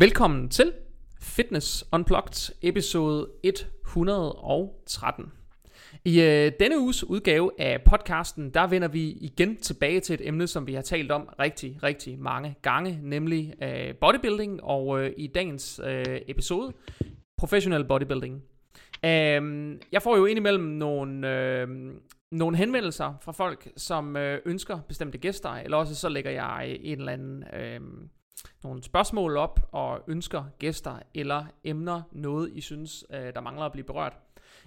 Velkommen til Fitness Unplugged episode 113. I øh, denne uges udgave af podcasten, der vender vi igen tilbage til et emne, som vi har talt om rigtig, rigtig mange gange, nemlig øh, bodybuilding, og øh, i dagens øh, episode, professionel bodybuilding. Øh, jeg får jo indimellem nogle, øh, nogle henvendelser fra folk, som øh, ønsker bestemte gæster, eller også så lægger jeg øh, en eller anden... Øh, nogle spørgsmål op og ønsker gæster eller emner, noget I synes, øh, der mangler at blive berørt.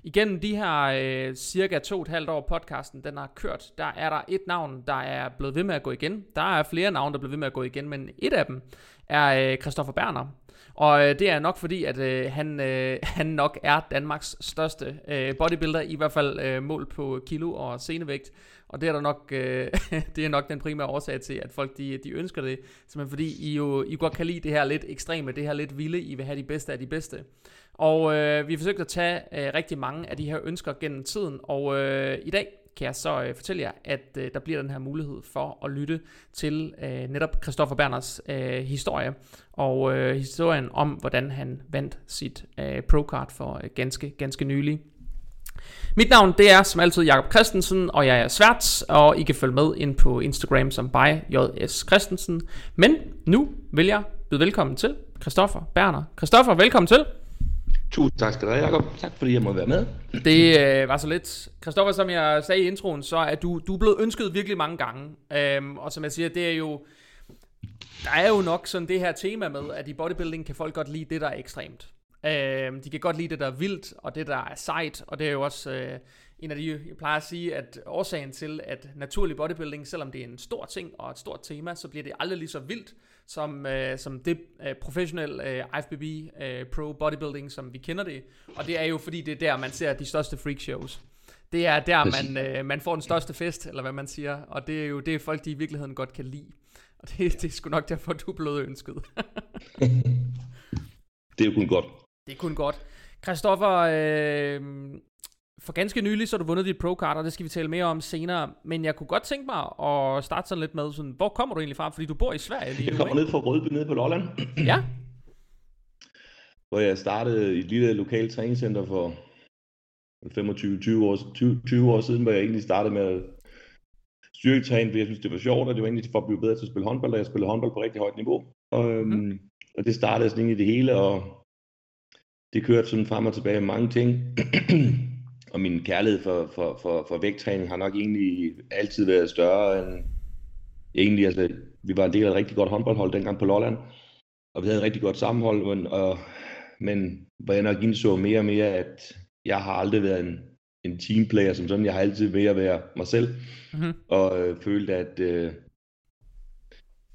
Igennem de her øh, cirka to og et halvt år podcasten, den har kørt, der er der et navn, der er blevet ved med at gå igen. Der er flere navne, der er blevet ved med at gå igen, men et af dem er øh, Christoffer Berner. Og øh, det er nok fordi, at øh, han, øh, han nok er Danmarks største øh, bodybuilder, i hvert fald øh, mål på kilo og senevægt. Og det er der nok, øh, det er nok den primære årsag til, at folk de, de ønsker det. Simpelthen fordi I jo I godt kan lide det her lidt ekstreme, det her lidt vilde, I vil have de bedste af de bedste. Og øh, vi har forsøgt at tage øh, rigtig mange af de her ønsker gennem tiden, og øh, i dag kan jeg så øh, fortælle jer, at øh, der bliver den her mulighed for at lytte til øh, netop Christoffer Berners øh, historie, og øh, historien om, hvordan han vandt sit øh, pro-card for øh, ganske, ganske nylig. Mit navn det er som altid Jakob Christensen, og jeg er svært, og I kan følge med ind på Instagram som by JS Christensen. Men nu vil jeg byde velkommen til Christoffer Berner. Christoffer, velkommen til. Tusind tak skal du have, Jacob. Tak fordi jeg må være med. Det øh, var så lidt. Christoffer, som jeg sagde i introen, så er du, du er blevet ønsket virkelig mange gange. Øhm, og som jeg siger, det er jo... Der er jo nok sådan det her tema med, at i bodybuilding kan folk godt lide det, der er ekstremt. Øhm, de kan godt lide det, der er vildt, og det, der er sejt. Og det er jo også øh, en af de, jeg plejer at sige, at årsagen til, at naturlig bodybuilding, selvom det er en stor ting og et stort tema, så bliver det aldrig lige så vildt, som, øh, som det øh, professionelle øh, IFBB øh, Pro Bodybuilding, som vi kender det. Og det er jo fordi, det er der, man ser de største freak shows. Det er der, man, øh, man får den største fest, eller hvad man siger. Og det er jo det, folk de i virkeligheden godt kan lide. Og det, det er sgu nok derfor, du blevet ønsket. det er jo kun godt. Det er kun godt. Christoffer, øh, for ganske nylig så har du vundet dit pro-card, og det skal vi tale mere om senere. Men jeg kunne godt tænke mig at starte sådan lidt med, sådan, hvor kommer du egentlig fra? Fordi du bor i Sverige lige Jeg kommer ned fra Rødby, nede på Lolland. ja. Hvor jeg startede i et lille lokalt træningscenter for 25-20 år, 20, 20 år siden, hvor jeg egentlig startede med at styrketræne, fordi jeg synes, det var sjovt, og det var egentlig for at blive bedre til at spille håndbold, og jeg spillede håndbold på rigtig højt niveau. Og, øhm, mm. og det startede sådan i det hele, og det kørte sådan frem og tilbage med mange ting. og min kærlighed for, for, for, for vægttræning har nok egentlig altid været større end egentlig, altså, vi var en del af et rigtig godt håndboldhold dengang på Lolland, og vi havde et rigtig godt sammenhold, men, og, men hvor jeg nok indså mere og mere, at jeg har aldrig været en, en teamplayer som sådan, jeg har altid ved at være mig selv, mm-hmm. og øh, følte, at, øh,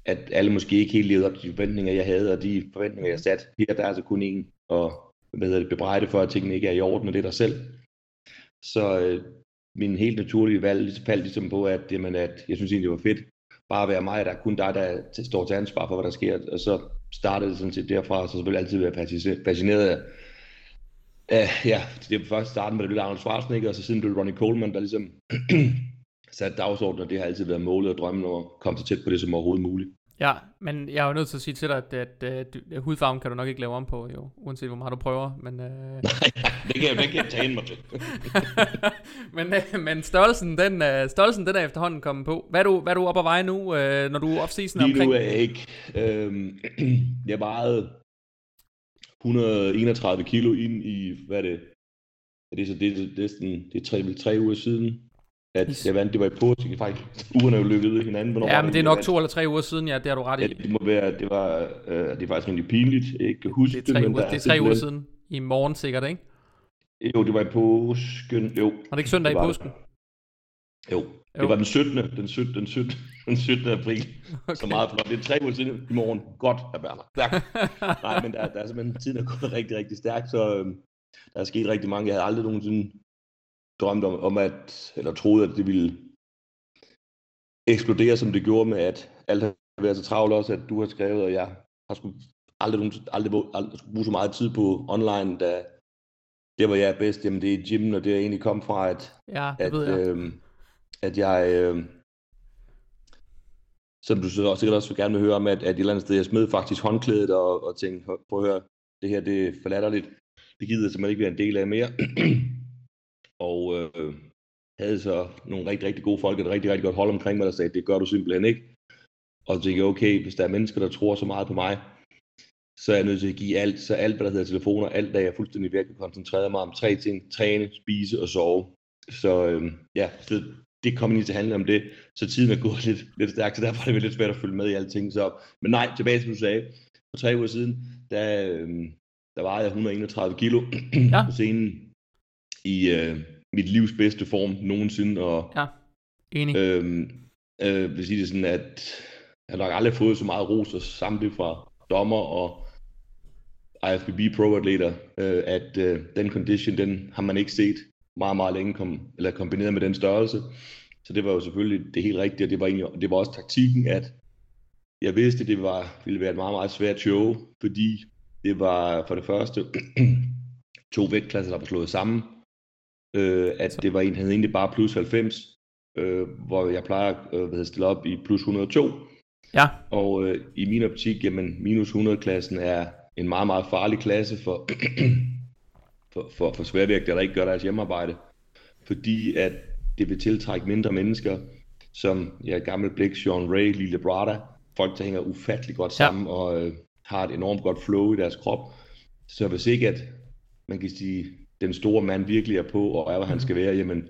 at alle måske ikke helt levede op til de forventninger, jeg havde, og de forventninger, jeg satte. Her der er altså kun en, og hvad hedder det, bebrejde for, at tingene ikke er i orden, og det er dig selv. Så øh, min helt naturlige valg faldt ligesom på, at, jamen, at jeg synes egentlig, det var fedt bare at være mig, der er kun dig, der står til ansvar for, hvad der sker. Og så startede det sådan set derfra, så selvfølgelig altid være fascineret af, af ja, det var først starten med det Arnold Schwarzenegger, og så siden blev det Ronnie Coleman, der ligesom satte dagsordenen, og det har altid været målet og drømmen om at komme så tæt på det som overhovedet muligt. Ja, men jeg er jo nødt til at sige til dig, at, at, at, at hudfarven kan du nok ikke lave om på, jo, uanset hvor meget du prøver. Men, øh... Nej, det kan, det kan jeg tage ind mig til. men, øh, men størrelsen, den, øh, størrelsen, den er efterhånden kommet på. Hvad er du, hvad er du op at veje nu, øh, når du er off-season Lige omkring? nu er jeg ikke. Øh, jeg vejede 131 kilo ind i, hvad er det? Er det så det, det, det, er, sådan, det er tre, tre uger siden at jeg vandt, det var i påske, faktisk ugerne er jo lykket ud hinanden. Hvornår ja, men det er nok to eller tre uger siden, ja, det har du ret i. Ja, det må være, det var, øh, det er faktisk rigtig pinligt, jeg kan huske det. Er tre uger, det er tre uger siden, i morgen sikkert, ikke? Jo, det var i påsken, jo. Var det ikke søndag det i påsken? Jo, det jo. var den 17. Den 17. Den 17. Den 17. april. Okay. Så meget flot. Det er tre uger siden i morgen. Godt, herr Berner. Nej, men der, der er simpelthen, tiden er gået rigtig, rigtig stærkt, så øh, der er sket rigtig mange. Jeg havde aldrig nogensinde drømt om, om at, eller troede, at det ville eksplodere, som det gjorde med, at alt har været så travlt også, at du har skrevet, og jeg har sgu aldrig, aldrig, aldrig, aldrig skulle bruge så meget tid på online, da det, hvor jeg er bedst, jamen det er gym, og det er egentlig kom fra, at, ja, at, ved jeg. Øh, at jeg øh, som du så sikkert også gerne vil høre om, at, at et eller andet sted, jeg smed faktisk håndklædet og, og tænkte, prøv at høre, det her det er forlatterligt. Det gider jeg simpelthen ikke være en del af mere. Og øh, havde så nogle rigtig, rigtig gode folk, et rigtig, rigtig godt hold omkring mig, der sagde, det gør du simpelthen ikke. Og så tænkte jeg, okay, hvis der er mennesker, der tror så meget på mig, så er jeg nødt til at give alt, så alt, hvad der hedder telefoner, alt, der jeg fuldstændig virkelig koncentreret mig om tre ting, træne, spise og sove. Så øh, ja, så det kom ind til at handle om det, så tiden er gået lidt, lidt stærkt, så derfor er det lidt svært at følge med i alting. Så, men nej, tilbage til du sagde, for tre uger siden, der, øh, der var jeg 131 kilo ja. på scenen i øh, mit livs bedste form nogensinde. Og, ja, enig. Øh, øh, vil sige det sådan, at jeg har nok aldrig fået så meget ros og samtidig fra dommer og IFBB Pro Atleter, øh, at øh, den condition, den har man ikke set meget, meget længe, kom, eller kombineret med den størrelse. Så det var jo selvfølgelig det helt rigtige, og det var, egentlig, det var også taktikken, at jeg vidste, at det var, ville være et meget, meget svært show, fordi det var for det første to vægtklasser, der var slået sammen. Øh, at det var en, havde egentlig bare plus 90, øh, hvor jeg plejer øh, at stille op i plus 102. Ja. Og øh, i min optik, jamen minus 100-klassen er en meget, meget farlig klasse for, for, for, for sværvægtere, der ikke gør deres hjemmearbejde. Fordi at det vil tiltrække mindre mennesker, som ja, gammel blik, Sean Ray, Lille Brada, folk, der hænger ufattelig godt sammen ja. og øh, har et enormt godt flow i deres krop. Så hvis ikke, at man kan sige, den store mand virkelig er på, og er, hvad han skal være, jamen,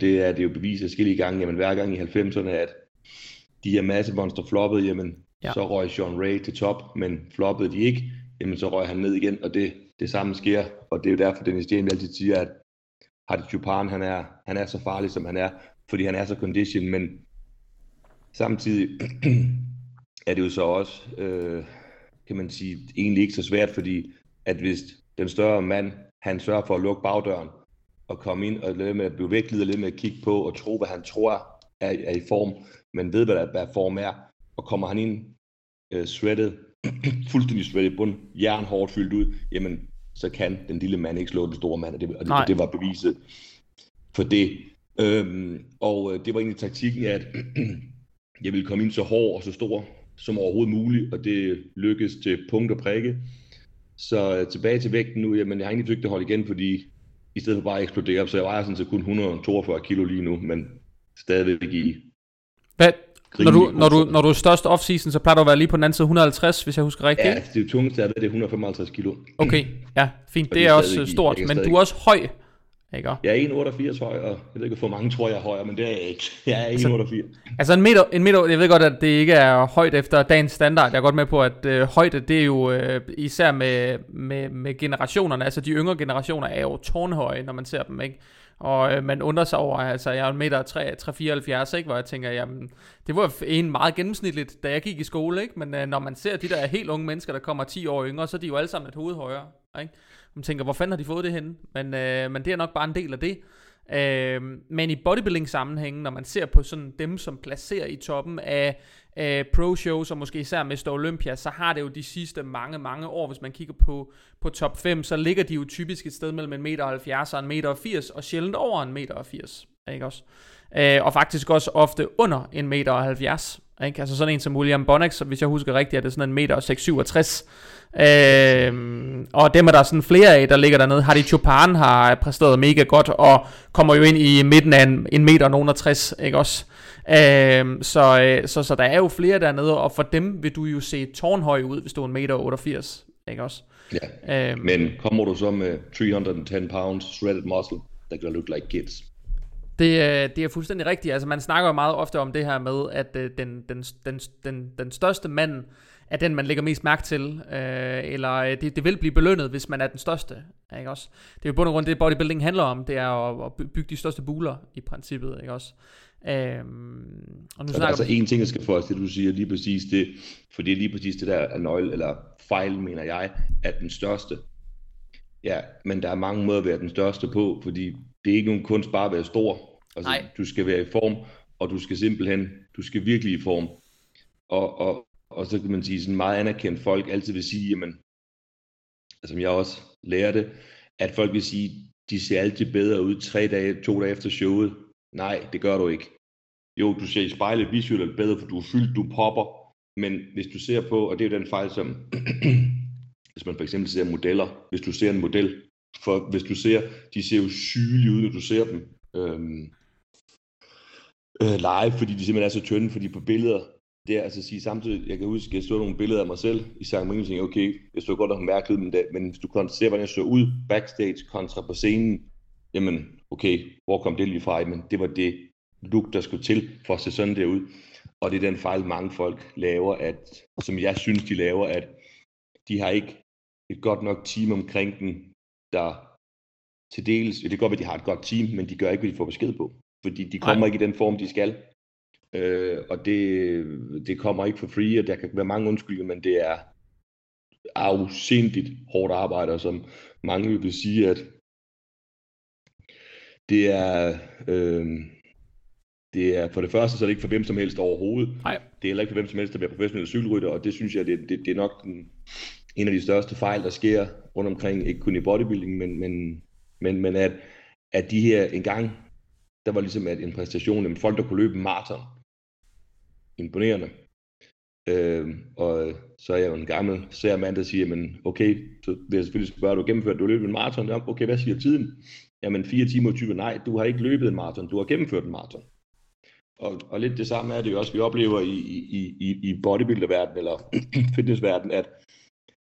det er det jo bevist forskellige gange, jamen hver gang i 90'erne, at de her masse monster floppede, jamen, ja. så røg Sean Ray til top, men floppede de ikke, jamen så røg han ned igen, og det, det samme sker, og det er jo derfor, Dennis Jane altid siger, at Hadi Chupan, han er, han er så farlig, som han er, fordi han er så condition, men samtidig er det jo så også, øh, kan man sige, egentlig ikke så svært, fordi at hvis den større mand, han sørger for at lukke bagdøren, og komme ind og lidt med at blive vægtlidet, lidt med at kigge på og tro, hvad han tror er, er i form, men ved, hvad, der, hvad form er, og kommer han ind uh, shredded, fuldstændig shredded bund, jernhårdt fyldt ud, jamen, så kan den lille mand ikke slå den store mand, og det, og det, det var beviset for det. Øhm, og øh, det var egentlig taktikken, at jeg ville komme ind så hård og så stor som overhovedet muligt, og det lykkedes til punkt og prikke. Så øh, tilbage til vægten nu, jamen jeg har egentlig forsøgt at holde igen, fordi i stedet for bare at eksplodere, så jeg vejer sådan set kun 142 kilo lige nu, men stadigvæk i hvad, når du, når, du, når du er størst off-season, så plejer du at være lige på den anden side 150, hvis jeg husker rigtigt. Ja, det er tungeste, det er 155 kilo. Okay, ja, fint. Det er, også stort, men du er også høj. Ikke? Jeg er 1,88 høj, og jeg ved ikke, hvor mange tror jeg er højere, men det er jeg ikke. Jeg er 1,88. Altså, altså en meter, en meter, jeg ved godt, at det ikke er højt efter dagens standard. Jeg er godt med på, at øh, højde, det er jo øh, især med, med, med generationerne, altså de yngre generationer er jo tårnhøje, når man ser dem, ikke? Og øh, man undrer sig over, altså jeg er 1 meter 374, ikke? Hvor jeg tænker, jamen, det var en meget gennemsnitligt, da jeg gik i skole, ikke? Men øh, når man ser de der helt unge mennesker, der kommer 10 år yngre, så er de jo alle sammen et hoved højere, ikke? Man tænker, hvor fanden har de fået det henne? Men, øh, men det er nok bare en del af det. Øh, men i bodybuilding sammenhængen, når man ser på sådan dem, som placerer i toppen af, øh, pro-shows, og måske især Mr. Olympia, så har det jo de sidste mange, mange år, hvis man kigger på, på top 5, så ligger de jo typisk et sted mellem 1,70 meter og 1,80 meter, og sjældent over 1,80 meter. Ikke også? Øh, og faktisk også ofte under 1,70 meter. Ikke? Altså sådan en som William Bonnex, hvis jeg husker rigtigt, er det sådan en meter 667. Øh, og dem er der sådan flere af, der ligger dernede. Hardy Chopin har præsteret mega godt, og kommer jo ind i midten af en, en meter nogen 60, ikke også? Øh, så, så, så der er jo flere dernede, og for dem vil du jo se tårnhøj ud, hvis du er en meter 88, ikke også? Ja, øh, men kommer du så med 310 pounds shredded muscle, that gonna look like kids. Det, det er fuldstændig rigtigt. Altså man snakker jo meget ofte om det her med, at øh, den, den, den, den, den største mand er den, man lægger mest mærke til. Øh, eller øh, det, det vil blive belønnet, hvis man er den største. Ikke også? Det er jo bund og grund det, bodybuilding handler om. Det er at, at bygge de største buler i princippet. Ikke også? Øhm, og nu så der er altså en ting, jeg skal få os det, du siger lige præcis det, for det er lige præcis det der er nøgle, eller fejl, mener jeg, at den største. Ja, men der er mange måder at være den største på, fordi det er ikke nogen kunst bare at være stor. Altså, Nej. du skal være i form, og du skal simpelthen, du skal virkelig i form. Og, og, og så kan man sige, sådan meget anerkendt folk altid vil sige, jamen, som jeg også lærte, at folk vil sige, de ser altid bedre ud tre dage, to dage efter showet. Nej, det gør du ikke. jo, du ser i spejlet visuelt bedre, for du er fyldt, du popper, men hvis du ser på, og det er jo den fejl, som hvis man for eksempel ser modeller, hvis du ser en model, for hvis du ser, de ser jo sygelige ud, når du ser dem øhm, øh, live, fordi de simpelthen er så tynde, fordi på billeder, det er altså at sige samtidig, jeg kan huske, jeg så nogle billeder af mig selv i Sankt Marino, og tænkte, okay, jeg så godt nok mærkeligt, men, det, men hvis du kan se, hvordan jeg så ud backstage kontra på scenen, jamen, okay, hvor kom det lige fra? Men det var det look, der skulle til for at se sådan der ud. Og det er den fejl, mange folk laver, at, som jeg synes, de laver, at de har ikke et godt nok team omkring den, der til dels, det kan godt være, at de har et godt team, men de gør ikke, hvad de får besked på. Fordi de kommer Nej. ikke i den form, de skal. Øh, og det, det kommer ikke for free, og der kan være mange undskyldninger, men det er afsindigt hårdt arbejde, og som mange vil sige, at det er, øh, det er for det første, så er det ikke for hvem som helst overhovedet. Nej. Det er heller ikke for hvem som helst at være professionel cykelrytter, og det synes jeg, det, det, det er nok den, en af de største fejl, der sker rundt omkring, ikke kun i bodybuilding, men, men, men, men at, at de her en gang, der var ligesom at en præstation, at folk, der kunne løbe maraton, imponerende. Øh, og øh, så er jeg jo en gammel sær mand, der siger, men okay, så vil jeg selvfølgelig spørge, du gennemført, du har løbet en maraton, ja, okay, hvad siger tiden? Jamen 4 timer og 20, nej, du har ikke løbet en maraton, du har gennemført en maraton. Og, og lidt det samme er det jo også, vi oplever i, i, i, i bodybuilderverdenen, eller fitnessverdenen, at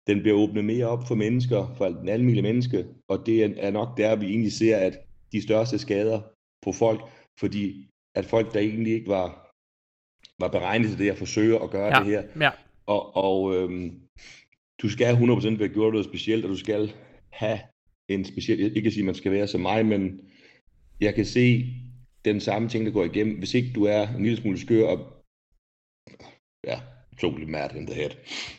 den bliver åbnet mere op for mennesker, for den almindelige menneske, og det er nok der, vi egentlig ser, at de største skader på folk, fordi at folk, der egentlig ikke var, var beregnet til det at forsøge at gøre ja, det her, ja. og, og øhm, du skal 100% være gjort noget specielt, og du skal have en speciel, ikke at sige, at man skal være som mig, men jeg kan se den samme ting, der går igennem, hvis ikke du er en lille smule skør og ja, totally mad in the head.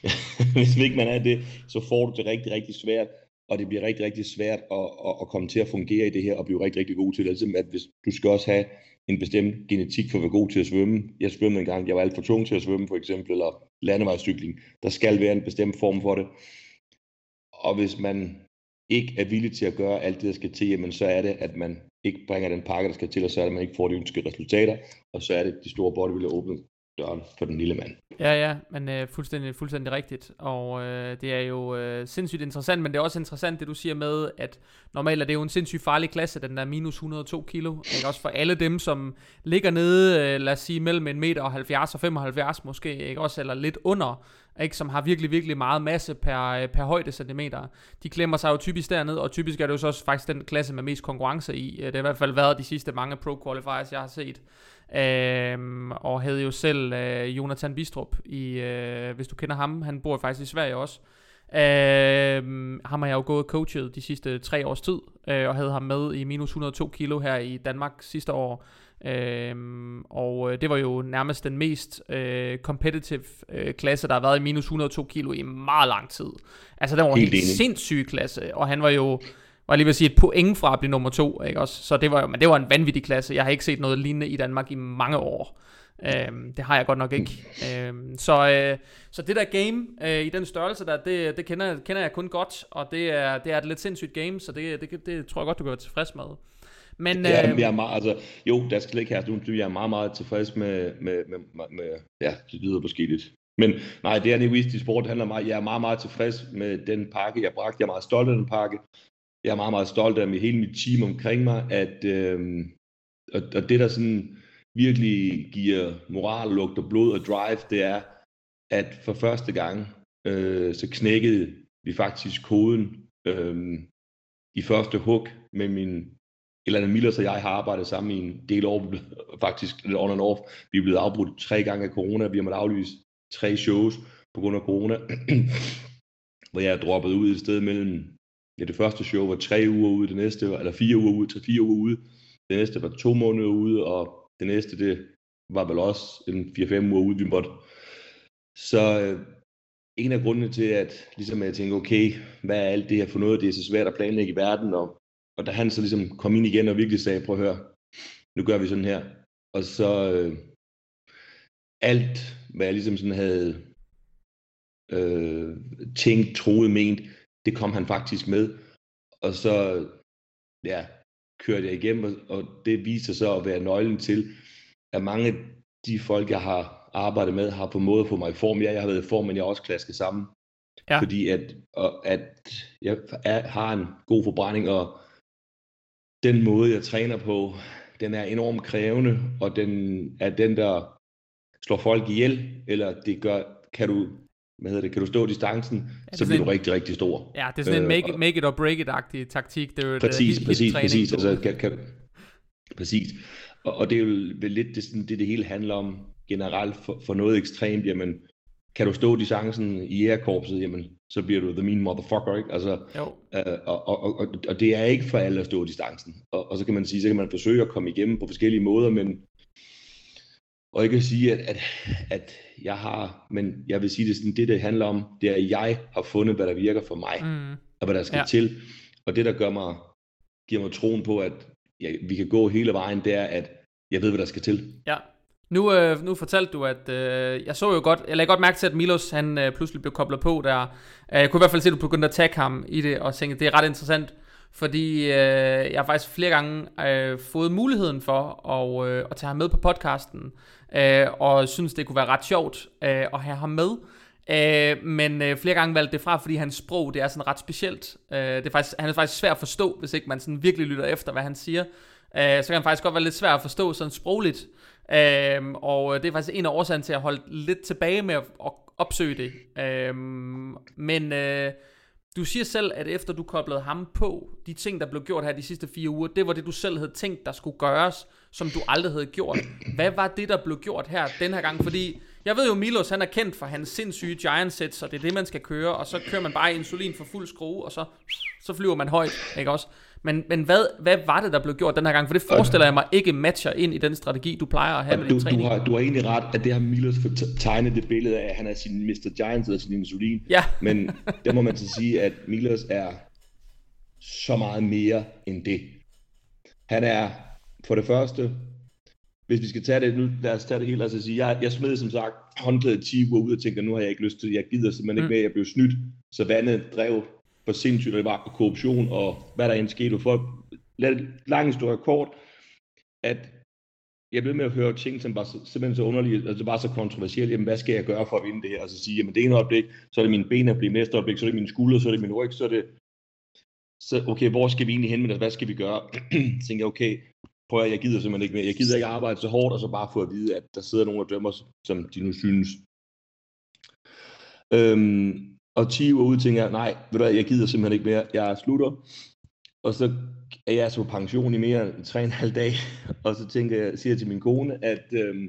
Hvis ikke man er det, så får du det rigtig, rigtig svært, og det bliver rigtig, rigtig svært at, at, at komme til at fungere i det her, og blive rigtig, rigtig god til det. Altså, at hvis, du skal også have en bestemt genetik for at være god til at svømme. Jeg svømmede en gang, jeg var alt for tung til at svømme for eksempel, eller landevejscykling. Der skal være en bestemt form for det. Og hvis man ikke er villig til at gøre alt det, der skal til, jamen så er det, at man ikke bringer den pakke, der skal til, og så er det, at man ikke får de ønskede resultater, og så er det, at de store bodybuilder åbner døren for den lille mand. Ja, ja, men øh, fuldstændig, fuldstændig rigtigt. Og øh, det er jo øh, sindssygt interessant, men det er også interessant, det du siger med, at normalt er det jo en sindssygt farlig klasse, den der minus 102 kilo. Ikke? Også for alle dem, som ligger nede, øh, lad os sige, mellem en meter og 70 og 75 måske, ikke? Også, eller lidt under, ikke? som har virkelig, virkelig meget masse per, øh, per højde centimeter. De klemmer sig jo typisk derned, og typisk er det jo så også faktisk den klasse med mest konkurrence i. Øh, det har i hvert fald været de sidste mange pro qualifiers, jeg har set. Øhm, og havde jo selv øh, Jonathan Bistrup i, øh, hvis du kender ham, han bor faktisk i Sverige også. Øhm, ham har jeg jo gået coachet de sidste tre års tid, øh, og havde ham med i minus 102 kilo her i Danmark sidste år. Øhm, og øh, det var jo nærmest den mest øh, competitive øh, klasse, der har været i minus 102 kilo i meget lang tid. Altså, det var en helt, helt sindssyg klasse, og han var jo var lige ved at sige et point fra at blive nummer to, ikke også? Så det var jo, men det var en vanvittig klasse. Jeg har ikke set noget lignende i Danmark i mange år. Øhm, det har jeg godt nok ikke. Øhm, så, øh, så det der game øh, i den størrelse der, det, det kender, kender jeg kun godt, og det er, det er et lidt sindssygt game, så det, det, det tror jeg godt, du kan være tilfreds med. Men, ja, øh, jeg er meget, altså, jo, der skal ikke have nogen jeg er meget, meget tilfreds med, med, med, med, med ja, det lyder måske lidt. Men nej, det er en egoistisk sport, handler meget, jeg er meget, meget tilfreds med den pakke, jeg bragte. Jeg er meget stolt af den pakke jeg er meget, meget stolt af med hele mit team omkring mig, at øh, og, og det, der sådan virkelig giver moral, lugt og blod og drive, det er, at for første gang, øh, så knækkede vi faktisk koden øh, i første hug med min eller Millers og jeg har arbejdet sammen i en del år, faktisk lidt on and off. Vi er blevet afbrudt tre gange af corona, vi har måttet aflyse tre shows på grund af corona, hvor jeg er droppet ud et sted mellem ja, det første show var tre uger ude, det næste var, eller fire uger ude, tre fire uger ude, det næste var to måneder ude, og det næste, det var vel også en 4-5 uger ude, vi måtte. Så øh, en af grundene til, at ligesom jeg tænkte, okay, hvad er alt det her for noget, det er så svært at planlægge i verden, og, og da han så ligesom kom ind igen og virkelig sagde, prøv at høre, nu gør vi sådan her. Og så øh, alt, hvad jeg ligesom sådan havde øh, tænkt, troet, ment, det kom han faktisk med. Og så ja, kørte jeg igennem, og, og det viste sig så at være nøglen til, at mange af de folk, jeg har arbejdet med, har på en måde at få mig i form. Ja, jeg har været i form, men jeg er også klasket sammen. Ja. Fordi at, og, at jeg er, har en god forbrænding, og den måde, jeg træner på, den er enormt krævende, og den er den, der slår folk ihjel, eller det gør, kan du, hvad hedder det, kan du stå distancen, ja, så bliver en, du rigtig, rigtig stor. Ja, det er sådan øh, en make, it, make it or break it-agtig taktik. Det er jo præcis, et, præcis, præcis. Altså, kan, kan, præcis. Og, og det er jo vel lidt det, det, det hele handler om generelt for, for noget ekstremt, jamen, kan du stå distancen i airkorpset, jamen, så bliver du the mean motherfucker, ikke? Altså, jo. Øh, og, og, og, og, det er ikke for alle at stå distancen. Og, og så kan man sige, så kan man forsøge at komme igennem på forskellige måder, men og ikke at sige, at, at, at jeg har, men jeg vil sige det sådan, det det handler om, det er, at jeg har fundet, hvad der virker for mig, mm. og hvad der skal ja. til. Og det, der gør mig, giver mig troen på, at ja, vi kan gå hele vejen, det er, at jeg ved, hvad der skal til. Ja. Nu, øh, nu fortalte du, at øh, jeg så jo godt, jeg lagde godt mærke til, at Milos han øh, pludselig blev koblet på der. Øh, jeg kunne i hvert fald se, at du begyndte at tagge ham i det, og tænkte, det er ret interessant, fordi øh, jeg har faktisk flere gange øh, fået muligheden for at, øh, at tage ham med på podcasten, øh, og synes, det kunne være ret sjovt øh, at have ham med. Øh, men øh, flere gange valgte det fra, fordi hans sprog, det er sådan ret specielt. Øh, det er faktisk, han er faktisk svær at forstå, hvis ikke man sådan virkelig lytter efter, hvad han siger. Øh, så kan han faktisk godt være lidt svær at forstå sådan sprogligt. Øh, og øh, det er faktisk en af årsagerne til at holde lidt tilbage med at, at opsøge det. Øh, men øh, du siger selv, at efter du koblede ham på, de ting, der blev gjort her de sidste fire uger, det var det, du selv havde tænkt, der skulle gøres, som du aldrig havde gjort. Hvad var det, der blev gjort her den her gang? Fordi jeg ved jo, Milos han er kendt for hans sindssyge giant sets, og det er det, man skal køre, og så kører man bare insulin for fuld skrue, og så, så flyver man højt, ikke også? Men, men hvad, hvad var det, der blev gjort den her gang? For det forestiller jeg mig ikke matcher ind i den strategi, du plejer at have med du, din træning. Du har, du har egentlig ret, at det har Milos tegnet det billede af, at han er sin Mr. Giants eller sin insulin. Ja. men der må man så sige, at Milos er så meget mere end det. Han er for det første, hvis vi skal tage det nu, lad os tage det helt, altså sige, jeg, jeg smed som sagt håndklædet 10 uger ud og tænker, nu har jeg ikke lyst til jeg gider simpelthen mm. ikke mere, jeg blev snydt, så vandet drev for sindssygt, det var korruption og hvad der end skete. For lad lang historie kort, at jeg blev med at høre ting, som var simpelthen så underlige, altså bare så kontroversielle. Jamen, hvad skal jeg gøre for at vinde det her? Og så sige, jamen det ene øjeblik, så er det mine ben, der bliver næste øjeblik, så er det mine skuldre, så er det min ryg, så er det... Så, okay, hvor skal vi egentlig hen med det? Hvad skal vi gøre? tænkte jeg, okay, prøv at jeg gider simpelthen ikke mere. Jeg gider ikke arbejde så hårdt, og så bare få at vide, at der sidder nogen og dømmer, som de nu synes. Øhm, og 10 uger ud tænker jeg, nej, ved du hvad, jeg gider simpelthen ikke mere, jeg slutter. Og så er jeg så på pension i mere end 3,5 dage, og så tænker jeg, siger jeg til min kone, at, øhm,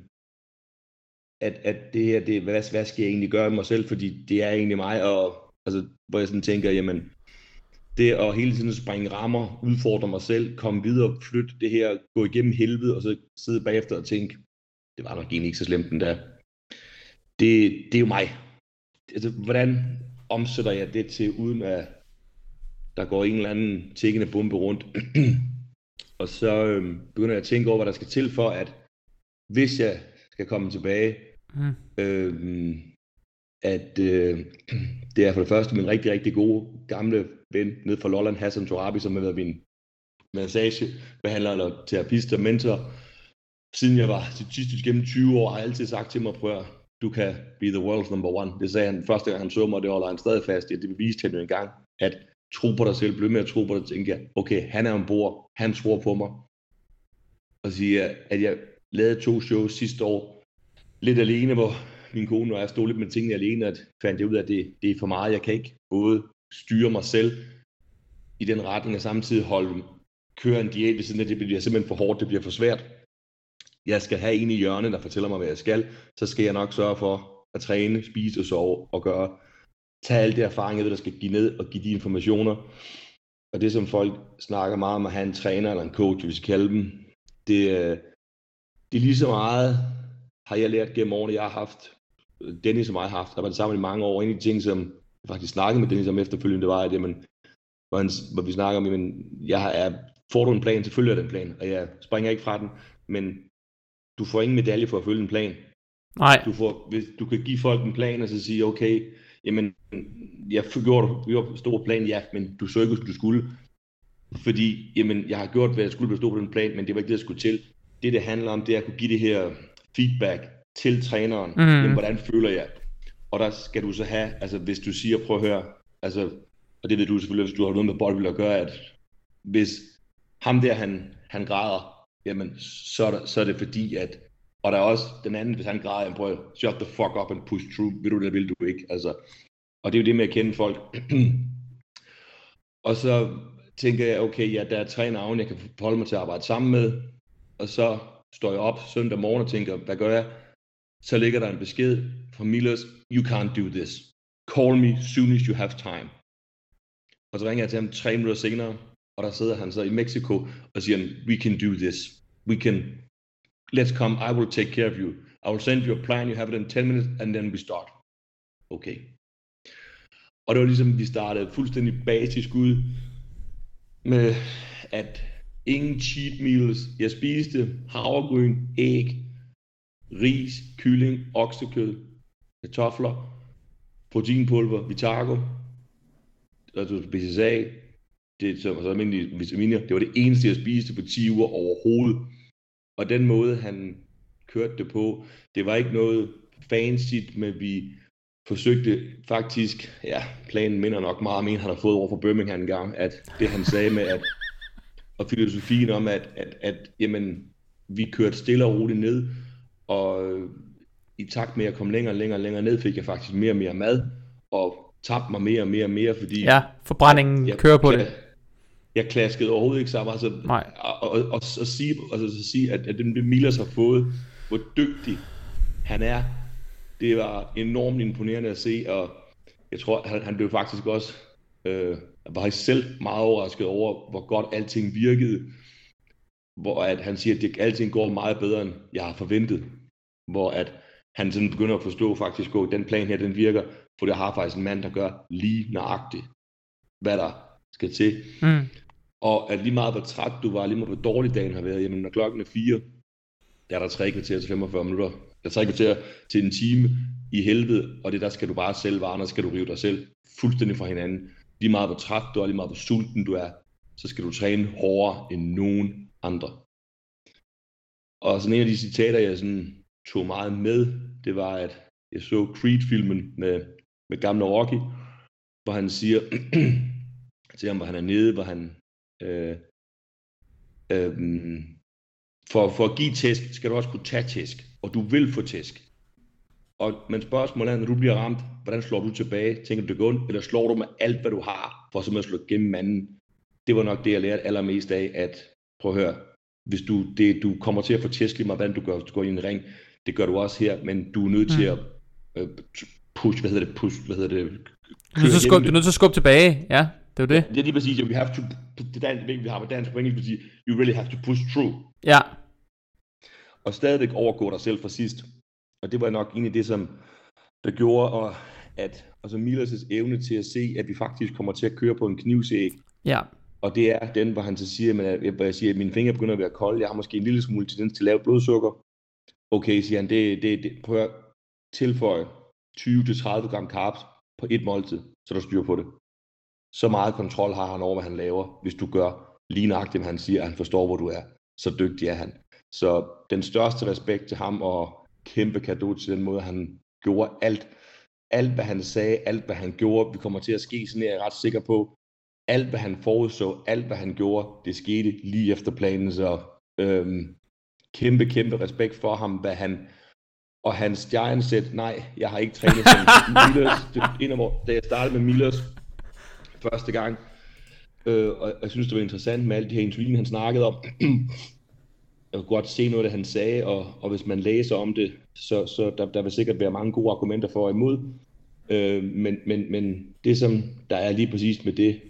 at, at det her, det, hvad, hvad skal jeg egentlig gøre med mig selv, fordi det er egentlig mig, og altså, hvor jeg sådan tænker, jamen, det at hele tiden springe rammer, udfordre mig selv, komme videre, flytte det her, gå igennem helvede, og så sidde bagefter og tænke, det var nok egentlig ikke så slemt den der. Det, det er jo mig. Altså, hvordan omsætter jeg det til, uden at der går en eller anden tækkende bombe rundt. og så øhm, begynder jeg at tænke over, hvad der skal til for, at hvis jeg skal komme tilbage, mm. øhm, at øh, det er for det første min rigtig, rigtig gode gamle ven ned fra Lolland, Hassan Torabi, som har været min massagebehandler eller terapist og mentor. Siden jeg var statistisk gennem 20 år, har jeg altid sagt til mig, prøv du kan be the world's number one. Det sagde han første gang, han så mig, og det holder han stadig fast i. Det beviste han jo en gang, at tro på dig selv, bliv med at tro på dig, tænke jeg, okay, han er ombord, han tror på mig. Og sige, at jeg lavede to shows sidste år, lidt alene, hvor min kone og jeg stod lidt med tingene alene, at fandt jeg ud af, at det, det er for meget. Jeg kan ikke både styre mig selv i den retning, og samtidig holde, køre en diæt ved siden af, det bliver simpelthen for hårdt, det bliver for svært. Jeg skal have en i hjørnet, der fortæller mig, hvad jeg skal, så skal jeg nok sørge for at træne, spise og sove og gøre, tage alle de erfaringer, der skal give ned og give de informationer. Og det, som folk snakker meget om at have en træner eller en coach, hvis vi kalder dem, det, øh, det er lige så meget, har jeg lært gennem årene, jeg har haft, Dennis og mig har haft, der var det sammen i mange år. En af de ting, som jeg faktisk snakkede med Dennis om efterfølgende, det var, at jamen, hvor, han, hvor vi snakker om, at jeg er, får du en plan, så følger den plan, og jeg springer ikke fra den, men du får ingen medalje for at følge en plan. Nej. Du, får, hvis, du kan give folk en plan, og så sige, okay, jamen, jeg gjorde, gjorde en stor plan, ja, men du så ikke, du skulle. Fordi, jamen, jeg har gjort, hvad jeg skulle bestå på den plan, men det var ikke det, jeg skulle til. det, det handler om, det er at kunne give det her feedback til træneren. Mhm. Jamen, hvordan føler jeg? Og der skal du så have, altså hvis du siger, prøv at høre, altså, og det ved du selvfølgelig, hvis du har noget med boldspil at gøre, at hvis ham der, han, han græder, jamen, så er, der, så er det fordi, at, og der er også den anden, hvis han græder, jamen, prøv at shut the fuck up and push through, vil du det, vil du ikke, altså, og det er jo det med at kende folk. og så tænker jeg, okay, ja, der er tre navne, jeg kan forholde mig til at arbejde sammen med, og så står jeg op søndag morgen og tænker, hvad gør jeg? Så ligger der en besked fra Milos, you can't do this. Call me soon as you have time. Og så ringer jeg til ham tre minutter senere, og der sidder han så i Mexico og siger, we can do this. We can, let's come, I will take care of you. I will send you a plan, you have it in 10 minutes, and then we start. Okay. Og det var ligesom, vi startede fuldstændig basisk ud med, at ingen cheat meals. Jeg spiste havregryn, æg, ris, kylling, oksekød, kartofler, proteinpulver, Vitago, altså BCSA, det som altså almindelige vitaminer. Det var det eneste, jeg spiste på 10 uger overhovedet. Og den måde, han kørte det på, det var ikke noget fancy, men vi forsøgte faktisk, ja, planen minder nok meget om en, han har fået over for Birmingham en gang, at det han sagde med, at og filosofien om, at, at, at jamen, vi kørte stille og roligt ned, og i takt med at komme længere og længere og længere ned, fik jeg faktisk mere og mere mad, og tabte mig mere og mere og mere, fordi... Ja, forbrændingen jeg, kører på jeg, det. Jeg klaskede overhovedet ikke sammen, altså, Nej. og, og, og, og sige, altså, så sige, at, at den Milas har fået, hvor dygtig han er, det var enormt imponerende at se, og jeg tror, han, han blev faktisk også øh, var selv meget overrasket over, hvor godt alting virkede. Hvor at han siger, at det, alting går meget bedre, end jeg har forventet. Hvor at han sådan begynder at forstå faktisk, at den plan her, den virker, for det har faktisk en mand, der gør lige nøjagtigt, hvad der skal til. Mm. Og at lige meget hvor træt du var, lige meget hvor dårlig dagen har været, jamen når klokken er fire, der er der tre kvarter til 45 minutter. Der er tre kvarter til en time i helvede, og det der skal du bare selv vare, der skal du rive dig selv fuldstændig fra hinanden lige meget hvor træt du er, lige meget hvor sulten du er, så skal du træne hårdere end nogen andre. Og sådan en af de citater, jeg sådan tog meget med, det var, at jeg så Creed-filmen med, med gamle Rocky, hvor han siger til ham, hvor han er nede, hvor han øh, øh, for, for at give tæsk, skal du også kunne tage tæsk, og du vil få tæsk. Og, men spørgsmålet er, når du bliver ramt, hvordan slår du tilbage? Tænker du det går ondt, eller slår du med alt, hvad du har, for simpelthen at slå gennem manden? Det var nok det, jeg lærte allermest af, at prøv at høre, hvis du, det, du kommer til at få tæsk lige meget, hvordan du gør, du går ind i en ring, det gør du også her, men du er nødt til at øh, push, hvad hedder det, push, hvad hedder det, Du er, nødt til skubbe, du er nødt til at skubbe tilbage, ja, det er jo det. Det er lige præcis, we have to, det dansk, vi har på dansk på engelsk, sige, you really have to push through. Ja, Og stadigvæk overgå dig selv fra sidst. Og det var nok en af det, som der gjorde, og at altså Milas' evne til at se, at vi faktisk kommer til at køre på en knivsæg. ja, og det er den, hvor han så siger, men, at, hvor jeg siger, at mine fingre begynder at være kolde. Jeg har måske en lille smule tendens til lavt blodsukker. Okay, siger han, det, det, det prøv at tilføje 20-30 gram carbs på et måltid, så der styr på det. Så meget kontrol har han over, hvad han laver, hvis du gør lige nøjagtigt, hvad han siger, at han forstår, hvor du er. Så dygtig er han. Så den største respekt til ham, og kæmpe kado til den måde, han gjorde alt. Alt, hvad han sagde, alt, hvad han gjorde, vi kommer til at ske, sådan er jeg ret sikker på. Alt, hvad han forudså, alt, hvad han gjorde, det skete lige efter planen, så øhm, kæmpe, kæmpe respekt for ham, hvad han, og hans stjernesæt, nej, jeg har ikke trænet som Milos, det en af hvor, da jeg startede med Milos første gang, øh, og jeg synes, det var interessant med alle de her interviews, han snakkede om, jeg kunne godt se noget, det han sagde, og, og hvis man læser om det, så, så der, der vil sikkert være mange gode argumenter for og imod. Øh, men, men, men det, som der er lige præcis med det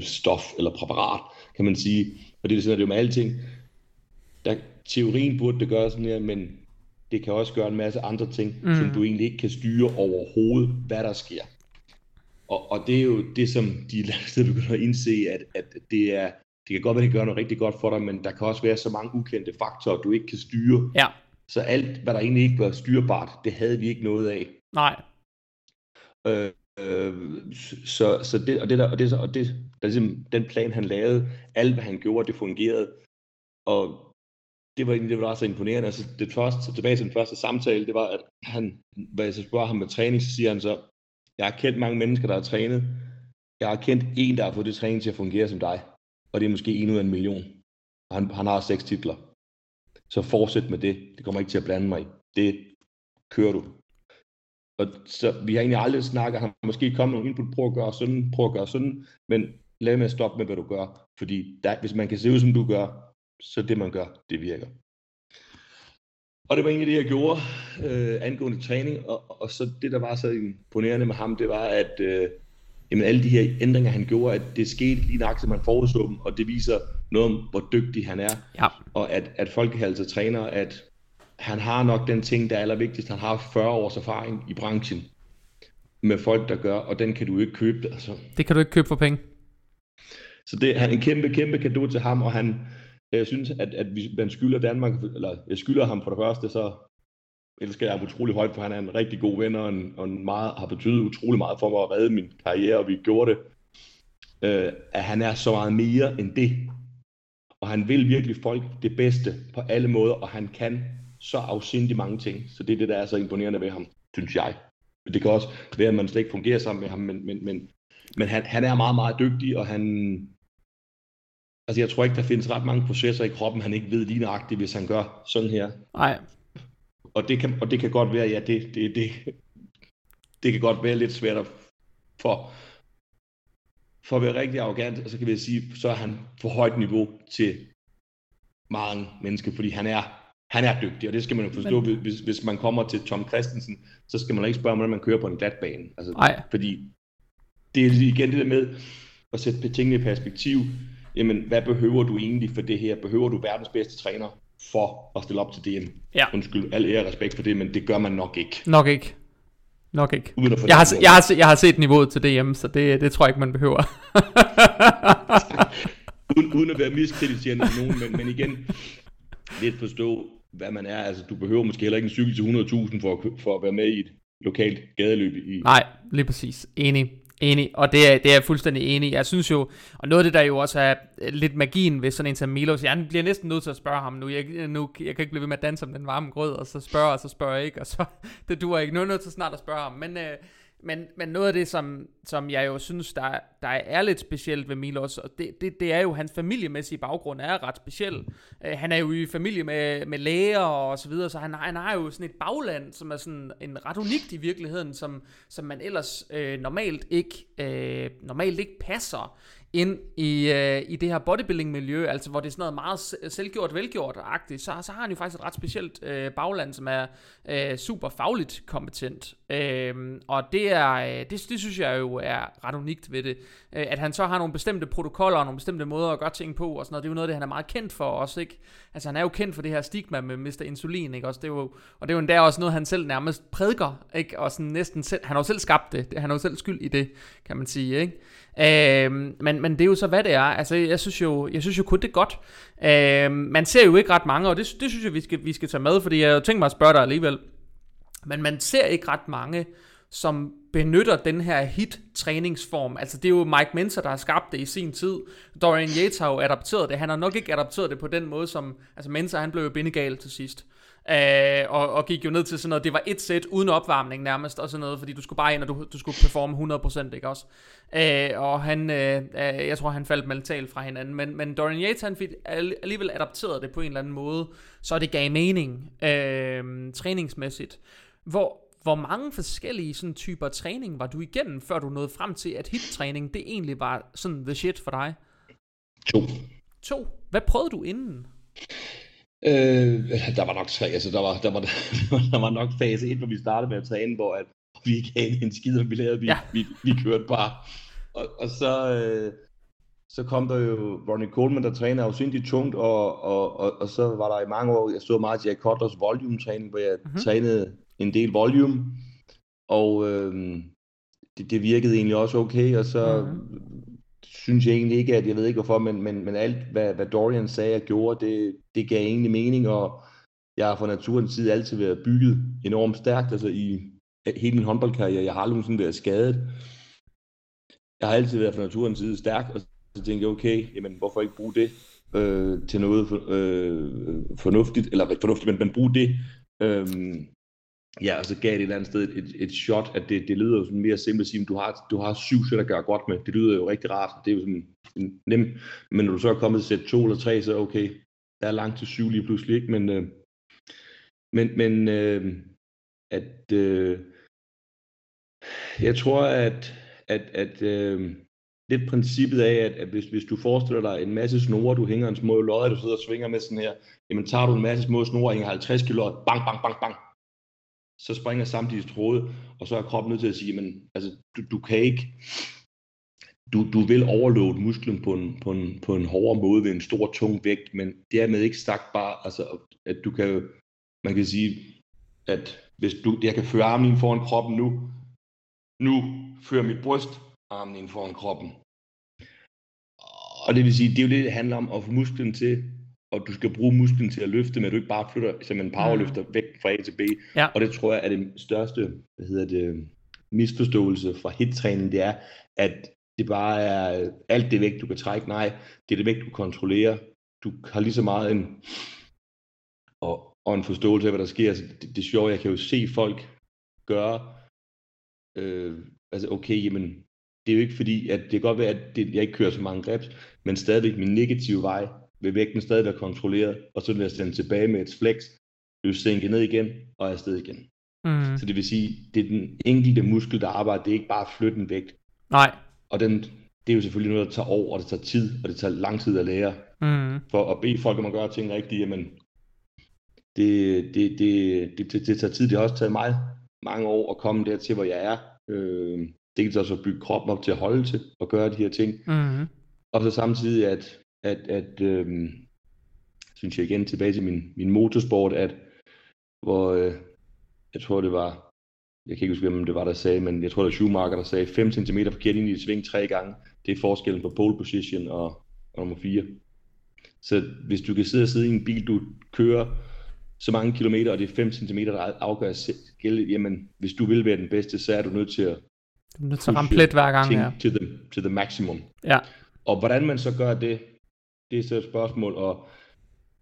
stof eller præparat, kan man sige, og det er sådan, at det er jo med alting, der, teorien burde det gøre sådan her, men det kan også gøre en masse andre ting, mm. som du egentlig ikke kan styre overhovedet, hvad der sker. Og, og det er jo det, som de lader begynder at indse, at, at det er, det kan godt være, det gør noget rigtig godt for dig, men der kan også være så mange ukendte faktorer, du ikke kan styre. ja, Så alt, hvad der egentlig ikke var styrbart, det havde vi ikke noget af. nej, Øh, øh, så, så det, og det der, og det, og det, der ligesom, den plan, han lavede, alt hvad han gjorde, det fungerede. og det var egentlig det, der var så imponerende. Altså, det første, tilbage til den første samtale, det var, at han, hvad jeg så spørger ham med træning, så siger han så, jeg har kendt mange mennesker, der har trænet. Jeg har kendt en, der har fået det træning til at fungere som dig. Og det er måske en ud af en million. Og han, han har seks titler. Så fortsæt med det. Det kommer ikke til at blande mig i. Det kører du. Og så vi har egentlig aldrig snakket, han måske kommet nogle input, prøv at gøre sådan, prøv at gøre sådan, men lad med at stoppe med, hvad du gør. Fordi der, hvis man kan se ud, som du gør, så det man gør, det virker. Og det var egentlig det, jeg gjorde øh, angående træning, og, og så det, der var så imponerende med ham, det var, at øh, jamen, alle de her ændringer, han gjorde, at det skete lige nok, som man forudså dem, og det viser noget om, hvor dygtig han er, ja. og at, at folkehalser træner, at han har nok den ting, der er allervigtigst. Han har 40 års erfaring i branchen med folk, der gør, og den kan du ikke købe. Altså. Det kan du ikke købe for penge. Så det er en kæmpe, kæmpe kado til ham, og han, jeg synes, at, at vi, man skylder Danmark, eller jeg skylder ham for det første, så elsker jeg ham utrolig højt, for han er en rigtig god ven, og, en, og en meget, har betydet utrolig meget for mig at redde min karriere, og vi gjorde det. Øh, at han er så meget mere end det. Og han vil virkelig folk det bedste på alle måder, og han kan så afsindig mange ting. Så det er det, der er så imponerende ved ham, synes jeg. Det kan også være, at man slet ikke fungerer sammen med ham, men, men, men, men han, han er meget, meget dygtig, og han, Altså, jeg tror ikke, der findes ret mange processer i kroppen, han ikke ved lige nøjagtigt, hvis han gør sådan her. Nej. Og det kan, og det kan godt være, ja, det, det, det, det kan godt være lidt svært at for, for at være rigtig arrogant, så kan vi sige, så er han for højt niveau til mange mennesker, fordi han er, han er dygtig, og det skal man jo forstå, Men... hvis, hvis man kommer til Tom Christensen, så skal man ikke spørge, hvordan man kører på en glatbane. Altså, Nej. Fordi det er igen det der med at sætte tingene i perspektiv jamen hvad behøver du egentlig for det her? Behøver du verdens bedste træner for at stille op til DM? Ja. Undskyld, al ære og respekt for det, men det gør man nok ikke. Nok ikke. Nok ikke. Jeg har, jeg, har, jeg har set niveauet til DM, så det, det tror jeg ikke, man behøver. uden, uden at være miskritiserende til nogen, men, men igen, lidt forstå, hvad man er. Altså, du behøver måske heller ikke en cykel til 100.000 for, for at være med i et lokalt gadeløb. I... Nej, lige præcis. Enig. Enig, og det er, det er jeg fuldstændig enig Jeg synes jo, og noget af det der jo også er lidt magien ved sådan en som Milos, jeg bliver næsten nødt til at spørge ham nu, jeg, nu, jeg kan ikke blive ved med at danse om den varme grød, og så spørge, og så spørger jeg ikke, og så, det duer ikke, nu er nødt til snart at spørge ham, men, øh, men, men noget af det, som, som jeg jo synes, der, der er lidt specielt ved Milos, og det, det, det er jo, hans familiemæssige baggrund er ret speciel. Uh, han er jo i familie med, med læger og så videre, så han, han har jo sådan et bagland, som er sådan en ret unikt i virkeligheden, som, som man ellers uh, normalt ikke uh, normalt ikke passer ind i, øh, i det her bodybuilding-miljø, altså hvor det er sådan noget meget selvgjort, velgjort-agtigt, så, så har han jo faktisk et ret specielt øh, bagland, som er øh, super fagligt kompetent. Øhm, og det, er, øh, det, det synes jeg jo er ret unikt ved det. Øh, at han så har nogle bestemte protokoller og nogle bestemte måder at gøre ting på, og sådan noget, det er jo noget det, han er meget kendt for også, ikke? Altså han er jo kendt for det her stigma med Mr. Insulin, ikke? Også, det er jo, og det er jo endda også noget, han selv nærmest prædiker, ikke? Og sådan næsten selv, han har jo selv skabt det, han har jo selv skyld i det, kan man sige, ikke? Øhm, men, men det er jo så, hvad det er. Altså, jeg synes jo, jeg synes jo kun, det er godt. øhm, man ser jo ikke ret mange, og det, det synes jeg, vi skal, vi skal tage med, fordi jeg tænker mig at spørge dig alligevel. Men man ser ikke ret mange, som benytter den her hit-træningsform. Altså det er jo Mike Mensa, der har skabt det i sin tid. Dorian Yates har jo adapteret det. Han har nok ikke adapteret det på den måde, som... Altså Mensa, han blev jo bindegal til sidst. Øh, og, og gik jo ned til sådan noget, det var et sæt uden opvarmning nærmest, og sådan noget, fordi du skulle bare ind, og du, du skulle performe 100%, ikke også? Øh, og han, øh, øh, jeg tror, han faldt mentalt fra hinanden, men, men Dorian Yates, han fik alligevel adapteret det på en eller anden måde, så det gav mening, øh, træningsmæssigt. Hvor, hvor mange forskellige sådan typer træning var du igennem, før du nåede frem til, at hit-træning, det egentlig var sådan the shit for dig? To. To? Hvad prøvede du inden? Øh, der var nok tre, altså der var, der var, der var nok fase 1, hvor vi startede med at træne, hvor at vi ikke havde en skid, og vi lavede, vi, ja. vi, vi kørte bare. Og, og så, øh, så kom der jo Ronnie Coleman, der træner afsindigt tungt, og, og, og, og, så var der i mange år, jeg så meget Jack Cutlers volume-træning, hvor jeg mm-hmm. trænede en del volume, og øh, det, det virkede egentlig også okay, og så mm-hmm synes jeg egentlig ikke, at jeg ved ikke hvorfor, men, men, men alt, hvad, hvad Dorian sagde og gjorde, det, det gav egentlig mening, og jeg har fra naturens side altid været bygget enormt stærkt, altså i hele min håndboldkarriere, jeg har aldrig sådan været skadet. Jeg har altid været fra naturens side stærk, og så tænkte jeg, okay, jamen hvorfor ikke bruge det øh, til noget for, øh, fornuftigt, eller fornuftigt, men, men bruge det. Øh, ja, og så gav det et eller andet sted et, et shot, at det, det lyder jo sådan mere simpelt at sige, at du har, du har syv sæt at gøre godt med. Det lyder jo rigtig rart. Det er jo sådan en, nem. Men når du så er kommet til sæt to eller tre, så okay, der er langt til syv lige pludselig, ikke? Men, øh, men, men øh, at øh, jeg tror, at, at, at øh, lidt princippet af, at, at hvis, hvis du forestiller dig en masse snore, du hænger en små lodder, du sidder og svinger med sådan her, jamen tager du en masse små snore, hænger 50 kilo, bang, bang, bang, bang, så springer samtidig tråde, og så er kroppen nødt til at sige, men altså, du, du kan ikke, du, du vil overlåde musklen på en, på, en, på en hårdere måde ved en stor, tung vægt, men dermed ikke sagt bare, altså, at du kan, man kan sige, at hvis du, jeg kan føre armen ind foran kroppen nu, nu fører mit bryst armen ind foran kroppen. Og det vil sige, det er jo det, det handler om, at få musklen til, og du skal bruge musklen til at løfte, men du ikke bare flytter som en powerløfter væk fra A til B. Ja. Og det tror jeg er det største, hvad hedder det, misforståelse fra hittræning, det er, at det bare er alt det vægt, du kan trække. Nej, det er det vægt, du kontrollerer. Du har lige så meget en, og, og en forståelse af, hvad der sker. Altså, det, det sjovt, jeg kan jo se folk gøre, øh, altså okay, jamen, det er jo ikke fordi, at det kan godt være, at det, jeg ikke kører så mange reps, men stadigvæk min negative vej vil vægten stadig være kontrolleret, og så vil jeg stemme tilbage med et flex, vil sænke ned igen, og er afsted igen. Mm. Så det vil sige, det er den enkelte muskel, der arbejder, det er ikke bare at flytte en vægt. Nej. Og den, det er jo selvfølgelig noget, der tager over, og det tager tid, og det tager lang tid at lære. Mm. For at bede folk om at gøre ting rigtigt, jamen, det, det, det, det, det, det tager tid. Det har også taget mig mange år at komme dertil, hvor jeg er. Øh, dels også at bygge kroppen op til at holde til at gøre de her ting. Mm. Og så samtidig, at, at, at øh, synes jeg igen tilbage til min, min motorsport, at hvor øh, jeg tror det var, jeg kan ikke huske, hvem det var, der sagde, men jeg tror, det var Schumacher, der sagde 5 cm forkert ind i et sving tre gange. Det er forskellen på pole position og, og nummer 4. Så hvis du kan sidde og sidde i en bil, du kører så mange kilometer, og det er 5 cm, der afgør gælde, jamen hvis du vil være den bedste, så er du nødt til at Du er nødt til at ramme plet hver gang, ja. til, the, til the maximum. Ja. Og hvordan man så gør det, det er så et spørgsmål, og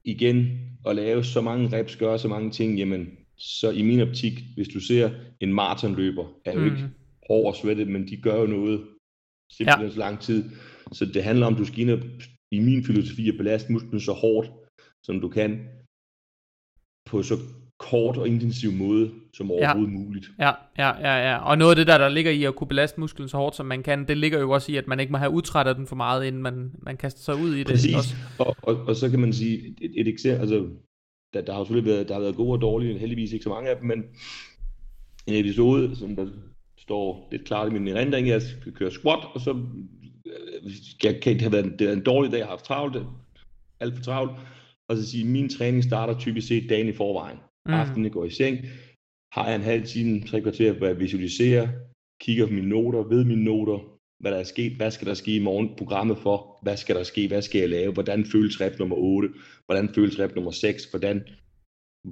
igen, at lave så mange reps, gøre så mange ting, jamen, så i min optik, hvis du ser en maratonløber, er jo Mm. ikke hård og svettet, men de gør jo noget simpelthen ja. så lang tid. Så det handler om, at du skal ind og, i min filosofi, at belaste musklen så hårdt, som du kan, på så kort og intensiv måde, som overhovedet muligt. Ja, ja, ja, ja. Og noget af det der, der ligger i at kunne belaste musklen så hårdt, som man kan, det ligger jo også i, at man ikke må have udtrættet den for meget, inden man, man kaster sig ud i det. Præcis. Også. Og, og, og så kan man sige, et, et eksempel, altså, der, der har selvfølgelig været, der har været gode og dårlige, heldigvis ikke så mange af dem, men en episode, som der står lidt klart i min erindring, jeg skal køre squat, og så øh, jeg kan ikke have været, det er en dårlig dag, jeg har haft travlt, alt for travlt, og så sige, min træning starter typisk set dagen i forvejen. Mm. Aftenen jeg går i seng, har jeg en halv time, tre kvarter, hvor jeg visualiserer, kigger på mine noter, ved mine noter, hvad der er sket, hvad skal der ske i morgen, programmet for, hvad skal der ske, hvad skal jeg lave, hvordan føles rep nummer 8, hvordan føles rep nummer 6, hvordan,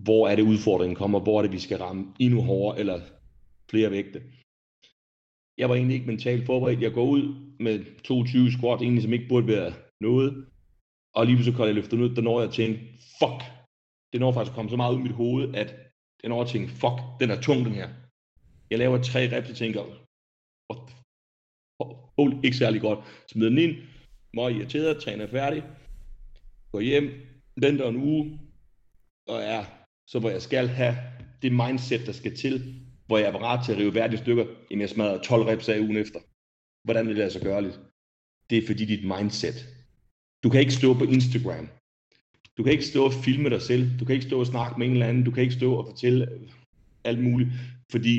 hvor er det udfordringen kommer, hvor er det vi skal ramme endnu hårdere, eller flere vægte. Jeg var egentlig ikke mentalt forberedt, jeg går ud med 22 squat, egentlig som ikke burde være noget, og lige så kan jeg løfte ud, der når jeg tænkte, fuck, det når faktisk at komme så meget ud i mit hoved, at den når jeg fuck, den er tung den her. Jeg laver tre reps, og tænker, what the oh, ikke særlig godt. Smider den ind, meget irriteret, træner færdig, går hjem, venter en uge, og er så hvor jeg skal have det mindset, der skal til, hvor jeg er parat til at rive værdige stykker, inden jeg smadrer 12 reps af ugen efter. Hvordan vil det altså gøre lidt? Det er fordi dit mindset. Du kan ikke stå på Instagram. Du kan ikke stå og filme dig selv. Du kan ikke stå og snakke med en eller anden. Du kan ikke stå og fortælle alt muligt. Fordi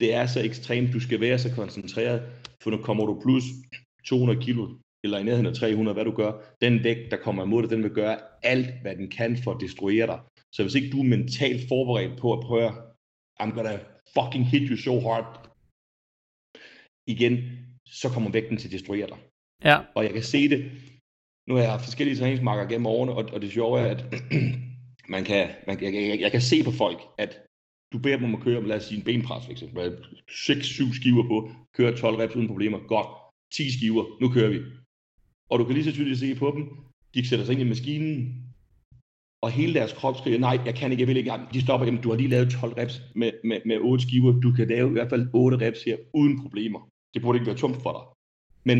det er så ekstremt. Du skal være så koncentreret. For når kommer du plus 200 kilo, eller i nærheden af 300, hvad du gør, den vægt, der kommer imod dig, den vil gøre alt, hvad den kan for at destruere dig. Så hvis ikke du er mentalt forberedt på at prøve, I'm gonna fucking hit you so hard, igen, så kommer vægten til at destruere dig. Ja. Og jeg kan se det, nu har jeg haft forskellige træningsmarker gennem årene, og, og det sjove er, at man kan, man, jeg, jeg, jeg kan se på folk, at du beder dem om at køre, lad os sige en benpres for eksempel, 6-7 skiver på, køre 12 reps uden problemer, godt, 10 skiver, nu kører vi. Og du kan lige så tydeligt se på dem, de sætter sig ind i maskinen, og hele deres krop skriger, nej, jeg kan ikke, jeg vil ikke. De stopper, jamen, du har lige lavet 12 reps med, med, med 8 skiver, du kan lave i hvert fald 8 reps her, uden problemer. Det burde ikke være tungt for dig. Men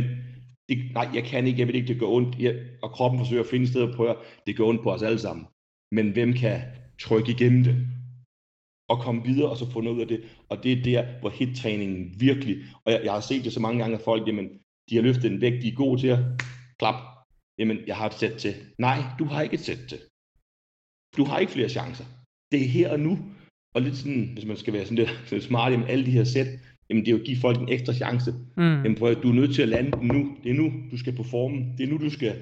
det, nej, jeg kan ikke, jeg ved ikke, det gør ondt, jeg, og kroppen forsøger at finde et sted at det gør ondt på os alle sammen. Men hvem kan trykke igennem det? Og komme videre og så få noget ud af det. Og det er der, hvor hit-træningen virkelig, og jeg, jeg har set det så mange gange, at folk, jamen, de har løftet en vægt, de er gode til at klap. Jamen, jeg har et sæt til. Nej, du har ikke et sæt til. Du har ikke flere chancer. Det er her og nu. Og lidt sådan, hvis man skal være sådan lidt, lidt smart, jamen alle de her sæt, jamen det er jo at give folk en ekstra chance. Mm. Jamen prøv, du er nødt til at lande den nu. Det er nu, du skal performe. Det er nu, du skal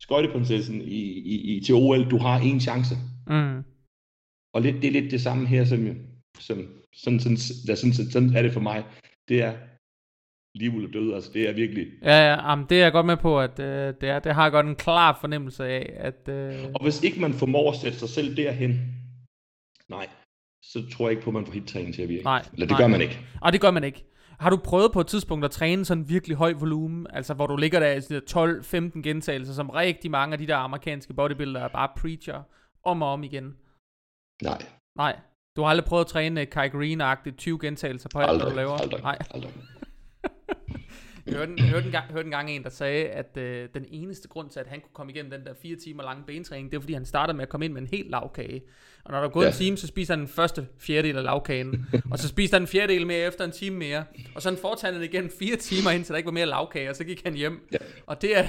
skøjteprinsessen i, i, i, til OL. Du har en chance. Mm. Og lidt, det er lidt det samme her, som, som sådan, sådan, sådan, sådan, sådan er det for mig. Det er, liv eller død, altså det er virkelig... Ja, ja, jamen, det er jeg godt med på, at øh, det, er, det har jeg godt en klar fornemmelse af, at... Øh... Og hvis ikke man formår at sætte sig selv derhen, nej, så tror jeg ikke på, at man får hit til at virke. Nej, Eller det nej. gør man ikke. Og det gør man ikke. Har du prøvet på et tidspunkt at træne sådan virkelig høj volumen, altså hvor du ligger der i 12-15 gentagelser, som rigtig mange af de der amerikanske bodybuildere bare preacher om og om igen? Nej. Nej. Du har aldrig prøvet at træne Kai Green-agtigt 20 gentagelser på alt, hvad du laver? Aldrig, Nej. aldrig. Jeg hørte, en, hørte, en gang, hørte en gang en, der sagde, at øh, den eneste grund til, at han kunne komme igennem den der fire timer lange bentræning, det var, fordi han startede med at komme ind med en helt lavkage. Og når der er gået ja. en time, så spiser han den første fjerdedel af lavkagen. og så spiser han en fjerdedel mere efter en time mere. Og så fortsatte han igen fire timer, indtil der ikke var mere lavkage, og så gik han hjem. Ja. Og det er,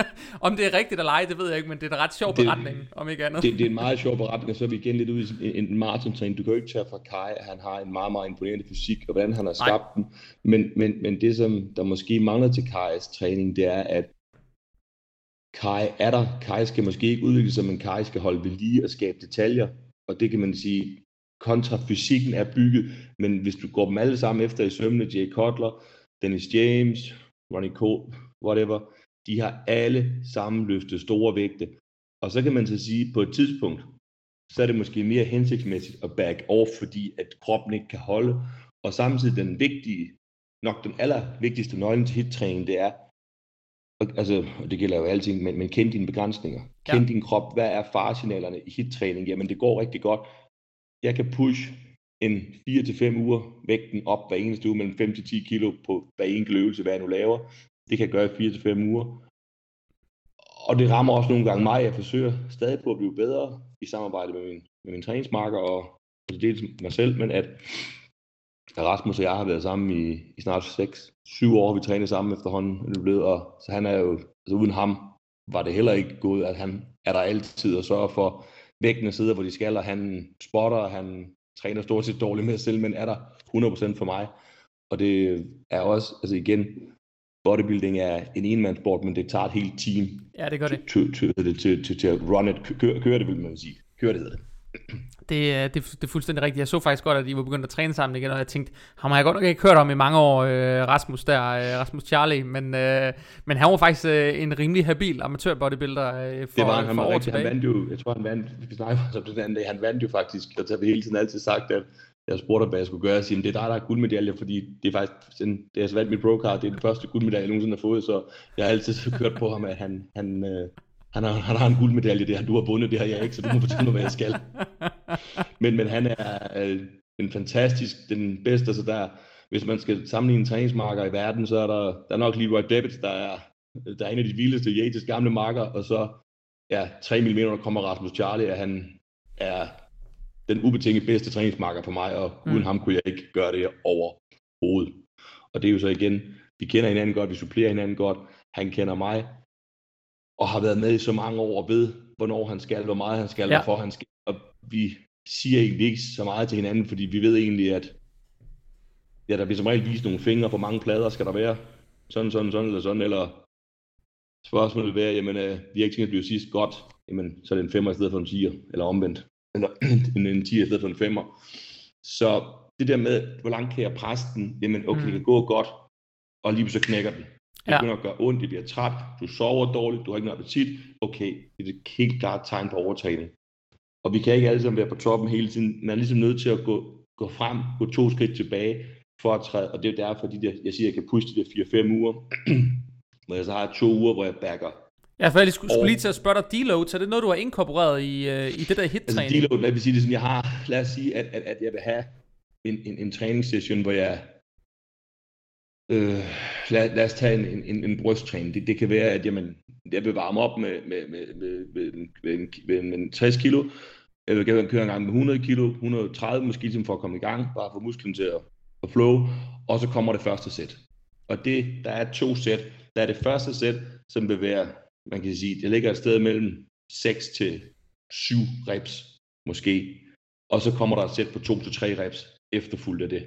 om det er rigtigt eller ej, det ved jeg ikke, men det er en ret sjov det, beretning, om ikke andet. Det, det er en meget sjov beretning, og så er vi igen lidt ude i en, en maratontræning. Du kan jo ikke tage fra Kai, at han har en meget, meget imponerende fysik, og hvordan han har skabt Nej. den. Men, men, men det, som der måske mangler til Kais træning, det er, at Kai er der. Kai skal måske ikke udvikle sig, men Kai skal holde ved lige og skabe detaljer. Og det kan man sige, kontra fysikken er bygget, men hvis du går dem alle sammen efter i sømne, Jay Cutler, Dennis James, Ronnie Cole, whatever, de har alle sammen løftet store vægte. Og så kan man så sige, på et tidspunkt, så er det måske mere hensigtsmæssigt at back off, fordi at kroppen ikke kan holde. Og samtidig den vigtige, nok den allervigtigste nøglen til hittræning, det er, altså, og det gælder jo alting, men, men kend dine begrænsninger. Ja. Kend din krop. Hvad er faresignalerne i hittræning? Jamen, det går rigtig godt. Jeg kan push en 4-5 uger vægten op hver eneste uge mellem 5-10 kilo på hver enkelt øvelse, hvad jeg nu laver. Det kan jeg gøre i 4-5 uger. Og det rammer også nogle gange mig. Jeg forsøger stadig på at blive bedre i samarbejde med min, med min træningsmarker og det dels mig selv, men at Rasmus og jeg har været sammen i, i snart 6-7 år. Vi træner sammen efterhånden. Det blevet, og, så han er jo, altså uden ham var det heller ikke gået, at han er der altid og sørger for, vægtene sidder, hvor de skal, og han spotter, han træner stort set dårligt med sig selv, men er der 100% for mig. Og det er også, altså igen, bodybuilding er en enmandssport, men det tager et helt team. Ja, det gør det. Til, til, til, til, til, at run it, køre, køre det, vil man sige. Køre det hedder det. Det, det, det er fuldstændig rigtigt. Jeg så faktisk godt, at de var begyndt at træne sammen igen, og jeg tænkte, ham har jeg godt nok ikke hørt om i mange år, øh, Rasmus der, øh, Rasmus Charlie, men, øh, men han var faktisk øh, en rimelig habil amatør bodybuilder øh, for, det var han, han for var år rigtig, tilbage. Han vandt jo, jeg tror han vandt, vi snakker om det anden dag, han vandt jo faktisk, og så har vi hele tiden altid sagt, at jeg spurgte, hvad jeg skulle gøre, og sige, det er dig, der har guldmedalje, fordi det er faktisk, sådan, det er så valgt mit pro-card, det er den første guldmedalje, jeg nogensinde har fået, så jeg har altid kørt på ham, at han, han, øh, han, har, han har en guldmedalje, det har du har bundet, det har jeg ikke, så du må fortælle mig, hvad jeg skal. Men, men han er øh, en fantastisk, den bedste, altså der, hvis man skal sammenligne træningsmarker i verden, så er der, der er nok Leroy Debbits, der er, der er en af de vildeste Yates gamle marker, og så ja, 3 mm, kommer Rasmus Charlie, og han er den ubetinget bedste træningsmarker for mig, og mm. uden ham kunne jeg ikke gøre det overhovedet. Og det er jo så igen, vi kender hinanden godt, vi supplerer hinanden godt, han kender mig, og har været med i så mange år og ved, hvornår han skal, hvor meget han skal, ja. hvorfor han skal. Og vi siger egentlig ikke så meget til hinanden, fordi vi ved egentlig, at ja, der bliver som regel vist nogle fingre, hvor mange plader skal der være. Sådan, sådan, sådan, eller sådan, eller spørgsmålet vil være, jamen, øh, vi har ikke tænkt at blive sidst godt, jamen, så er det en femmer i stedet for en 10'er, eller omvendt eller en, en 10 i stedet for en 5'er. Så det der med, hvor langt kan jeg presse den, jamen okay, mm. det kan gå godt, og lige så knækker den. Det ja. begynder at gøre ondt, det bliver træt, du sover dårligt, du har ikke noget appetit. Okay, det er et helt klart tegn på overtræning. Og vi kan ikke alle sammen være på toppen hele tiden. Man er ligesom nødt til at gå, gå frem, gå to skridt tilbage, for at træde, og det er derfor, de der, jeg siger, at jeg kan puste de der 4-5 uger, hvor jeg så har to uger, hvor jeg backer Ja, for jeg lige skulle, skulle lige til at spørge dig, deload, så er det noget, du har inkorporeret i, øh, i det der hit-træning? Altså deload, lad, sige det sådan, jeg har, lad os sige, at, at, at jeg vil have en, en, en træningssession, hvor jeg øh, lad, lad os tage en, en, en, en brysttræning. Det, det kan være, at jamen, jeg vil varme op med, med, med, med, med, med, en, med, en, med en 60 kilo. Jeg vil gerne køre en gang med 100 kilo, 130 måske, ligesom for at komme i gang, bare for musklen til at, at flow. Og så kommer det første sæt. Og det, der er to sæt. Der er det første sæt, som vil være man kan sige, det ligger et sted mellem 6 til 7 reps, måske. Og så kommer der et sæt på 2 til 3 reps efterfulgt af det.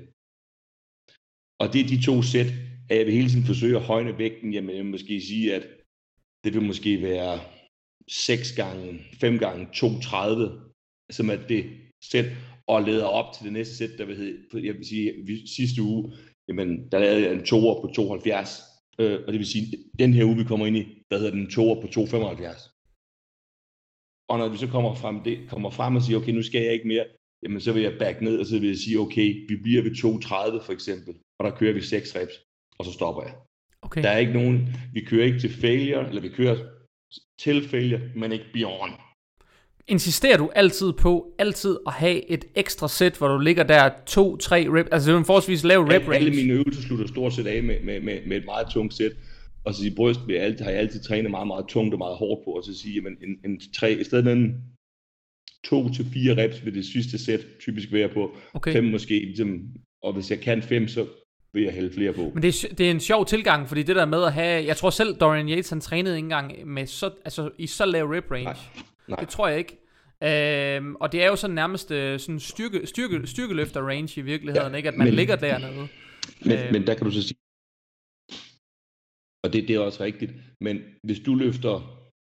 Og det er de to sæt, at jeg vil hele tiden forsøge at højne vægten. Jamen, jeg vil måske sige, at det vil måske være 6 gange, 5 gange 230, som er det sæt, og leder op til det næste sæt, der vil hedde, jeg vil sige, sidste uge, jamen, der lavede jeg en toer på 72, øh, og det vil sige, den her uge, vi kommer ind i, der hedder den toer på 275. Og når vi så kommer frem, det, kommer frem og siger, okay, nu skal jeg ikke mere, jamen så vil jeg back ned, og så vil jeg sige, okay, vi bliver ved 230 for eksempel, og der kører vi 6 reps, og så stopper jeg. Okay. Der er ikke nogen, vi kører ikke til failure, eller vi kører til failure, men ikke beyond. Insisterer du altid på altid at have et ekstra sæt, hvor du ligger der 2-3 rep, altså det er en forholdsvis lav rep range? Alle mine øvelser slutter stort set af med, med, med, med et meget tungt sæt, og så i bryst vil jeg altid, har jeg altid trænet meget, meget tungt og meget hårdt på, og så sige, jamen en, en tre, i stedet en to til fire reps vil det sidste sæt typisk være på, okay. fem måske, ligesom, og hvis jeg kan fem, så vil jeg hælde flere på. Men det er, det er en sjov tilgang, fordi det der med at have, jeg tror selv Dorian Yates, han trænede ikke engang med så, altså, i så lav rep range. Nej. Nej. Det tror jeg ikke. Øhm, og det er jo sådan nærmest øh, sådan styrke, styrke, styrkeløfter range i virkeligheden, ja, ikke? At man men, ligger dernede. Men, øhm. men der kan du så sige, og det, det er også rigtigt, men hvis du løfter,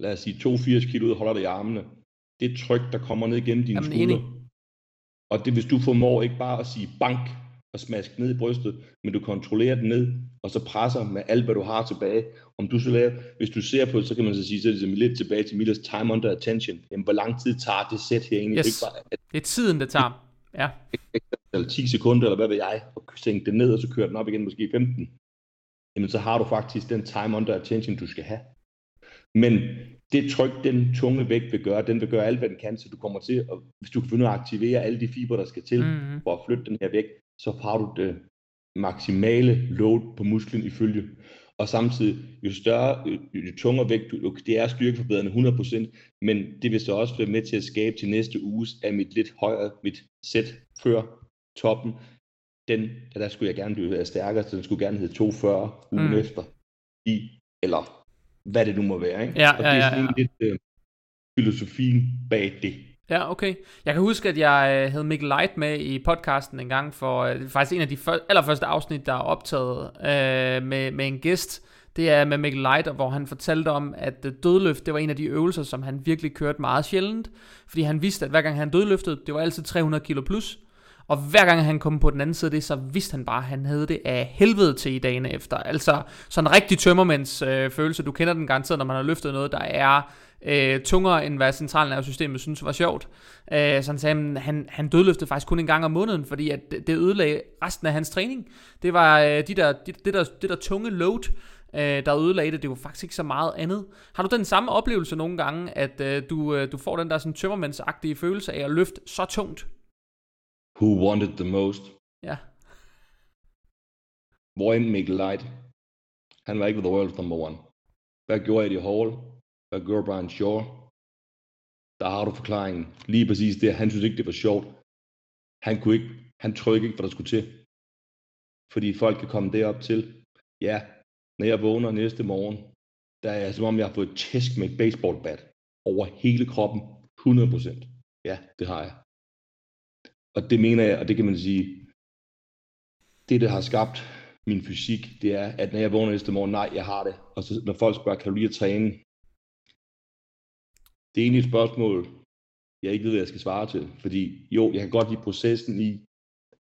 lad os sige 82 kilo og holder dig i armene, det tryk, der kommer ned igennem dine skuldre, og det hvis du formår ikke bare at sige bank, og smaske ned i brystet, men du kontrollerer den ned, og så presser med alt, hvad du har tilbage. Om du så laver, hvis du ser på det, så kan man så sige, så er det lidt tilbage til Millers time under attention. Jamen, hvor lang tid tager det sæt her egentlig? Yes. Det, er bare, at, det er tiden, det tager. Ja. Eller 10 sekunder, eller hvad ved jeg, og sænke det ned, og så kører den op igen, måske 15. Jamen, så har du faktisk den time under attention, du skal have. Men det tryk, den tunge vægt vil gøre, den vil gøre alt, hvad den kan, så du kommer til, at, hvis du kan finde at aktivere alle de fiber, der skal til, mm-hmm. for at flytte den her vægt, så har du det maksimale load på musklen ifølge. Og samtidig, jo større, jo tungere vægt, du, det er styrkeforbedrende 100%, men det vil så også være med til at skabe til næste uges af mit lidt højere, mit sæt før toppen. Den, der skulle jeg gerne blive stærkere, så den skulle gerne hedde 240 ugen mm. efter. I, eller hvad det nu må være. Ikke? Ja, og ja, det er sådan ja, ja. lidt øh, filosofien bag det. Ja, okay. Jeg kan huske, at jeg øh, havde Mikkel Light med i podcasten en gang, for øh, faktisk en af de før, allerførste afsnit, der er optaget øh, med, med en gæst. Det er med Mikkel Light, hvor han fortalte om, at øh, dødløft, det var en af de øvelser, som han virkelig kørte meget sjældent. Fordi han vidste, at hver gang han dødløftede, det var altid 300 kilo plus. Og hver gang han kom på den anden side af det, så vidste han bare, at han havde det af helvede til i dagene efter. Altså sådan en rigtig tømmermænds øh, følelse. Du kender den garanteret, når man har løftet noget, der er øh, tungere, end hvad centralnervesystemet synes var sjovt. Øh, så han sagde, at han, han dødløftede faktisk kun en gang om måneden, fordi at det ødelagde resten af hans træning. Det var øh, de der, de, det, der, det der tunge load, øh, der ødelagde det. Det var faktisk ikke så meget andet. Har du den samme oplevelse nogle gange, at øh, du, øh, du får den der sådan tømmermændsagtige følelse af at løfte så tungt? Who wanted the most? Ja. Hvor end Mikkel Light? Han var ikke the world number one. Hvad gjorde Eddie Hall? Hvad gjorde Brian Shaw? Der har du forklaringen. Lige præcis det. Han synes ikke, det var sjovt. Han kunne ikke, han trykkede ikke, hvad der skulle til. Fordi folk kan komme derop til. Ja, når jeg vågner næste morgen, der er som om, jeg har fået tæsk med et baseballbat over hele kroppen. 100%. Ja, det har jeg. Og det mener jeg, og det kan man sige, det der har skabt min fysik, det er, at når jeg vågner næste morgen, nej, jeg har det. Og så når folk spørger, kan du lige at træne? Det er egentlig et spørgsmål, jeg ikke ved, hvad jeg skal svare til. Fordi jo, jeg kan godt lide processen i,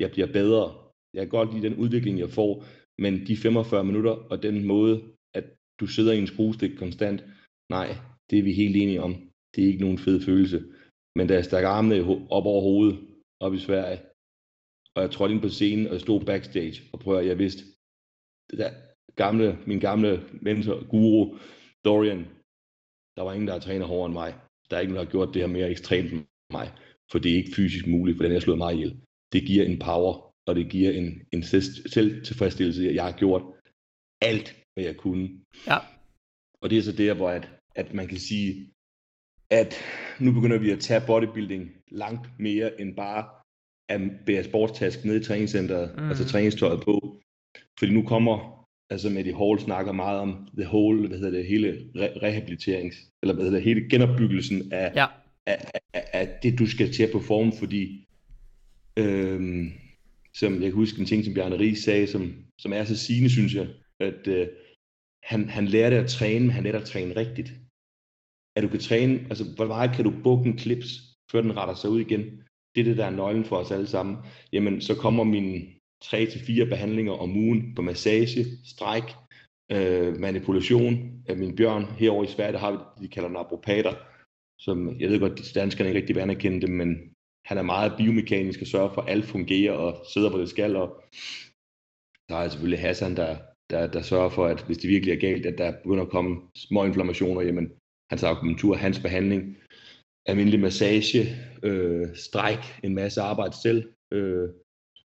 jeg bliver bedre. Jeg kan godt lide den udvikling, jeg får. Men de 45 minutter og den måde, at du sidder i en skruestik konstant, nej, det er vi helt enige om. Det er ikke nogen fed følelse. Men da jeg stak armene op over hovedet, op i Sverige, og jeg trådte ind på scenen, og jeg stod backstage, og prøver, at jeg vidste, det der gamle, min gamle mentor, guru, Dorian, der var ingen, der har trænet hårdere end mig. Der er ikke nogen, der har gjort det her mere ekstremt end mig. For det er ikke fysisk muligt, for den har slået mig ihjel. Det giver en power, og det giver en, en selvtilfredsstillelse, at jeg har gjort alt, hvad jeg kunne. Ja. Og det er så der, hvor at, at man kan sige, at nu begynder vi at tage bodybuilding langt mere end bare at bære sportstask ned i træningscenteret, mm. altså træningstøjet på. Fordi nu kommer, altså med de Hall snakker meget om the whole, hvad hedder det, hele re- rehabiliterings, eller hvad hedder det, hele genopbyggelsen af, ja. af, af, af, det, du skal til at performe, fordi øhm, som jeg kan huske en ting, som Bjarne Ries sagde, som, som er så sigende, synes jeg, at øh, han, han lærte at træne, men han lærte at træne rigtigt. At du kan træne, altså hvor meget kan du bukke en klips, før den retter sig ud igen. Det er det, der er nøglen for os alle sammen. Jamen, så kommer mine 3-4 behandlinger om ugen på massage, stræk, øh, manipulation af min bjørn. Herovre i Sverige, der har vi, de kalder napropater, som jeg ved godt, at danskerne ikke rigtig vil anerkende dem, men han er meget biomekanisk og sørger for, at alt fungerer og sidder, hvor det skal. Og der er selvfølgelig Hassan, der, der, der sørger for, at hvis det virkelig er galt, at der begynder at komme små inflammationer, jamen hans akupunktur, hans behandling, almindelig massage, øh, stræk, en masse arbejde selv, øh,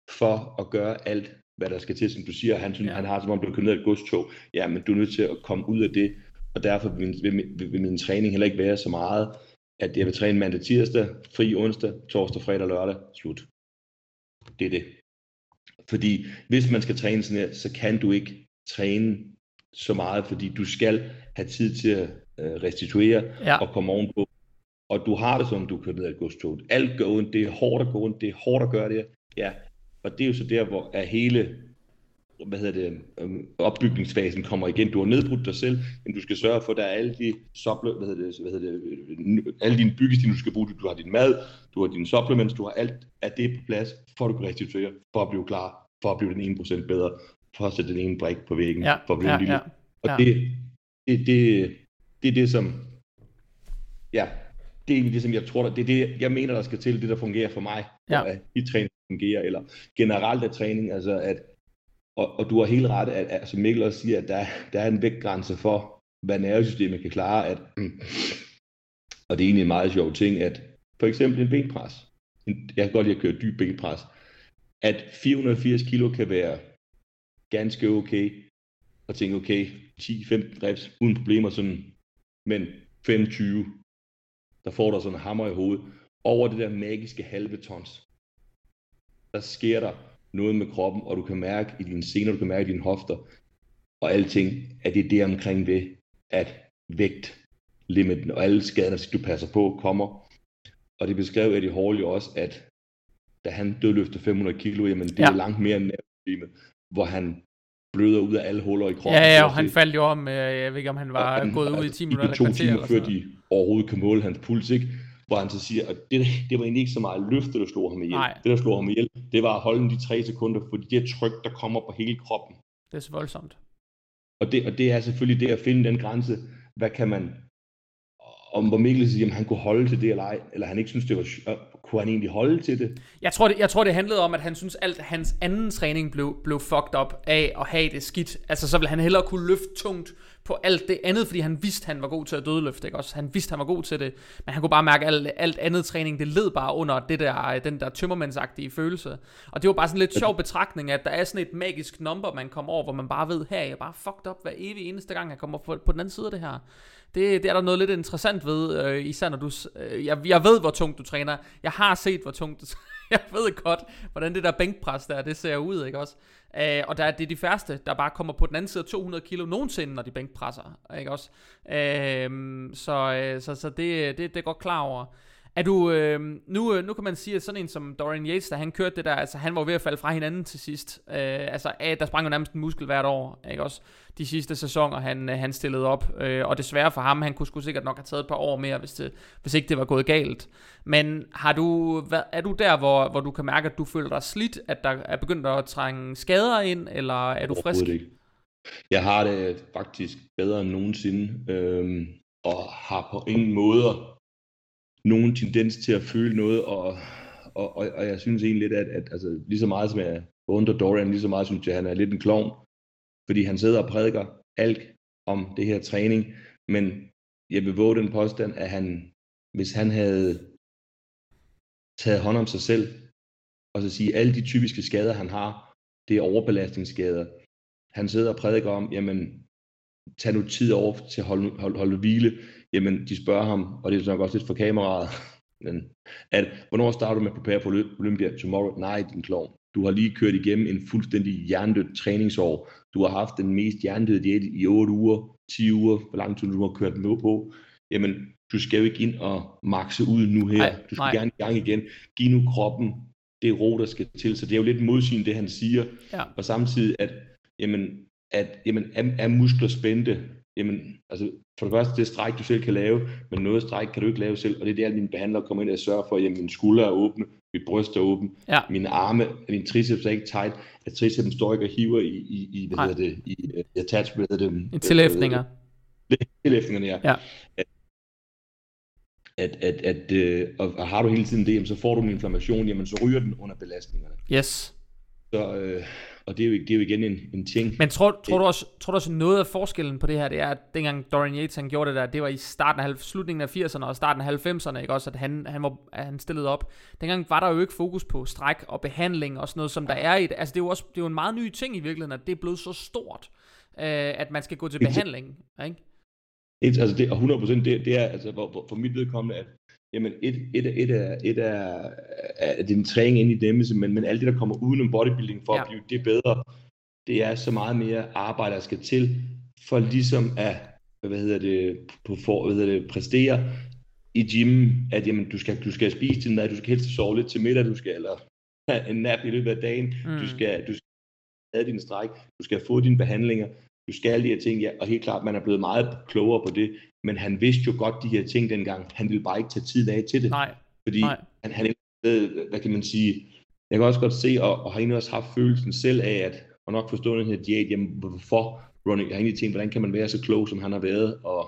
for at gøre alt, hvad der skal til, som du siger. Han, synes, ja. han har som om, du kørt ned et godstog. Ja, men du er nødt til at komme ud af det, og derfor vil, vil, vil, vil min træning heller ikke være så meget, at jeg vil træne mandag, tirsdag, fri onsdag, torsdag, fredag, lørdag, slut. Det er det. Fordi hvis man skal træne sådan her, så kan du ikke træne så meget, fordi du skal have tid til at øh, restituere ja. og komme ovenpå. Og du har det som, du kører ned af et godstog. Alt går ondt, det er hårdt at gå ondt, det er hårdt at gøre det. Ja, og det er jo så der, hvor er hele hvad hedder det, øhm, opbygningsfasen kommer igen. Du har nedbrudt dig selv, men du skal sørge for, at der er alle de supple, hvad hedder det, hvad hedder det, alle dine byggestil, du skal bruge. Du har din mad, du har dine supplements, du har alt af det på plads, for at du kan restituere, for at blive klar, for at blive den 1% bedre, for at sætte den ene brik på væggen, ja, for at blive ja, lille. Ja, og ja. det, det, det, det er det, som, ja, det er egentlig det, som jeg tror, det er det, jeg mener, der skal til, det der fungerer for mig, ja. i træning fungerer, eller generelt af træning, altså at og, og du har helt ret, at, at som Mikkel også siger, at der, der er en vægtgrænse for, hvad nervesystemet kan klare. At, hmm, og det er egentlig en meget sjov ting, at for eksempel en benpres. Jeg kan godt lide at køre dyb benpres. At 480 kilo kan være ganske okay, og tænke, okay, 10-15 reps uden problemer, sådan, men 25, der får der sådan en hammer i hovedet, over det der magiske halve tons. Der sker der noget med kroppen, og du kan mærke i dine sener, du kan mærke i dine hofter, og alting, at det er det omkring ved, at vægt, limiten og alle skaderne, du passer på, kommer. Og det beskrev Eddie Hall jo også, at da han dødløfter 500 kilo, jamen det ja. er langt mere end nervesystemet, hvor han bløder ud af alle huller i kroppen. Ja, ja, og han faldt jo om, jeg ved ikke om han var han, gået ud i 10 minutter eller to timer, før de overhovedet kan måle hans puls, ikke? Hvor han så siger, at det, det var egentlig ikke så meget løfte, der slog ham ihjel. Nej. Det, der slog ham ihjel, det var at holde de tre sekunder, fordi det tryk, der kommer på hele kroppen. Det er så voldsomt. Og det, og det er selvfølgelig det at finde den grænse. Hvad kan man, om hvor Mikkel siger, at han kunne holde til det eller ej, eller han ikke synes, det var kunne han egentlig holde til det? Jeg tror, det, jeg tror, det handlede om, at han synes, alt hans anden træning blev, blev fucked up af at have det skidt. Altså, så ville han hellere kunne løfte tungt på alt det andet, fordi han vidste, han var god til at dødløfte, ikke også? Han vidste, han var god til det, men han kunne bare mærke, at alt, alt andet træning, det led bare under det der, den der tømmermandsagtige følelse. Og det var bare sådan lidt sjov betragtning, at der er sådan et magisk number, man kommer over, hvor man bare ved, her er jeg bare fucked up hver evig eneste gang, jeg kommer på, på den anden side af det her. Det, det er der noget lidt interessant ved, øh, især når du... Øh, jeg, jeg ved, hvor tungt du træner. Jeg har set, hvor tungt du Jeg ved godt, hvordan det der bænkpres der, det ser ud, ikke også? Øh, og der er det de færreste, der bare kommer på den anden side af 200 kilo nogensinde, når de bænkpresser, ikke også? Øhm, øh, så, så, så det, det, det er godt klar over. Er du, øh, nu, nu kan man sige, at sådan en som Dorian Yates, da han kørte det der, altså han var ved at falde fra hinanden til sidst. Øh, altså der sprang jo nærmest en muskel hvert år, ikke også? De sidste sæsoner, han, øh, han stillede op. Øh, og desværre for ham, han kunne sgu sikkert nok have taget et par år mere, hvis, det, hvis ikke det var gået galt. Men har du, hvad, er du der, hvor, hvor du kan mærke, at du føler dig slidt, at der er begyndt at trænge skader ind, eller er du frisk? Ikke. Jeg har det faktisk bedre end nogensinde, øh, og har på ingen måde nogen tendens til at føle noget, og, og, og, og jeg synes egentlig lidt, at, at altså, lige så meget som jeg under Dorian, lige så meget synes jeg, at han er lidt en klovn, fordi han sidder og prædiker alt om det her træning, men jeg vil våge den påstand, at han, hvis han havde taget hånd om sig selv, og så sige, at alle de typiske skader, han har, det er overbelastningsskader. Han sidder og prædiker om, jamen, tag nu tid over til at holde, holde, holde hvile. Jamen, de spørger ham, og det er nok også lidt for kameraet, men at, hvornår starter du med at prepare for Olympia? Tomorrow? Nej, din klovn. Du har lige kørt igennem en fuldstændig hjernedødt træningsår. Du har haft den mest hjernedøde diæt i 8 uger, 10 uger, hvor lang tid du har kørt med på. Jamen, du skal jo ikke ind og makse ud nu her. Nej, du skal nej. gerne i gang igen. Giv nu kroppen det ro, der skal til. Så det er jo lidt modsigende, det han siger. Ja. Og samtidig, at, jamen, at jamen, er, er muskler spændte? Jamen, altså, for det første, det er stræk, du selv kan lave, men noget stræk kan du ikke lave selv, og det er det, at mine behandlere kommer ind og sørger for, at jamen, mine skuldre er åbne, mit bryst er åben, ja. mine arme, min triceps er ikke tight, at tricepsen står ikke og hiver i, i, i hvad hedder det, i uh, attach, hvad hedder det? I tilhæftninger. Tilhæftningerne, ja. ja. At, at, at, at øh, og, og har du hele tiden det, jamen, så får du en inflammation, jamen så ryger den under belastningerne. Yes. Så, øh, og det er jo, det er jo igen en, en ting. Men tror, tror, du også, tror du også noget af forskellen på det her, det er, at dengang Dorian Yates han gjorde det der, det var i starten af, slutningen af 80'erne og starten af 90'erne, ikke også, at han, han, var, han stillede op. Dengang var der jo ikke fokus på stræk og behandling og sådan noget, som der er i det. Altså det er jo også det er jo en meget ny ting i virkeligheden, at det er blevet så stort, øh, at man skal gå til behandling, ikke? Et, altså det, og 100% det, det er altså for, for mit vedkommende, at jamen et, et, et, er, et er, er din træning ind i dæmmelse, men, men alt det, der kommer udenom bodybuilding for ja. at blive det bedre, det er så meget mere arbejde, der skal til, for ligesom at hvad hedder det, på for, hvad hedder det, præstere i gymmen, at jamen, du, skal, du skal spise til mad, du skal helst sove lidt til middag, du skal, eller have en nap i løbet af dagen, mm. du skal, du skal have din stræk, du skal få dine behandlinger, du skal de her ting, ja, og helt klart, man er blevet meget klogere på det, men han vidste jo godt de her ting dengang. Han ville bare ikke tage tid af til det. Nej. Fordi Nej. Han, han, hvad kan man sige, jeg kan også godt se, og, og har egentlig også haft følelsen selv af, at, og nok forstå den her diæt, jamen hvorfor running, jeg har egentlig tænkt, hvordan kan man være så klog, som han har været, og,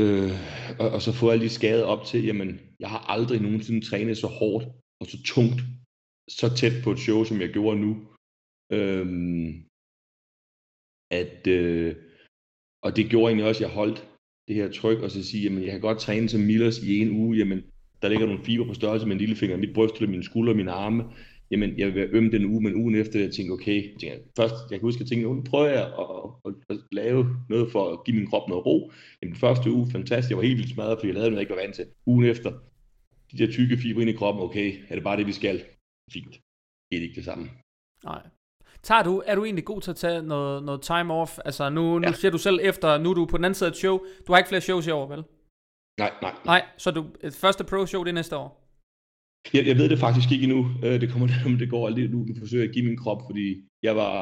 øh, og, og så få alle de skader op til, jamen, jeg har aldrig nogensinde trænet så hårdt og så tungt, så tæt på et show, som jeg gjorde nu. Øh, at, øh, og det gjorde egentlig også, at jeg holdt det her tryk, og så sige, jamen jeg kan godt træne som Millers i en uge, jamen der ligger nogle fiber på størrelse med en lillefinger, mit bryst eller mine skuldre, mine arme, jamen jeg vil være øm den uge, men ugen efter, jeg tænkte, okay, jeg tænkte, først, jeg kan huske, at jeg tænkte, nu prøver jeg at, at, at, lave noget for at give min krop noget ro. Jamen den første uge, fantastisk, jeg var helt vildt smadret, fordi jeg lavede noget, jeg ikke var vant til. Ugen efter, de der tykke fibre ind i kroppen, okay, er det bare det, vi skal? Fint. Det er ikke det samme. Nej. Tager du, er du egentlig god til at tage noget, noget time off? Altså nu, nu ja. siger du selv efter, nu er du på den anden side af et show. Du har ikke flere shows i år, vel? Nej, nej. Nej, så du, første pro-show, det er næste år? Jeg, jeg ved det faktisk ikke endnu. Øh, det kommer om det går aldrig nu. Jeg forsøger at give min krop, fordi jeg var,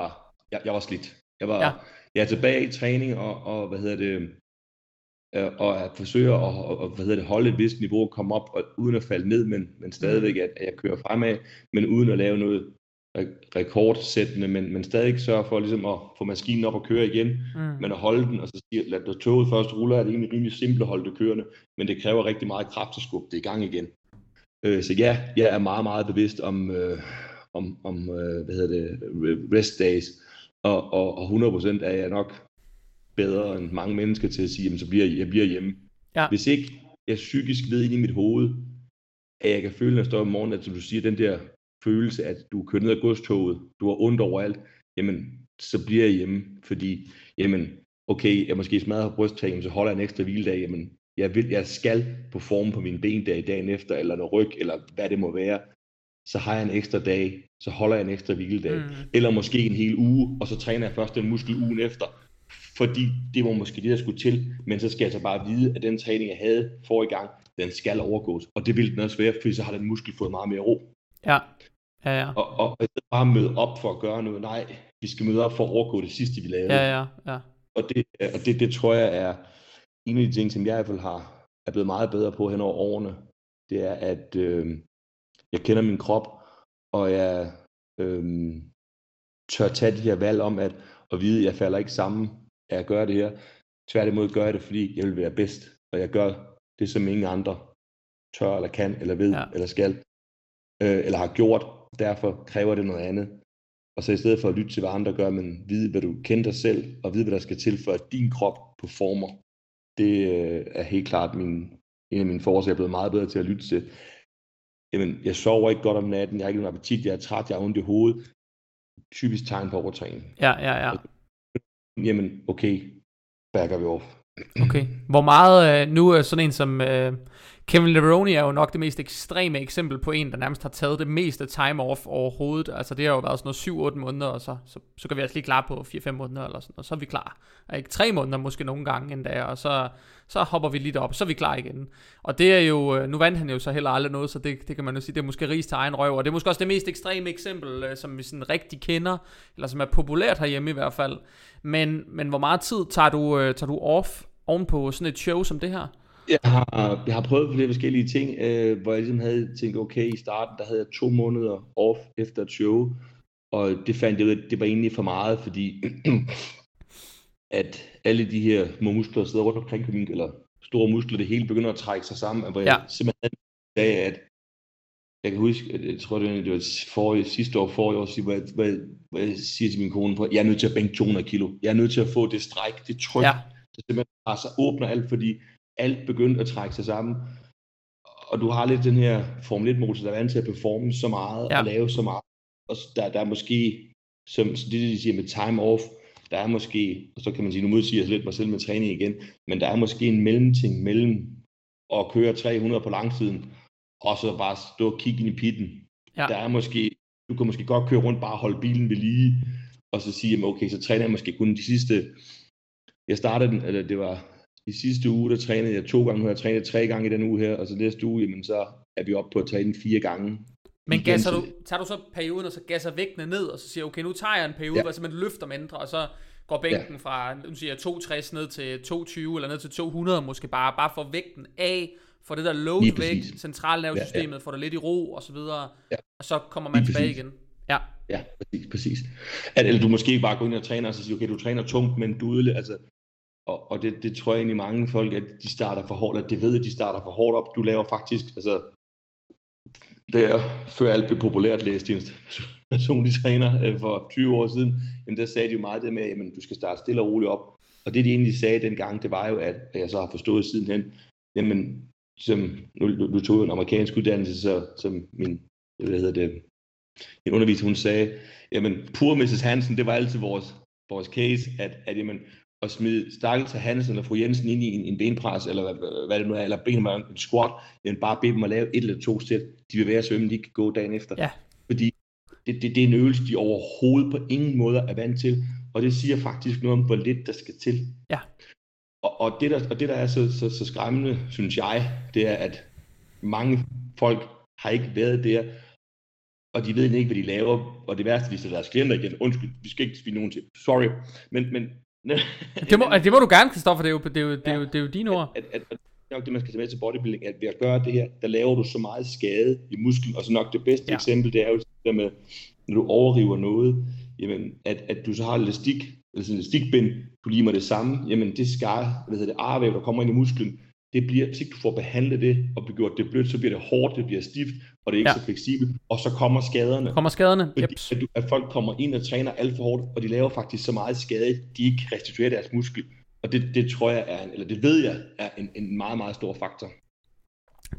jeg, jeg var slidt. Jeg var, ja. jeg er tilbage i træning, og, og hvad hedder det, øh, og at forsøge at og, hvad hedder det, holde et vist niveau og komme op, og, uden at falde ned, men, men stadigvæk, at, at jeg kører fremad, men uden at lave noget rekordsættende, men, men stadig sørge for ligesom at få maskinen op og køre igen, mm. men at holde den, og så sige, lad toget først rulle, er det egentlig rimelig simpelt at holde det kørende, men det kræver rigtig meget kraft at skubbe det i gang igen. Øh, så ja, jeg er meget, meget bevidst om, øh, om, om øh, hvad hedder det, rest days, og, og, og 100% er jeg nok bedre end mange mennesker til at sige, jamen, så bliver jeg, jeg bliver hjemme. Ja. Hvis ikke jeg psykisk ved ind i mit hoved, at jeg kan føle, når jeg står om morgenen, at som du siger, den der følelse, at du kører ned ad godstoget, du har ondt overalt, jamen, så bliver jeg hjemme, fordi, jamen, okay, jeg måske smadrer brysttagen, så holder jeg en ekstra hviledag, jamen, jeg, vil, jeg skal på form på mine ben der i dagen efter, eller noget ryg, eller hvad det må være, så har jeg en ekstra dag, så holder jeg en ekstra hviledag, mm. eller måske en hel uge, og så træner jeg først den muskel ugen efter, fordi det var måske det, der skulle til, men så skal jeg så bare vide, at den træning, jeg havde for i gang, den skal overgås, og det vil den også være, fordi så har den muskel fået meget mere ro. Ja. Ja, ja. Og, og, og bare møde op for at gøre noget. Nej, vi skal møde op for at overgå det sidste, vi lavede. Ja, ja, ja. Og det, og det, det tror jeg er en af de ting, som jeg i hvert fald har, er blevet meget bedre på hen over årene. Det er, at øh, jeg kender min krop, og jeg øh, tør tage de her valg om at, at vide, at jeg falder ikke sammen af at gøre det her. Tværtimod gør jeg det, fordi jeg vil være bedst, og jeg gør det, som ingen andre tør, eller kan, eller ved, ja. eller skal, øh, eller har gjort, derfor kræver det noget andet. Og så i stedet for at lytte til, hvad andre gør, men vide, hvad du kender dig selv, og vide, hvad der skal til, for at din krop performer. Det øh, er helt klart min, en af mine forår, jeg er blevet meget bedre til at lytte til. Jamen, jeg sover ikke godt om natten, jeg har ikke nogen appetit, jeg er træt, jeg har ondt i hovedet. Typisk tegn på overtræning. Ja, ja, ja. Jamen, okay, backer vi off. Okay. Hvor meget, øh, nu er sådan en som øh, Kevin Leveroni er jo nok det mest ekstreme eksempel på en, der nærmest har taget det meste time off overhovedet. Altså det har jo været sådan noget 7-8 måneder, og så, så, så kan vi altså lige klar på 4-5 måneder eller sådan, og så er vi klar. Og ikke 3 måneder måske nogle gange endda, og så, så hopper vi lidt op, og så er vi klar igen. Og det er jo, øh, nu vandt han jo så heller aldrig noget, så det, det kan man jo sige, det er måske ris til egen røv, og det er måske også det mest ekstreme eksempel, øh, som vi sådan rigtig kender, eller som er populært herhjemme i hvert fald. Men, men hvor meget tid tager du, øh, tager du off oven på sådan et show som det her? Jeg har, jeg har prøvet flere forskellige ting, øh, hvor jeg ligesom havde tænkt, okay, i starten, der havde jeg to måneder off efter et show, og det fandt jeg ud af, det var egentlig for meget, fordi at alle de her muskler sidder rundt omkring på min, eller store muskler, det hele begynder at trække sig sammen, hvor ja. jeg simpelthen sagde, at jeg kan huske, at jeg tror, det var forrige, sidste år, forrige år, hvor jeg, hvor, jeg, hvor jeg siger til min kone, at jeg er nødt til at bænke 200 kilo. Jeg er nødt til at få det stræk, det tryk, ja. det simpelthen bare så åbner alt, fordi alt begyndte at trække sig sammen. Og du har lidt den her Formel 1 motor, der er vant til at performe så meget ja. og lave så meget. Og der, der er måske, som det, de siger med time off, der er måske, og så kan man sige, nu modsiger jeg lidt mig selv med træning igen, men der er måske en mellemting mellem at køre 300 på langsiden, og så bare stå og kigge ind i pitten. Ja. Der er måske, du kan måske godt køre rundt, bare holde bilen ved lige, og så sige, okay, så træner jeg måske kun de sidste, jeg startede den, eller det var i sidste uge, der trænede jeg to gange, nu har jeg trænet tre gange i den uge her, og så næste uge, jamen så er vi oppe på at træne fire gange. Men gasser du, tager du så perioden, og så gasser vægtene ned, og så siger okay, nu tager jeg en periode, ja. hvor man løfter mindre, og så går bænken ja. fra, nu siger jeg 260 ned til 220, eller ned til 200 måske bare, bare for vægten af, for det der load væk, centralnervesystemet, ja, ja. får det lidt i ro, og så videre, ja. og så kommer man tilbage igen. Ja. Ja, præcis, præcis. At, eller du måske bare går ind og træner, og så siger, okay, du træner tungt, men du altså, og, og det, det tror jeg egentlig mange folk, at de starter for hårdt, at det ved, at de starter for hårdt op. Du laver faktisk, altså, der før alt blev populært, læste en personlig træner øh, for 20 år siden, jamen der sagde de jo meget det med, at du skal starte stille og roligt op. Og det de egentlig sagde dengang, det var jo, at, at jeg så har forstået sidenhen, jamen, som, nu, nu tog en amerikansk uddannelse, så, som min, hvad hedder det, en underviser, hun sagde, jamen, pur Mrs. Hansen, det var altid vores, vores case, at, at jamen, at smide Stakkels Hansen eller fru Jensen ind i en, en benpres, eller hvad, hvad det nu er, eller mig en squat, men bare bede dem at lave et eller to sæt, de vil være svømme, de kan gå dagen efter. Ja. Fordi det, det, det er en øvelse, de overhovedet på ingen måde er vant til, og det siger faktisk noget om, hvor lidt der skal til. Ja. Og, og, det, der, og det, der er så, så, så skræmmende, synes jeg, det er, at mange folk har ikke været der, og de ved ikke, hvad de laver, og det værste, de sætter deres klienter igen, undskyld, vi skal ikke svine nogen til, sorry, men, men det, må, det må du gerne, Kristoffer, det er jo, det er jo, det er jo, det er jo dine ord. At, at, at, nok det, man skal tage med til bodybuilding, at ved at gøre det her, der laver du så meget skade i musklen, og så nok det bedste ja. eksempel, det er jo det med, når du overriver noget, jamen, at, at du så har elastik, eller sådan elastikbind, du limer det samme, jamen det skar, hvad hedder det, arvæv, der kommer ind i musklen, det bliver, hvis ikke du får behandlet det og gjort det blødt, så bliver det hårdt, det bliver stift, og det er ikke ja. så fleksibelt, og så kommer skaderne. Kommer skaderne, Fordi at, du, at folk kommer ind og træner alt for hårdt, og de laver faktisk så meget skade, de ikke restituerer deres muskel. Og det, det tror jeg er, eller det ved jeg, er en, en meget, meget stor faktor.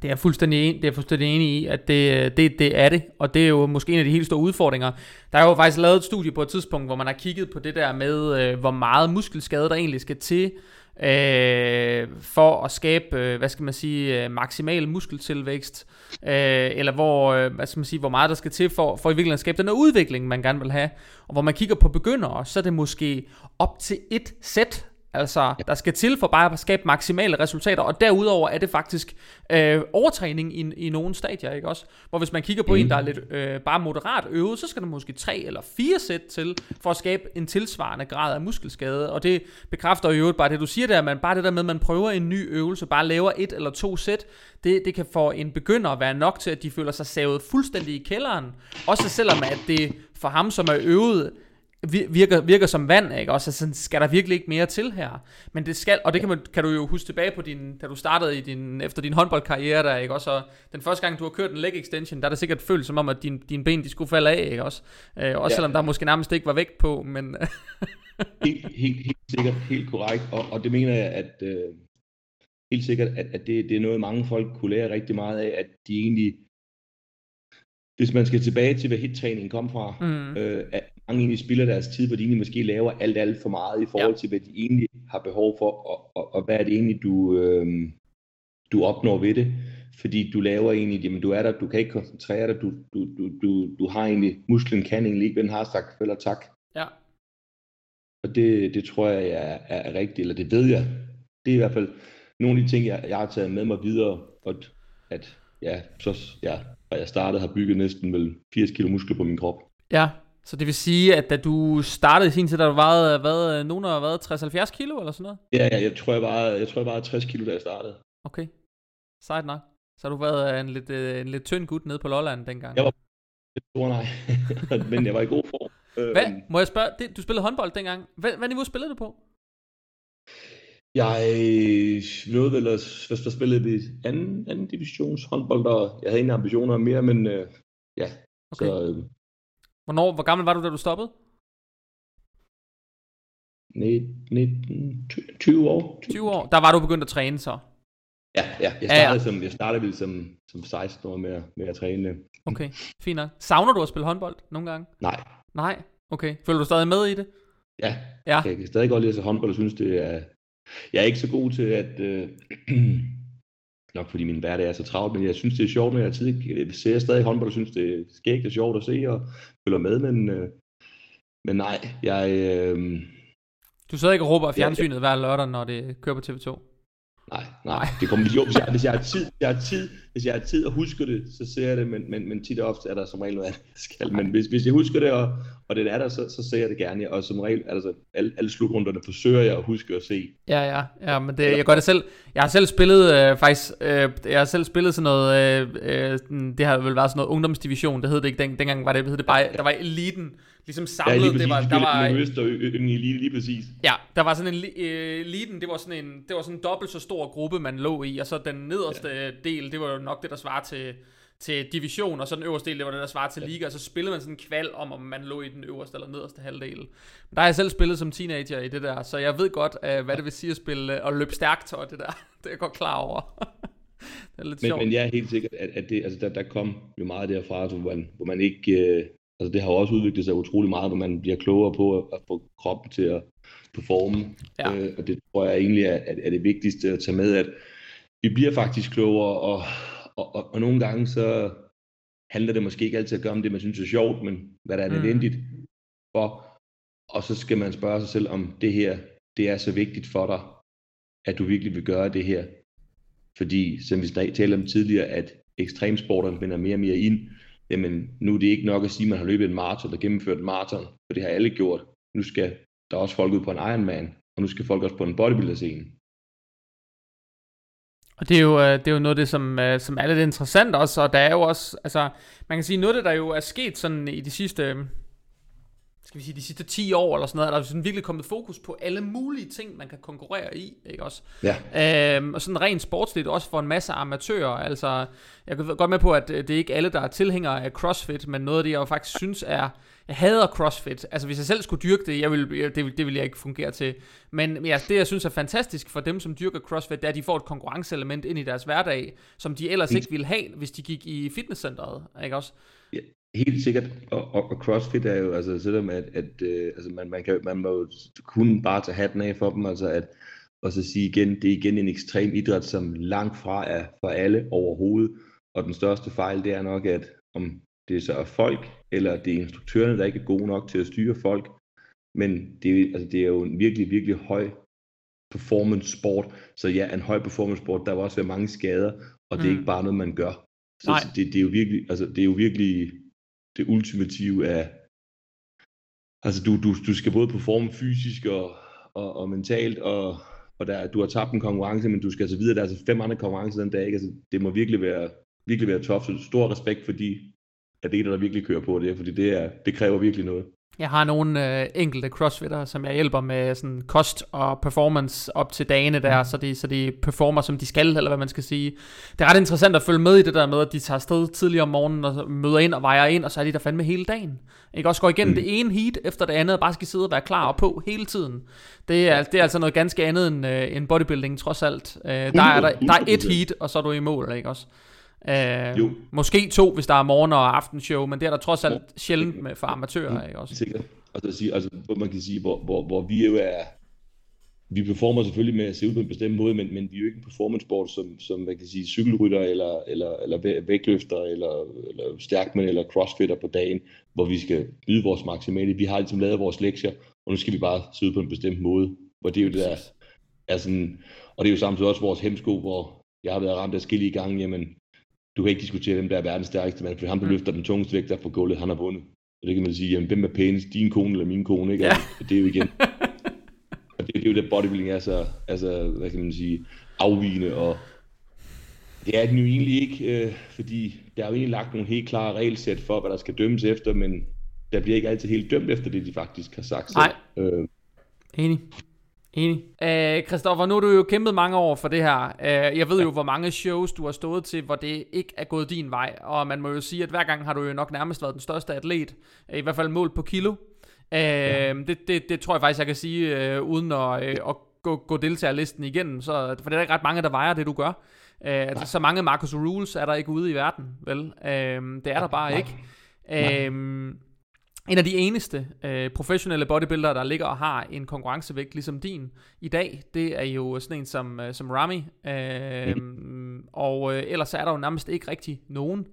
Det er fuldstændig, en, det er fuldstændig enig i, at det, det, det er det, og det er jo måske en af de helt store udfordringer. Der er jo faktisk lavet et studie på et tidspunkt, hvor man har kigget på det der med, øh, hvor meget muskelskade der egentlig skal til, øh, for at skabe, øh, hvad skal man sige, øh, maksimal muskeltilvækst, øh, eller hvor, øh, hvad skal man sige, hvor meget der skal til for, for i virkeligheden at skabe den her udvikling, man gerne vil have. Og hvor man kigger på begyndere, så er det måske op til et sæt Altså, der skal til for bare at skabe maksimale resultater, og derudover er det faktisk øh, overtræning i, i nogle stadier, ikke også? Hvor hvis man kigger på mm. en, der er lidt øh, bare moderat øvet, så skal der måske tre eller fire sæt til, for at skabe en tilsvarende grad af muskelskade, og det bekræfter jo bare det, du siger der, man bare det der med, at man prøver en ny øvelse, bare laver et eller to sæt, det, det kan for en begynder være nok til, at de føler sig savet fuldstændig i kælderen, også selvom at det for ham, som er øvet, virker, virker som vand, ikke? Også sådan, skal der virkelig ikke mere til her? Men det skal, og det kan, man, kan du jo huske tilbage på din, da du startede i din, efter din håndboldkarriere der, ikke? Også, og den første gang, du har kørt en leg extension, der er det sikkert følt som om, at din, din ben, de skulle falde af, ikke? Også, øh, også ja. selvom der måske nærmest ikke var vægt på, men... helt, helt, helt sikkert, helt korrekt, og, og det mener jeg, at øh, helt sikkert, at, at det, det er noget, mange folk kunne lære rigtig meget af, at de egentlig hvis man skal tilbage til, hvad hit-træningen kom fra, mm. øh, at mange egentlig spiller deres tid, hvor de egentlig måske laver alt, alt for meget i forhold ja. til, hvad de egentlig har behov for, og, og, og hvad er det egentlig, du, øh, du opnår ved det. Fordi du laver egentlig, jamen du er der, du kan ikke koncentrere dig, du, du, du, du, du har egentlig, musklen kan egentlig ikke, den har sagt følger tak. Ja. Og det, det tror jeg er, er, rigtigt, eller det ved jeg. Det er i hvert fald nogle af de ting, jeg, jeg har taget med mig videre, og at ja, så, ja, og jeg startede, har bygget næsten vel 80 kilo muskler på min krop. Ja, så det vil sige, at da du startede i sin tid, der du vejede, hvad, nogen har været 60-70 kilo eller sådan noget? Ja, ja jeg tror, jeg var, jeg tror, jeg var 60 kilo, da jeg startede. Okay, sejt nok. Så har du været en lidt, øh, en lidt tynd gut nede på Lolland dengang? Jeg var stor, nej, men jeg var i god form. Hvad? Øhm. Må jeg spørge, det, du spillede håndbold dengang. Hvad, hvad niveau spillede du på? Jeg nåede vel at, spille i anden, anden divisions håndbold, og jeg havde ingen ambitioner mere, men øh, ja. Okay. Så, øh, Hvornår, hvor gammel var du, da du stoppede? 19, 20 år. 20 år. Der var du begyndt at træne så? Ja, ja. Jeg startede, ja, ja. Som, jeg startede som, som 16 år med, med at træne. Okay, fint nok. Savner du at spille håndbold nogle gange? Nej. Nej? Okay. Føler du stadig med i det? Ja. ja. Jeg kan stadig godt lide at se håndbold og synes, det er, jeg er ikke så god til at... Øh, nok fordi min hverdag er så travlt, men jeg synes, det er sjovt, når jeg tid. Jeg ser stadig håndbold, og synes, det er skægt og sjovt at se og følger med, men, øh, men nej, jeg... Øh, du sidder ikke og råber af fjernsynet ja, hver lørdag, når det kører på TV2? Nej, nej. Det kommer jo, hvis jeg, hvis jeg har tid, hvis jeg har tid, hvis jeg har tid og husker det, så ser jeg det, men, men, men tit og ofte er der som regel noget andet, skal. Men hvis, hvis jeg husker det, og, og det er der, så, så ser jeg det gerne. Og som regel, altså alle, alle slutrunderne forsøger jeg at huske at se. Ja, ja, ja, men det, jeg gør det selv. Jeg har selv spillet, øh, faktisk, øh, jeg har selv spillet sådan noget, øh, øh, det har vel været sådan noget ungdomsdivision, det hed det ikke, den, dengang var det, det hed det bare, der var eliten, ligesom samlet. Ja, lige præcis, det var, der var, med Øst og Elite, lige præcis. Ja, der var sådan en øh, eliten, det var sådan en, det var sådan en dobbelt så stor gruppe, man lå i, og så den nederste ja. del, det var jo nok det, der svarer til, til division, og så den øverste del, det var det, der svarer til ja. liga, og så spillede man sådan en kval om, om man lå i den øverste eller nederste halvdel. Men der har jeg selv spillet som teenager i det der, så jeg ved godt, uh, hvad det vil sige at spille uh, og løbe stærkt, og det der, det er jeg godt klar over. det er lidt men, sjovt. Men jeg er helt sikker, at, at det, altså der, der kom jo meget derfra, hvor man, hvor man ikke, uh, altså det har jo også udviklet sig utrolig meget, hvor man bliver klogere på at, at få kroppen til at performe, ja. uh, og det tror jeg egentlig er, er, er det vigtigste at tage med, at vi bliver faktisk klogere, og og, og, og nogle gange så handler det måske ikke altid at gøre om det, man synes er sjovt, men hvad der er mm. nødvendigt for. Og så skal man spørge sig selv, om det her, det er så vigtigt for dig, at du virkelig vil gøre det her. Fordi, som vi talte om tidligere, at ekstremsporterne vender mere og mere ind. Jamen, nu er det ikke nok at sige, at man har løbet en maraton eller gennemført en maraton, for det har alle gjort. Nu skal der også folk ud på en Ironman, og nu skal folk også på en bodybuilder-scene. Og det er jo, øh, det er jo noget af det, som, øh, som er lidt interessant også, og der er jo også, altså, man kan sige, noget af det, der jo er sket sådan i de sidste, øh, skal vi sige, de sidste 10 år eller sådan noget, der er sådan virkelig kommet fokus på alle mulige ting, man kan konkurrere i, ikke også? Ja. Øhm, og sådan rent sportsligt også for en masse amatører, altså, jeg kan godt med på, at det er ikke alle, der er tilhængere af CrossFit, men noget af det, jeg jo faktisk synes er, jeg hader CrossFit. Altså hvis jeg selv skulle dyrke det, jeg vil, det, det vil jeg ikke fungere til. Men ja, det jeg synes er fantastisk for dem, som dyrker CrossFit, det er, at de får et konkurrenceelement ind i deres hverdag, som de ellers ikke ville have, hvis de gik i fitnesscenteret. Ikke også? Helt sikkert. Og, og, og CrossFit er jo, altså selvom at, at øh, altså, man, man, kan, man må jo kun bare tage hatten af for dem, altså at og så sige igen, det er igen en ekstrem idræt, som langt fra er for alle overhovedet. Og den største fejl, det er nok, at om det så er folk, eller det er instruktørerne, der ikke er gode nok til at styre folk. Men det, altså, det er jo en virkelig, virkelig høj performance sport. Så ja, en høj performance sport, der vil også være mange skader, og det er mm. ikke bare noget, man gør. Så, så det, det, er jo virkelig, altså, det er jo virkelig det ultimative af, altså du, du, du skal både performe fysisk og, og, og mentalt, og, og der, du har tabt en konkurrence, men du skal altså videre, der er altså fem andre konkurrencer den dag, ikke? Altså, det må virkelig være, virkelig være tof, så stor respekt for de atleter, der virkelig kører på det, fordi det, er, det kræver virkelig noget. Jeg har nogle øh, enkelte crossfitter, som jeg hjælper med sådan kost og performance op til dagene der, mm. så de, så de performer som de skal, eller hvad man skal sige. Det er ret interessant at følge med i det der med, at de tager afsted tidligere om morgenen og møder ind og vejer ind, og så er de der fandme hele dagen. Ikke også går igennem mm. det ene heat efter det andet, og bare skal sidde og være klar og på hele tiden. Det er, det er altså noget ganske andet end, øh, end bodybuilding, trods alt. Øh, der, er der, der er et heat, og så er du i mål, ikke også? Øh, jo. Måske to, hvis der er morgen- og aftenshow, men det er der trods alt sjældent med for amatører. Ikke også? Sikkert. Altså, sige, altså, hvor man kan sige, hvor, hvor, hvor vi jo er, vi performer selvfølgelig med at se ud på en bestemt måde, men, men vi er jo ikke en performance sport, som, som man kan sige, cykelrytter, eller, eller, eller vægtløfter, eller, eller stærkmænd, eller crossfitter på dagen, hvor vi skal yde vores maksimale. Vi har ligesom lavet vores lektier, og nu skal vi bare se ud på en bestemt måde. Hvor det er jo det der, er sådan, og det er jo samtidig også vores hemsko, hvor jeg har været ramt af skille i gang, jamen, du kan ikke diskutere dem, der er verdens stærkeste mand, for ham, der mm. løfter den tungeste vægt der på gulvet, han har vundet. Og det kan man sige, jamen, hvem er pænest, din kone eller min kone, ikke? Ja. Og det er jo igen. og det, det, er jo det, bodybuilding er så, altså, hvad kan man sige, afvigende, og det er den jo egentlig ikke, øh, fordi der er jo egentlig lagt nogle helt klare regelsæt for, hvad der skal dømmes efter, men der bliver ikke altid helt dømt efter det, de faktisk har sagt. Nej, øh, enig. Enig. Uh, Christoffer, nu har du jo kæmpet mange år for det her. Uh, jeg ved jo, hvor mange shows du har stået til, hvor det ikke er gået din vej. Og man må jo sige, at hver gang har du jo nok nærmest været den største atlet. Uh, I hvert fald målt på kilo. Uh, ja. det, det, det tror jeg faktisk, jeg kan sige, uh, uden at, uh, at gå, gå deltagerlisten igennem. Så, for det er ikke ret mange, der vejer det, du gør. Uh, altså, så mange Marcus Rules er der ikke ude i verden, vel? Uh, det er der bare Nej. ikke. Uh, en af de eneste øh, professionelle bodybuildere, der ligger og har en konkurrencevægt ligesom din i dag, det er jo sådan en som, øh, som Rami. Øh, mm. Og øh, ellers er der jo nærmest ikke rigtig nogen.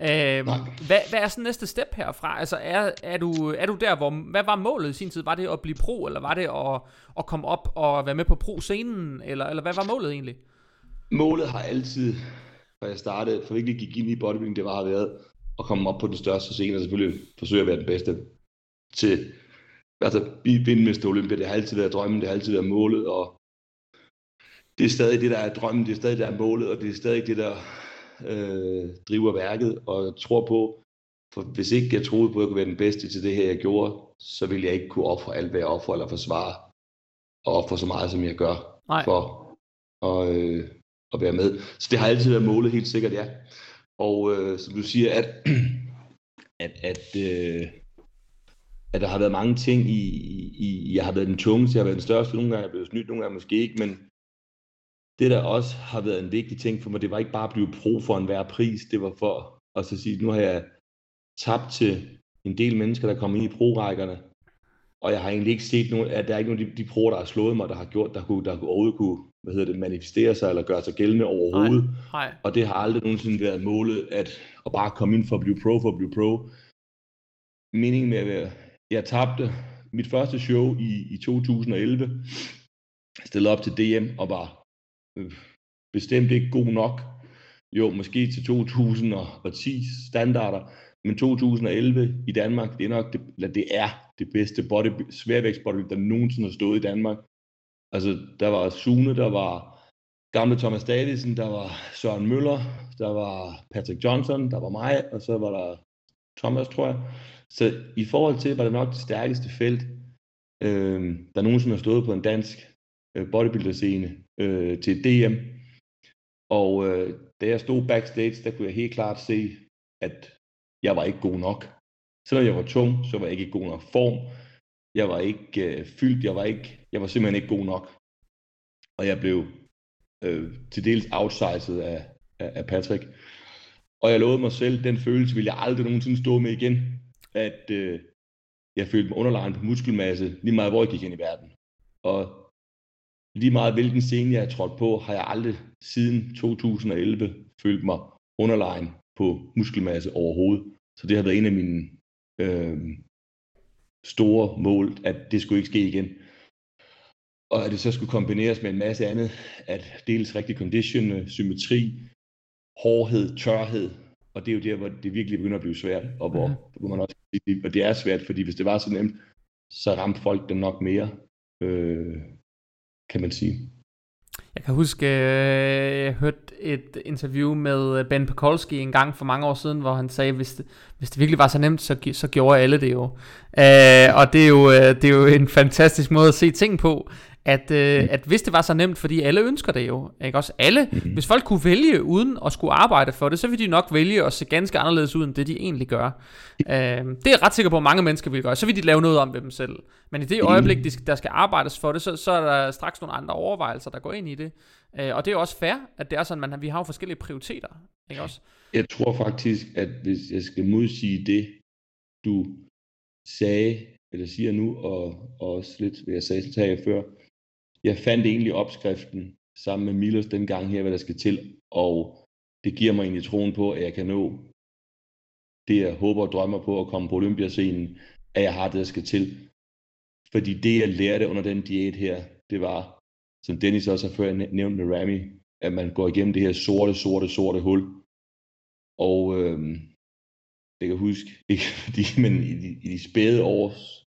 Øh, hvad, hvad er sådan næste step herfra? Altså er, er, du, er du der, hvor, hvad var målet i sin tid? Var det at blive pro, eller var det at, at komme op og være med på pro-scenen, eller, eller hvad var målet egentlig? Målet har altid, da jeg startede, for virkelig gik ind i bodybuilding, det var at været at komme op på den største scene, og selvfølgelig forsøge at være den bedste til altså, vinde Mr. Olympia. Det har altid været drømmen, det har altid været målet, og det er stadig det, der er drømmen, det er stadig det, der er målet, og det er stadig det, der øh, driver værket, og jeg tror på, for hvis ikke jeg troede på, at jeg kunne være den bedste til det her, jeg gjorde, så ville jeg ikke kunne ofre alt, hvad jeg offrer eller forsvare, og ofre så meget, som jeg gør, Nej. for at, øh, at være med. Så det har altid været målet, helt sikkert, ja. Og øh, som du siger, at, at, at, øh, at der har været mange ting i, i, jeg har været den tungeste, jeg har været den største, nogle gange er jeg blevet snydt, nogle gange måske ikke, men det der også har været en vigtig ting for mig, det var ikke bare at blive pro for enhver pris, det var for at så sige, nu har jeg tabt til en del mennesker, der kommer ind i pro-rækkerne, og jeg har egentlig ikke set nogen, at der er ikke nogen af de, de proer, der har slået mig, der har gjort, der kunne, der kunne, kunne hvad hedder det, manifestere sig eller gøre sig gældende overhovedet. Nej, nej. Og det har aldrig nogensinde været målet at, at bare komme ind for at blive pro for at blive pro. Meningen med at være, jeg tabte mit første show i, i 2011, stillede op til DM og var øh, bestemt ikke god nok. Jo, måske til 2010 standarder, men 2011 i Danmark, det er nok det, eller det er det bedste body, sværvægtsbody, der nogensinde har stået i Danmark. Altså, der var Sune, der var gamle Thomas Davidsen, der var Søren Møller, der var Patrick Johnson, der var mig, og så var der Thomas, tror jeg. Så i forhold til, var det nok det stærkeste felt, øh, der nogensinde har stået på en dansk øh, bodybuilder-scene øh, til DM. Og øh, da jeg stod backstage, der kunne jeg helt klart se, at jeg var ikke god nok. Selvom jeg var tung, så var jeg ikke i god nok form. Jeg var ikke øh, fyldt, jeg var, ikke, jeg var simpelthen ikke god nok. Og jeg blev øh, til dels outsized af, af, af Patrick. Og jeg lovede mig selv, den følelse ville jeg aldrig nogensinde stå med igen. At øh, jeg følte mig underlegen på muskelmasse, lige meget hvor jeg gik ind i verden. Og lige meget hvilken scene jeg er trådt på, har jeg aldrig siden 2011 følt mig underlegen på muskelmasse overhovedet. Så det har været en af mine øh, store mål, at det skulle ikke ske igen. Og at det så skulle kombineres med en masse andet, at dels rigtig condition, symmetri, hårdhed, tørhed, og det er jo der, hvor det virkelig begynder at blive svært, og hvor, mm. hvor man også og det er svært, fordi hvis det var så nemt, så ramte folk dem nok mere, øh, kan man sige. Jeg kan huske, øh, jeg hørte et interview med øh, Ben Pekolski en gang for mange år siden, hvor han sagde, hvis det, hvis det virkelig var så nemt, så, så gjorde alle det jo. Øh, og det er jo, øh, det er jo en fantastisk måde at se ting på, at, øh, mm. at hvis det var så nemt, fordi alle ønsker det jo, ikke også alle, mm. hvis folk kunne vælge uden at skulle arbejde for det, så ville de nok vælge at se ganske anderledes ud, end det de egentlig gør. Øh, det er jeg ret sikker på, at mange mennesker vil gøre, så vil de lave noget om ved dem selv. Men i det øjeblik, de skal, der skal arbejdes for det, så, så er der straks nogle andre overvejelser, der går ind i det. Øh, og det er også fair, at det er sådan, at vi har jo forskellige prioriteter, ikke også? Jeg tror faktisk, at hvis jeg skal modsige det, du sagde, eller siger nu, og, og også lidt, hvad jeg sagde før, jeg fandt egentlig opskriften sammen med Milos den gang her, hvad der skal til, og det giver mig egentlig troen på, at jeg kan nå det, jeg håber og drømmer på at komme på Olympiascenen, at jeg har det, der skal til. Fordi det, jeg lærte under den diæt her, det var, som Dennis også har før nævnt med Rami, at man går igennem det her sorte, sorte, sorte hul. Og øhm, jeg kan huske, ikke fordi, men i de, i de spæde års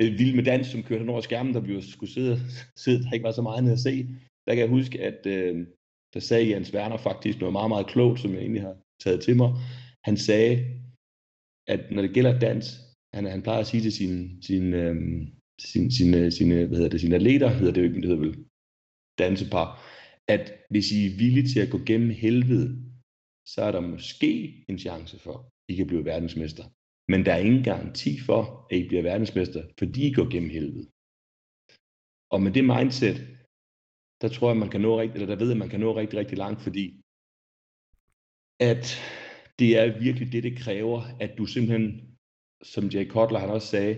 øh, Vild med Dans, som kørte hen over skærmen, der vi jo skulle sidde, sidde, der ikke var så meget andet at se. Der kan jeg huske, at øh, der sagde Jens Werner faktisk noget meget, meget klogt, som jeg egentlig har taget til mig. Han sagde, at når det gælder dans, han, han plejer at sige til sin, sin, øh, sin, sin, øh, sin, øh, hvad hedder det, sine atleter, hedder det jo ikke, det hedder vel dansepar, at hvis I er villige til at gå gennem helvede, så er der måske en chance for, at I kan blive verdensmester. Men der er ingen garanti for, at I bliver verdensmester, fordi I går gennem helvede. Og med det mindset, der tror jeg, man kan nå rigtig, eller der ved at man kan nå rigtig, rigtig langt, fordi at det er virkelig det, det kræver, at du simpelthen, som Jay Cutler han også sagde,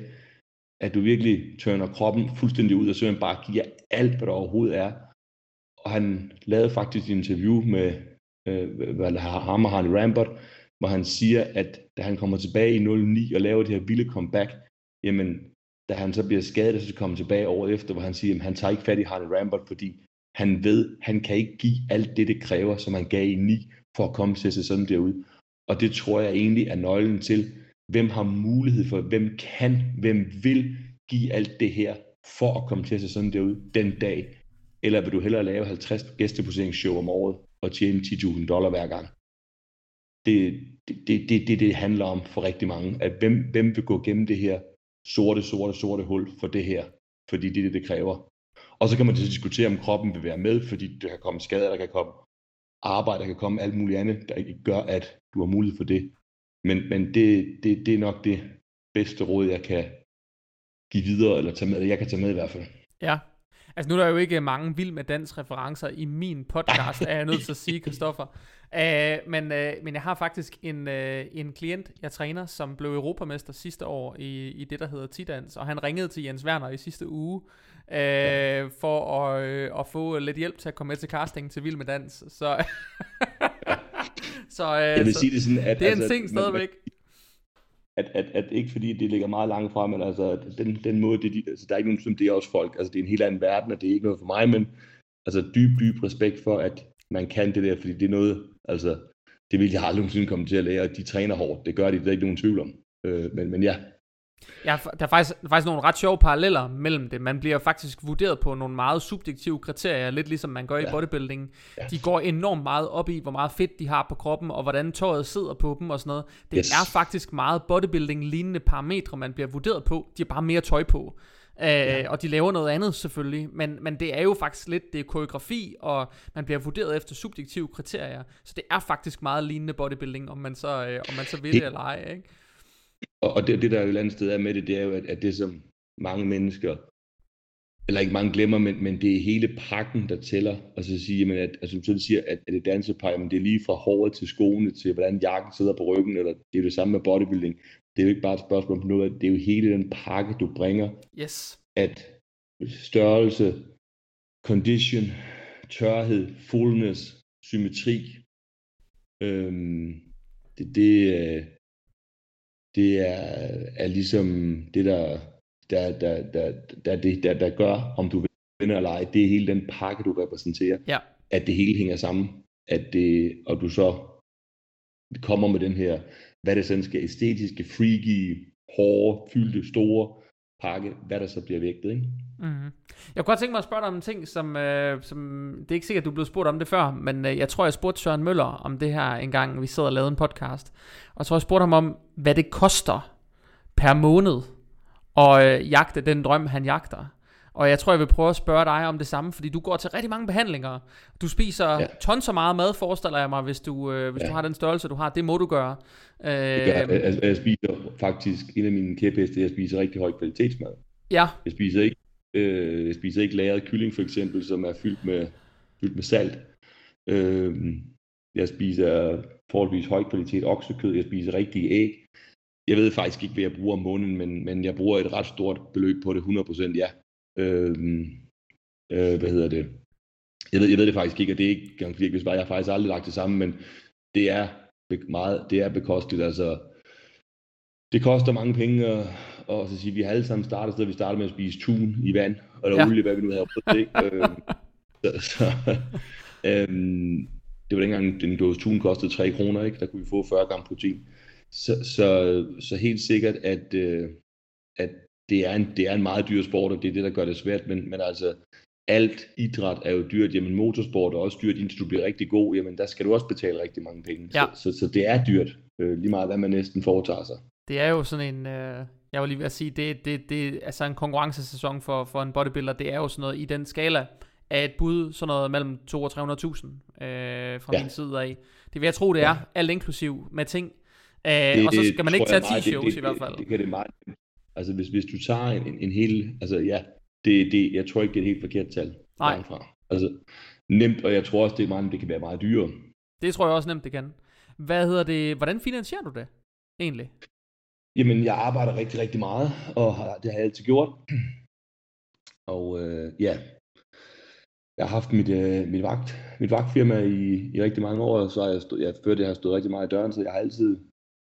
at du virkelig tørner kroppen fuldstændig ud, og simpelthen bare giver alt, hvad der overhovedet er. Og han lavede faktisk et interview med øh, hvad, ham og Harley Rambert, hvor han siger, at da han kommer tilbage i 09 og laver det her vilde comeback, jamen, da han så bliver skadet, så kommer tilbage året efter, hvor han siger, at han tager ikke fat i Harley Rambert, fordi han ved, han kan ikke give alt det, det kræver, som han gav i 9, for at komme til sig sådan derud. Og det tror jeg egentlig er nøglen til, hvem har mulighed for, hvem kan, hvem vil give alt det her, for at komme til sig sådan derud den dag. Eller vil du hellere lave 50 gæsteposeringsshow om året og tjene 10.000 dollar hver gang? det, det, det, det, det handler om for rigtig mange. At hvem, hvem vil gå gennem det her sorte, sorte, sorte hul for det her? Fordi det er det, det kræver. Og så kan man diskutere, om kroppen vil være med, fordi der kan komme skader, der kan komme arbejde, der kan komme alt muligt andet, der ikke gør, at du har mulighed for det. Men, men det, det, det er nok det bedste råd, jeg kan give videre, eller tage med, jeg kan tage med i hvert fald. Ja, Altså nu er der jo ikke mange vild med dans referencer i min podcast, er jeg nødt til at sige, Kristoffer. Uh, men, uh, men jeg har faktisk en, uh, en klient, jeg træner, som blev europamester sidste år i, i det, der hedder Tidans, og han ringede til Jens Werner i sidste uge, uh, ja. for at, uh, at få lidt hjælp til at komme med til casting til Vild med Dans. Så, så, uh, jeg vil så sige det sådan, at det er en altså, ting stadigvæk. At, at, at ikke fordi det ligger meget langt fra, men altså den, den måde, det, altså, der er ikke nogen som det er også folk, altså det er en helt anden verden, og det er ikke noget for mig, men altså dyb, dyb respekt for, at man kan det der, fordi det er noget, altså det vil jeg aldrig nogensinde komme til at lære, at de træner hårdt, det gør de, det er ikke nogen tvivl om, øh, men, men ja, Ja, der er faktisk, faktisk nogle ret sjove paralleller mellem det. Man bliver faktisk vurderet på nogle meget subjektive kriterier, lidt ligesom man gør ja. i bodybuilding. Ja. De går enormt meget op i, hvor meget fedt de har på kroppen, og hvordan tøjet sidder på dem og sådan noget. Det yes. er faktisk meget bodybuilding-lignende parametre, man bliver vurderet på. De har bare mere tøj på. Uh, ja. Og de laver noget andet selvfølgelig, men, men det er jo faktisk lidt, det er koreografi, og man bliver vurderet efter subjektive kriterier, så det er faktisk meget lignende bodybuilding, om man så, uh, om man så vil det, det eller ej, ikke? Og, det, det der jo et eller andet sted er med det, det er jo, at, at det som mange mennesker, eller ikke mange glemmer, men, men det er hele pakken, der tæller. Og så sige, jamen, at, altså, så siger, at, at det dansepej, men det er lige fra håret til skoene, til hvordan jakken sidder på ryggen, eller det er jo det samme med bodybuilding det er jo ikke bare et spørgsmål om noget, det er jo hele den pakke, du bringer. Yes. At størrelse, condition, tørhed, fullness, symmetri, øhm, det, det, øh, det er, er ligesom det, der, der, der, der, der, der der, der gør, om du vinder eller ej, det er hele den pakke, du repræsenterer. Ja. At det hele hænger sammen, at det, og du så kommer med den her hvad det sådan skal, æstetiske, freaky, hårde, fyldte, store pakke, hvad der så bliver vægtet. Ikke? Mm-hmm. Jeg kunne godt tænke mig at spørge dig om en ting, som, øh, som det er ikke sikkert, at du blev spurgt om det før, men øh, jeg tror, jeg spurgte Søren Møller om det her en gang, vi sad og lavede en podcast. Og så tror, jeg spurgte ham om, hvad det koster per måned at øh, jagte den drøm, han jagter. Og jeg tror, jeg vil prøve at spørge dig om det samme, fordi du går til rigtig mange behandlinger. Du spiser ja. tons så meget mad, forestiller jeg mig, hvis du, øh, hvis ja. du har den størrelse, du har. Det må du gøre. Øh, det gør, jeg, jeg, jeg spiser faktisk, en af mine kæpheste, jeg spiser rigtig høj kvalitetsmad. Ja. Jeg spiser ikke, øh, jeg spiser ikke lagret kylling for eksempel, som er fyldt med, fyldt med salt. Øh, jeg spiser forholdsvis høj kvalitet oksekød. Jeg spiser rigtige æg. Jeg ved faktisk ikke, hvad jeg bruger om måneden, men, men jeg bruger et ret stort beløb på det, 100% ja. Øh, øh, hvad hedder det? Jeg ved, jeg ved det faktisk ikke, og det er ikke gang bare jeg har faktisk aldrig lagt det sammen, men det er meget, det er bekosteligt, altså det koster mange penge, og, og så sige, vi har alle sammen startet sted, vi startede med at spise tun i vand, eller ja. olie, hvad vi nu havde prøvet, ikke? øhm, så, så øhm, det var dengang, den dåse tun kostede 3 kroner, ikke? Der kunne vi få 40 gram protein. Så, så, så helt sikkert, at, øh, at det er, en, det er en meget dyr sport, og det er det, der gør det svært, men, men altså, alt idræt er jo dyrt, jamen motorsport er også dyrt, indtil du bliver rigtig god, jamen der skal du også betale rigtig mange penge. Ja. Så, så, så det er dyrt, øh, lige meget hvad man næsten foretager sig. Det er jo sådan en, øh, jeg vil lige ved at sige, det, det, det altså en konkurrencesæson for, for en bodybuilder, det er jo sådan noget i den skala af et bud, sådan noget mellem 2 og 300.000 øh, fra ja. min side af. Det vil jeg tro, det er, ja. alt inklusiv med ting. Øh, det, og så skal man ikke tage 10 shows i hvert fald. Det, det kan det meget Altså hvis, hvis du tager en, en, en hel, altså ja, det, det, jeg tror ikke, det er et helt forkert tal. Nej. Fra. Altså nemt, og jeg tror også, det, er meget, det kan være meget dyrere. Det tror jeg også nemt, det kan. Hvad hedder det, hvordan finansierer du det egentlig? Jamen, jeg arbejder rigtig, rigtig meget, og det har jeg altid gjort. Og øh, ja, jeg har haft mit, øh, mit, vagt, mit vagtfirma i, i rigtig mange år, og så har jeg, stået, jeg før det har stået rigtig meget i døren, så jeg har altid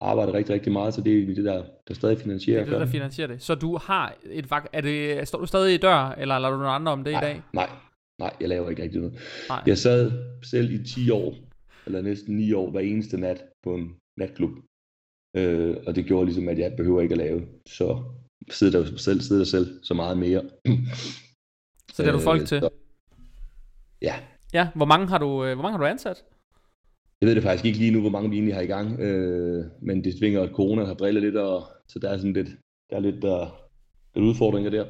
arbejder rigtig, rigtig meget, så det er det, der, der stadig finansierer det. Er det, der finansierer det. Så du har et vagt, er det, står du stadig i dør, eller lader du nogle andre om det nej, i dag? Nej, nej, jeg laver ikke rigtig noget. Nej. Jeg sad selv i 10 år, eller næsten 9 år, hver eneste nat på en natklub. Øh, og det gjorde ligesom, at jeg behøver ikke at lave. Så sidder der selv, sidder der selv så meget mere. så det er du folk øh, til? Så, ja. Ja, hvor mange har du, øh, hvor mange har du ansat? Jeg ved det faktisk ikke lige nu, hvor mange vi egentlig har i gang, øh, men det svinger, at corona har drillet lidt, og, så der er sådan lidt, der er lidt, der, lidt udfordringer der.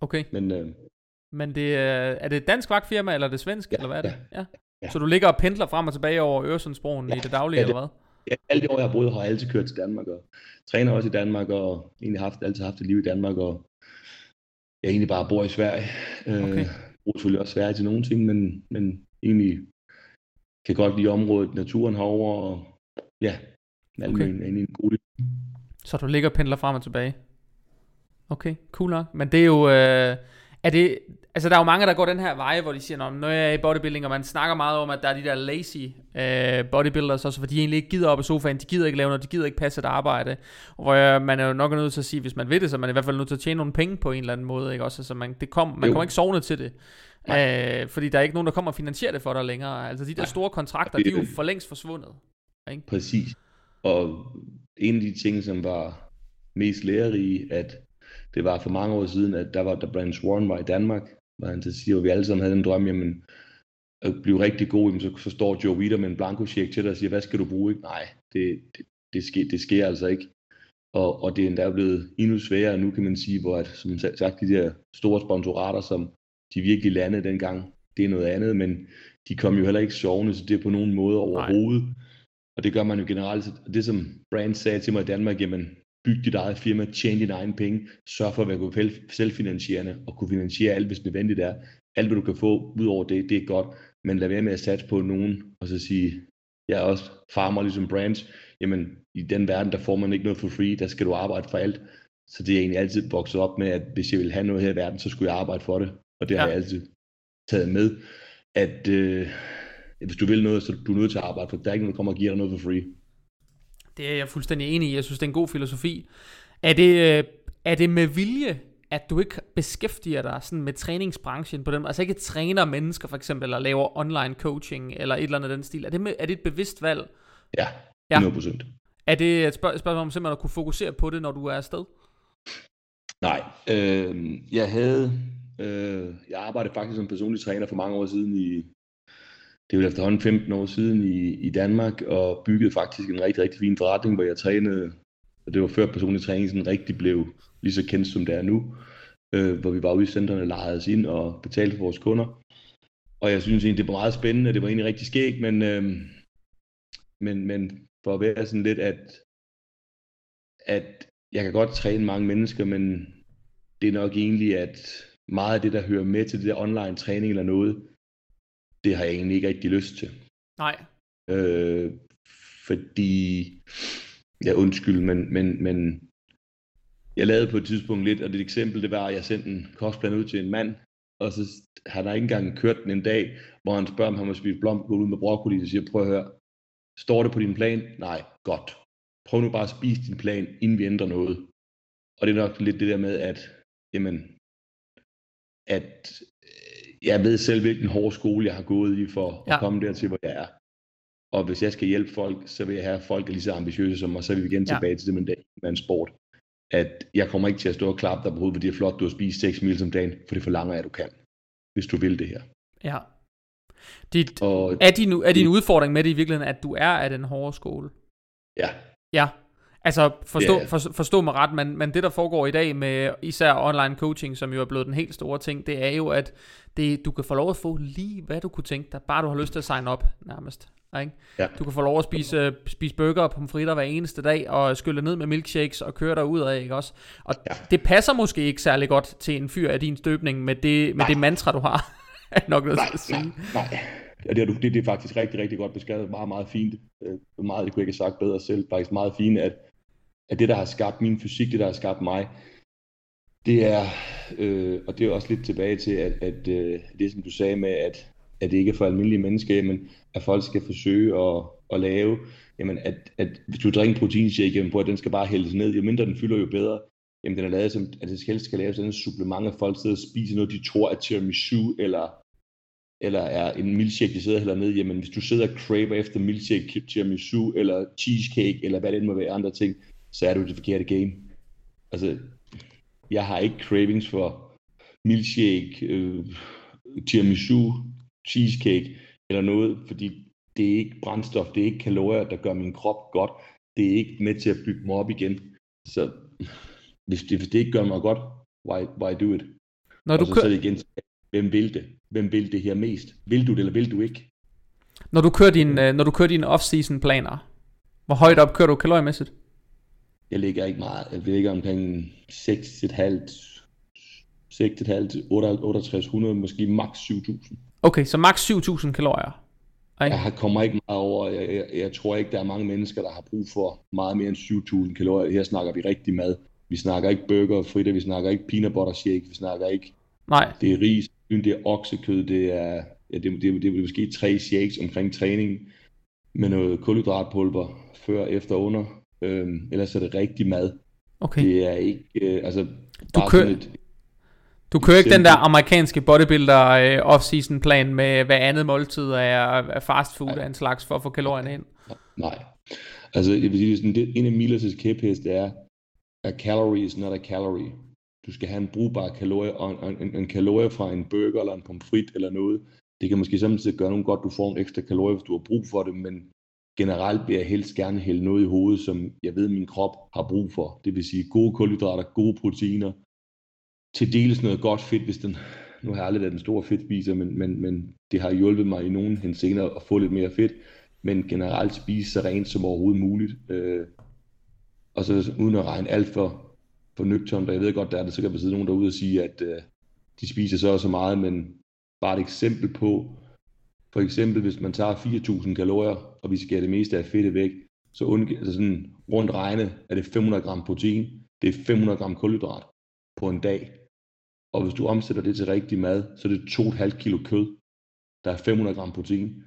Okay. Men, øh, men det, er det et dansk vagtfirma, eller er det svensk, ja, eller hvad er det? Ja, ja. ja. Så du ligger og pendler frem og tilbage over Øresundsbroen ja, i det daglige, ja, det, eller hvad? Ja, alle de år, jeg har boet, har jeg altid kørt til Danmark, og træner også i Danmark, og egentlig haft, altid haft et liv i Danmark, og jeg egentlig bare bor i Sverige. Øh, okay. Øh, bruger selvfølgelig også Sverige til nogle ting, men, men egentlig kan godt lide området, naturen herover og ja, Malmø okay. er en god Så du ligger og pendler frem og tilbage? Okay, cool nok. Men det er jo, øh, er det, altså der er jo mange, der går den her vej, hvor de siger, når jeg er i bodybuilding, og man snakker meget om, at der er de der lazy øh, bodybuilders, også fordi de egentlig ikke gider op i sofaen, de gider ikke lave noget, de gider ikke passe et arbejde, hvor øh, man er jo nok nødt til at sige, hvis man vil det, så man er i hvert fald nødt til at tjene nogle penge på en eller anden måde, ikke også? Altså man, det kom, man kommer ikke sovne til det. Øh, fordi der er ikke nogen, der kommer og finansierer det for dig længere. Altså de der store kontrakter, de er jo for længst forsvundet. Ikke? Præcis. Og en af de ting, som var mest lærerige, at det var for mange år siden, at der var, da Brandon Swan var i Danmark, hvor han til siger, at vi alle sammen havde en drøm, jamen, at blive rigtig god, jamen, så, så står Joe Witter med en blanko check til dig og siger, hvad skal du bruge? Ikke? Nej, det, det, det, sker, det sker altså ikke. Og, og det er endda blevet endnu sværere nu, kan man sige, hvor at, som sagt, de der store sponsorater, som de virkelig landede dengang, det er noget andet, men de kom jo heller ikke sovende, så det er på nogen måde overhovedet. Nej. Og det gør man jo generelt. Det som Brand sagde til mig i Danmark, jamen byg dit eget firma, tjene dine egne penge, sørg for at være selvfinansierende og kunne finansiere alt, hvis nødvendigt er. Alt, hvad du kan få ud over det, det er godt, men lad være med at satse på nogen, og så sige, jeg er også farmer ligesom brands, jamen i den verden, der får man ikke noget for free, der skal du arbejde for alt. Så det er egentlig altid vokset op med, at hvis jeg vil have noget her i verden, så skulle jeg arbejde for det og det ja. har jeg altid taget med, at øh, hvis du vil noget, så du er nødt til at arbejde, for der er ikke nogen, der kommer og giver dig noget for free. Det er jeg fuldstændig enig i. Jeg synes, det er en god filosofi. Er det, øh, er det med vilje, at du ikke beskæftiger dig sådan med træningsbranchen på den Altså ikke træner mennesker for eksempel, eller laver online coaching, eller et eller andet den stil. Er det, med, er det et bevidst valg? Ja, 100%. Ja. Er det et spørg- spørgsmål om simpelthen at kunne fokusere på det, når du er afsted? Nej, øh, jeg havde, øh, jeg arbejdede faktisk som personlig træner for mange år siden i, det er jo efterhånden 15 år siden i, i Danmark, og byggede faktisk en rigtig, rigtig fin forretning, hvor jeg trænede, og det var før personlig træning sådan rigtig blev lige så kendt som det er nu, øh, hvor vi var ude i centrene, lejede os ind og betalte for vores kunder. Og jeg synes egentlig, det var meget spændende, det var egentlig rigtig skægt, men, øh, men, men for at være sådan lidt, at, at jeg kan godt træne mange mennesker, men det er nok egentlig, at meget af det, der hører med til det der online træning eller noget, det har jeg egentlig ikke rigtig lyst til. Nej. Øh, fordi, ja undskyld, men, men, men jeg lavede på et tidspunkt lidt, og det eksempel, det var, at jeg sendte en kostplan ud til en mand, og så har der ikke engang kørt den en dag, hvor han spørger, om han må spise blomkål ud med broccoli, og siger, prøv at høre, står det på din plan? Nej, godt. Prøv nu bare at spise din plan, inden vi ændrer noget. Og det er nok lidt det der med, at, jamen, at øh, jeg ved selv, hvilken hård skole jeg har gået i for ja. at komme dertil, hvor jeg er. Og hvis jeg skal hjælpe folk, så vil jeg have, at folk er lige så ambitiøse som mig, så er vi igen tilbage ja. til det med, med en sport. At jeg kommer ikke til at stå og klappe dig på hovedet, fordi det er flot, du har spist 6 mil om dagen, for det forlanger jeg, at du kan, hvis du vil det her. Ja. Dit, og, er, din, er din udfordring med det i virkeligheden, at du er af den hårde skole? Ja. Ja, altså forstå, yeah. for, forstå mig ret, men, men det der foregår i dag med især online coaching, som jo er blevet den helt store ting, det er jo, at det, du kan få lov at få lige, hvad du kunne tænke dig, bare du har lyst til at sign op nærmest. Ikke? Ja. Du kan få lov at spise, spise burger og pomfritter hver eneste dag, og skylle ned med milkshakes og køre dig ud af, ikke også? Og ja. det passer måske ikke særlig godt til en fyr af din støbning med det, med det mantra, du har. nok noget nej, at sige. Nej, nej. Ja, det, er, det, det er faktisk rigtig, rigtig godt beskrevet. Meget, meget fint. Øh, meget, det kunne jeg ikke have sagt bedre selv. Faktisk meget fint, at, at det, der har skabt min fysik, det, der har skabt mig, det er, øh, og det er også lidt tilbage til, at, at øh, det, som du sagde med, at, at det ikke er for almindelige mennesker, men at folk skal forsøge at, at lave, jamen at, at hvis du drikker proteinshake, jamen på at den skal bare hældes ned, jo mindre den fylder, jo bedre. Jamen den er lavet som, at det helst skal laves sådan et supplement, at folk sidder og spiser noget, de tror er tiramisu, eller eller er en milkshake, de sidder heller ned, jamen hvis du sidder og craver efter milkshake, tiramisu, eller cheesecake, eller hvad det end må være andre ting, så er du i det forkerte game. Altså, jeg har ikke cravings for milkshake, øh, tiramisu, cheesecake, eller noget, fordi det er ikke brændstof, det er ikke kalorier, der gør min krop godt. Det er ikke med til at bygge mig op igen. Så hvis det, hvis det ikke gør mig godt, why, why do it? Når du og så, kø- så er igen, hvem vil det? Hvem vil det her mest? Vil du det, eller vil du ikke? Når du kører, din, øh, når du kører dine off-season planer, hvor højt op kører du kaloriemæssigt? Jeg ligger ikke meget. Jeg ligger omkring 6,5 6,5 6800, måske maks 7000. Okay, så maks 7000 kalorier. Ikke? Jeg kommer ikke meget over. Jeg, jeg, jeg tror ikke, der er mange mennesker, der har brug for meget mere end 7000 kalorier. Her snakker vi rigtig mad. Vi snakker ikke burger og fritter, vi snakker ikke peanut butter shake, vi snakker ikke... Nej. Det er ris, det er oksekød, det er, ja, det, det, det, det er måske tre shakes omkring træning med noget kulhydratpulver før, efter, under. Øhm, ellers er det rigtig mad. Okay. Det er ikke, øh, altså, du kører, et, du kører ikke den der amerikanske bodybuilder øh, off-season plan med hver andet måltid af, af fast food af en slags for at få kalorierne ind? Nej. Altså, jeg vil sige, sådan, det, en af Millers' kæphest er, a calorie is not a calorie du skal have en brugbar kalorie, og en, en kalorie fra en burger eller en pomfrit eller noget, det kan måske samtidig gøre nogle godt, du får en ekstra kalorie, hvis du har brug for det, men generelt vil jeg helst gerne hælde noget i hovedet, som jeg ved, min krop har brug for. Det vil sige gode kulhydrater, gode proteiner, til dels noget godt fedt, hvis den, nu har jeg aldrig været en stor fedtspiser, men, men, men det har hjulpet mig i nogen henseender at få lidt mere fedt, men generelt spise så rent som overhovedet muligt. Øh, og så uden at regne alt for for nøgternt, og jeg ved godt, der er det så kan sikkert sidde nogen derude og sige, at øh, de spiser så og så meget, men bare et eksempel på, for eksempel hvis man tager 4.000 kalorier, og vi skærer det meste af fedtet væk, så undg- altså sådan rundt regne er det 500 gram protein, det er 500 gram kulhydrat på en dag. Og hvis du omsætter det til rigtig mad, så er det 2,5 kilo kød, der er 500 gram protein,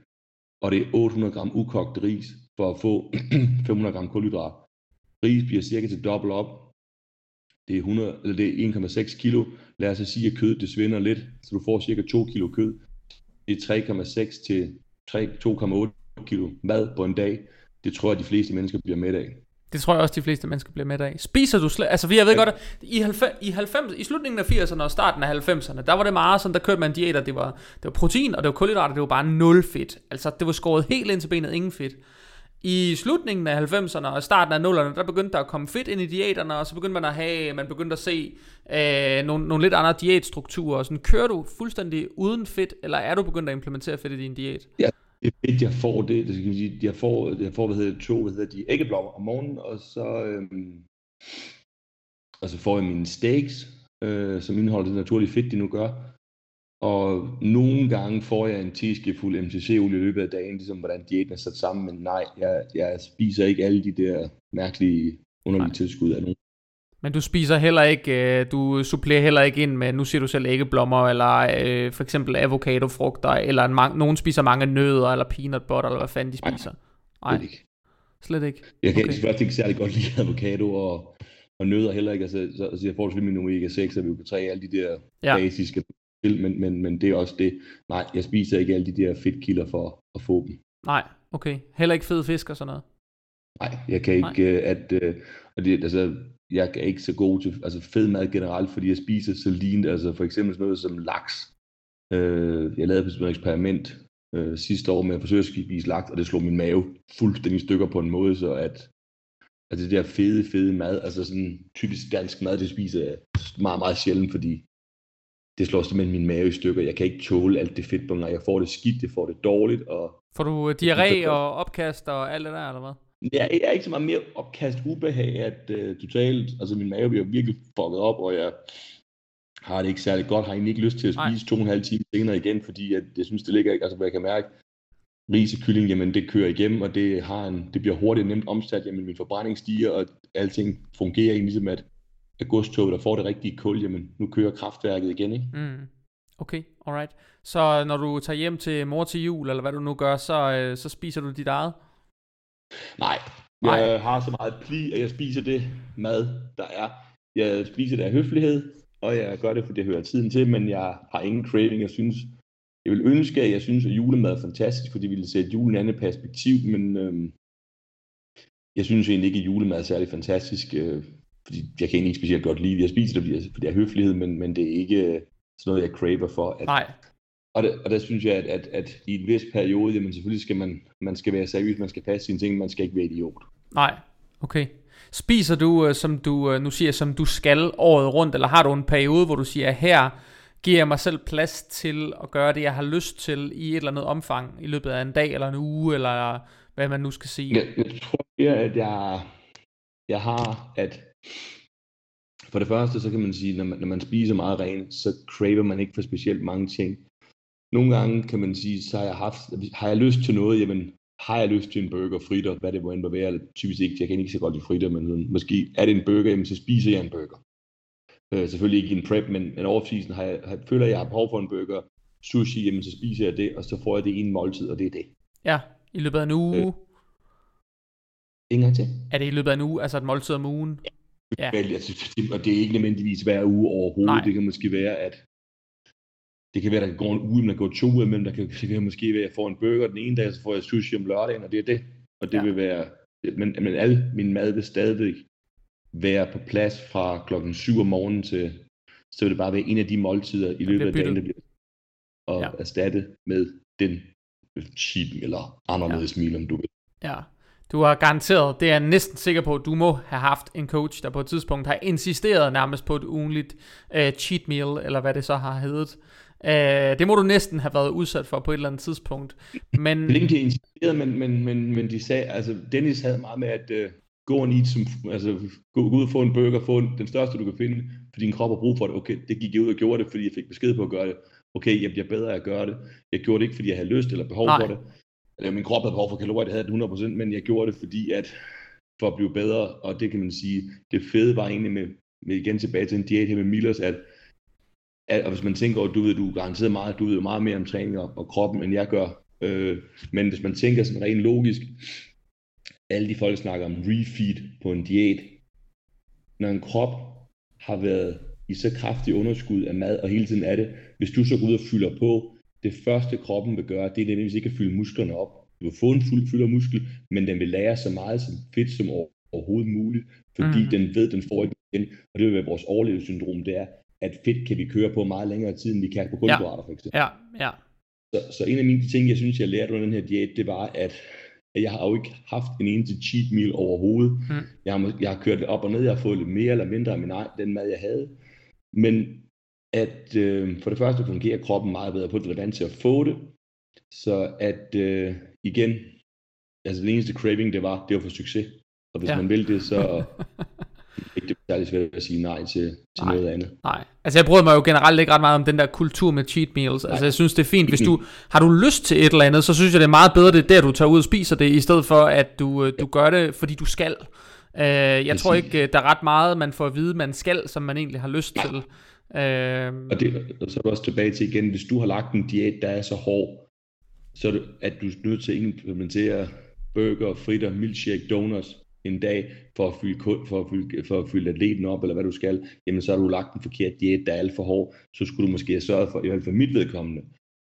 og det er 800 gram ukogt ris for at få 500 gram kulhydrat. Ris bliver cirka til dobbelt op, det er, 100, eller det er 1,6 kilo. Lad os sige, at kødet det svinder lidt, så du får cirka 2 kilo kød. Det er 3,6 til 2,8 kilo mad på en dag. Det tror jeg, de fleste mennesker bliver med af. Det tror jeg også, de fleste mennesker bliver med af. Spiser du slet... Altså, jeg ved ja. godt, i, 90, i, 90, i slutningen af 80'erne og starten af 90'erne, der var det meget sådan, der kørte man diæter, det var, det var protein, og det var kulhydrater, det var bare nul fedt. Altså, det var skåret helt ind til benet, ingen fedt. I slutningen af 90'erne og starten af 0'erne, der begyndte der at komme fedt ind i diæterne, og så begyndte man at have, man begyndte at se øh, nogle, nogle lidt andre diætstrukturer. Sådan, kører du fuldstændig uden fedt, eller er du begyndt at implementere fedt i din diæt? Ja, det fedt, jeg får det, det skal sige, jeg får, jeg får hvad hedder det, to, hvad hedder de, æggeblommer om morgenen, og så, øhm, og så får jeg mine steaks, øh, som indeholder det naturlige fedt, de nu gør. Og nogle gange får jeg en teskefuld MCC-olie i løbet af dagen, ligesom hvordan diæten er sat sammen, men nej, jeg, jeg spiser ikke alle de der mærkelige underlige nej. tilskud af nogen. Men du spiser heller ikke, øh, du supplerer heller ikke ind med, nu siger du selv æggeblommer, eller øh, for eksempel avocadofrugter, eller en man, nogen spiser mange nødder, eller peanut butter, eller hvad fanden de spiser. Nej, slet ikke. Slet ikke? Jeg kan okay. ikke, ikke særlig godt lide avocado og, og nødder heller ikke. Altså, så, altså jeg får selvfølgelig min omega-6 og omega-3, alle de der ja. basiske men, men, men det er også det. Nej, jeg spiser ikke alle de der fedtkilder for at få dem. Nej, okay. Heller ikke fed fisk og sådan noget? Nej, jeg kan ikke, Nej. Øh, at, uh, at det, altså, jeg er ikke så god til altså fed mad generelt, fordi jeg spiser så lean, altså for eksempel sådan noget som laks. Uh, jeg lavede et eksperiment uh, sidste år med at forsøge at spise laks, og det slog min mave fuldstændig stykker på en måde, så at at det der fede, fede mad, altså sådan typisk dansk mad, det spiser jeg meget, meget sjældent, fordi det slår simpelthen min mave i stykker. Jeg kan ikke tåle alt det fedtbunger. Jeg får det skidt, jeg får det dårligt. Og får du diarré og opkast og alt det der, eller hvad? Ja, jeg er ikke så meget mere opkast ubehag, at uh, totalt, altså min mave bliver virkelig fucket op, og jeg har det ikke særlig godt, har egentlig ikke lyst til at spise Nej. to og en halv time senere igen, fordi at jeg synes, det ligger ikke, altså hvad jeg kan mærke, risekylling, jamen det kører igennem, og det, har en, det bliver hurtigt nemt omsat, jamen min forbrænding stiger, og alting fungerer egentlig ligesom, at, at godstoget, der får det rigtige kul, jamen nu kører kraftværket igen, ikke? Mm. Okay, alright. Så når du tager hjem til mor til jul, eller hvad du nu gør, så, øh, så spiser du dit eget? Nej, jeg Nej. har så meget pli, at jeg spiser det mad, der er. Jeg spiser det af høflighed, og jeg gør det, fordi det hører tiden til, men jeg har ingen craving. Jeg synes, jeg vil ønske, at jeg synes, at julemad er fantastisk, fordi det ville sætte julen i andet perspektiv, men øhm, jeg synes egentlig ikke, at julemad er særlig fantastisk, øh, fordi jeg kan egentlig ikke specielt godt lide. Jeg spiser det, fordi, jeg, fordi det er høflighed, men, men det er ikke øh, sådan noget, jeg craver for. At, Nej. Og, det, og der synes jeg, at, at, at i en vis periode, jamen selvfølgelig skal man, man skal være seriøs, man skal passe sine ting, man skal ikke være idiot. Nej, okay. Spiser du, øh, som du øh, nu siger, som du skal året rundt, eller har du en periode, hvor du siger, her giver jeg mig selv plads til at gøre det, jeg har lyst til i et eller andet omfang i løbet af en dag eller en uge, eller hvad man nu skal sige? Jeg, jeg tror mere, at jeg, jeg har, at for det første, så kan man sige, når man, når man spiser meget rent, så craver man ikke for specielt mange ting nogle gange kan man sige, så har jeg haft, har jeg lyst til noget, jamen har jeg lyst til en burger, fritter, hvad det må end være, eller typisk ikke, jeg kan ikke så godt lide fritter, men måske er det en burger, jamen så spiser jeg en burger. Øh, selvfølgelig ikke i en prep, men en off-season har jeg, har, føler, at jeg har behov for en burger, sushi, jamen så spiser jeg det, og så får jeg det i en måltid, og det er det. Ja, i løbet af en uge. Øh, en gang til. Er det i løbet af en uge, altså et måltid om ugen? Ja. Ja. Altså, det, og det er ikke nødvendigvis hver uge overhovedet. Nej. Det kan måske være, at det kan være, der kan gå en uge, men der går to uger, men der kan, det kan måske være, at jeg får en burger den ene dag, så får jeg sushi om lørdagen, og det er det. Og det ja. vil være, men, men al min mad vil stadigvæk være på plads fra klokken 7 om morgenen til, så vil det bare være en af de måltider i løbet af dagen, der bliver og ja. erstattet med den cheap eller anderledes ja. meal, om du vil. Ja, du har garanteret, det er jeg næsten sikker på, at du må have haft en coach, der på et tidspunkt har insisteret nærmest på et ugenligt uh, cheat meal, eller hvad det så har heddet. Uh, det må du næsten have været udsat for på et eller andet tidspunkt. Men... Det er insisteret, men, men, men, men de sagde, altså Dennis havde meget med at uh, gå og eat, som, altså gå, gå ud og få en burger, få en, den største du kan finde, for din krop har brug for det. Okay, det gik jeg ud og gjorde det, fordi jeg fik besked på at gøre det. Okay, jeg bliver bedre af at gøre det. Jeg gjorde det ikke, fordi jeg havde lyst eller behov Nej. for det. Eller min krop havde behov for kalorier, det havde den 100%, men jeg gjorde det, fordi at for at blive bedre, og det kan man sige, det fede var egentlig med, med igen tilbage til en diæt her med Millers, at at, og hvis man tænker over, du ved, du er garanteret meget, du ved meget mere om træning og, og kroppen, end jeg gør. Øh, men hvis man tænker sådan rent logisk, alle de folk snakker om refeed på en diæt. Når en krop har været i så kraftig underskud af mad, og hele tiden er det, hvis du så går ud og fylder på, det første kroppen vil gøre, det er nemlig ikke at fylde musklerne op. Du vil få en fuld fylder muskel, men den vil lære så meget som fedt som overhovedet muligt, fordi mm. den ved, den får ikke igen, og det vil være vores overlevelsessyndrom, det er, at fedt kan vi køre på meget længere tid, end vi kan på kulhydrater for eksempel. Ja, ja. Så, så en af mine ting, jeg synes, jeg lærte under den her diæt, det var, at jeg har jo ikke haft en eneste cheat meal overhovedet. Mm. Jeg, har, jeg har kørt det op og ned, jeg har fået lidt mere eller mindre af min egen, den mad, jeg havde. Men at øh, for det første fungerer kroppen meget bedre på det, vant til at få det. Så at øh, igen, altså den eneste craving, det var, det var for succes. Og hvis Ja. man vil det, så er det ikke særlig svært at sige nej til, til Nej. noget andet. Nej, altså jeg bryder mig jo generelt ikke ret meget om den der kultur med cheat meals. Altså jeg synes det er fint, hvis du har du lyst til et eller andet, så synes jeg det er meget bedre det er der du tager ud og spiser det, i stedet for at du, øh, du gør det, fordi du skal. Uh, jeg tror Præcis. ikke, øh, der er ret meget, man får at vide, man skal, som man egentlig har lyst til. Uh, Og, det, og så er du også tilbage til igen, hvis du har lagt en diæt, der er så hård, så er det, at du er nødt til at implementere burger, fritter, milkshake, donuts en dag for at fylde, for at fylde, for at fylde atleten op, eller hvad du skal, jamen så har du lagt en forkert diæt, der er alt for hård. Så skulle du måske have sørget for, i hvert fald for mit vedkommende,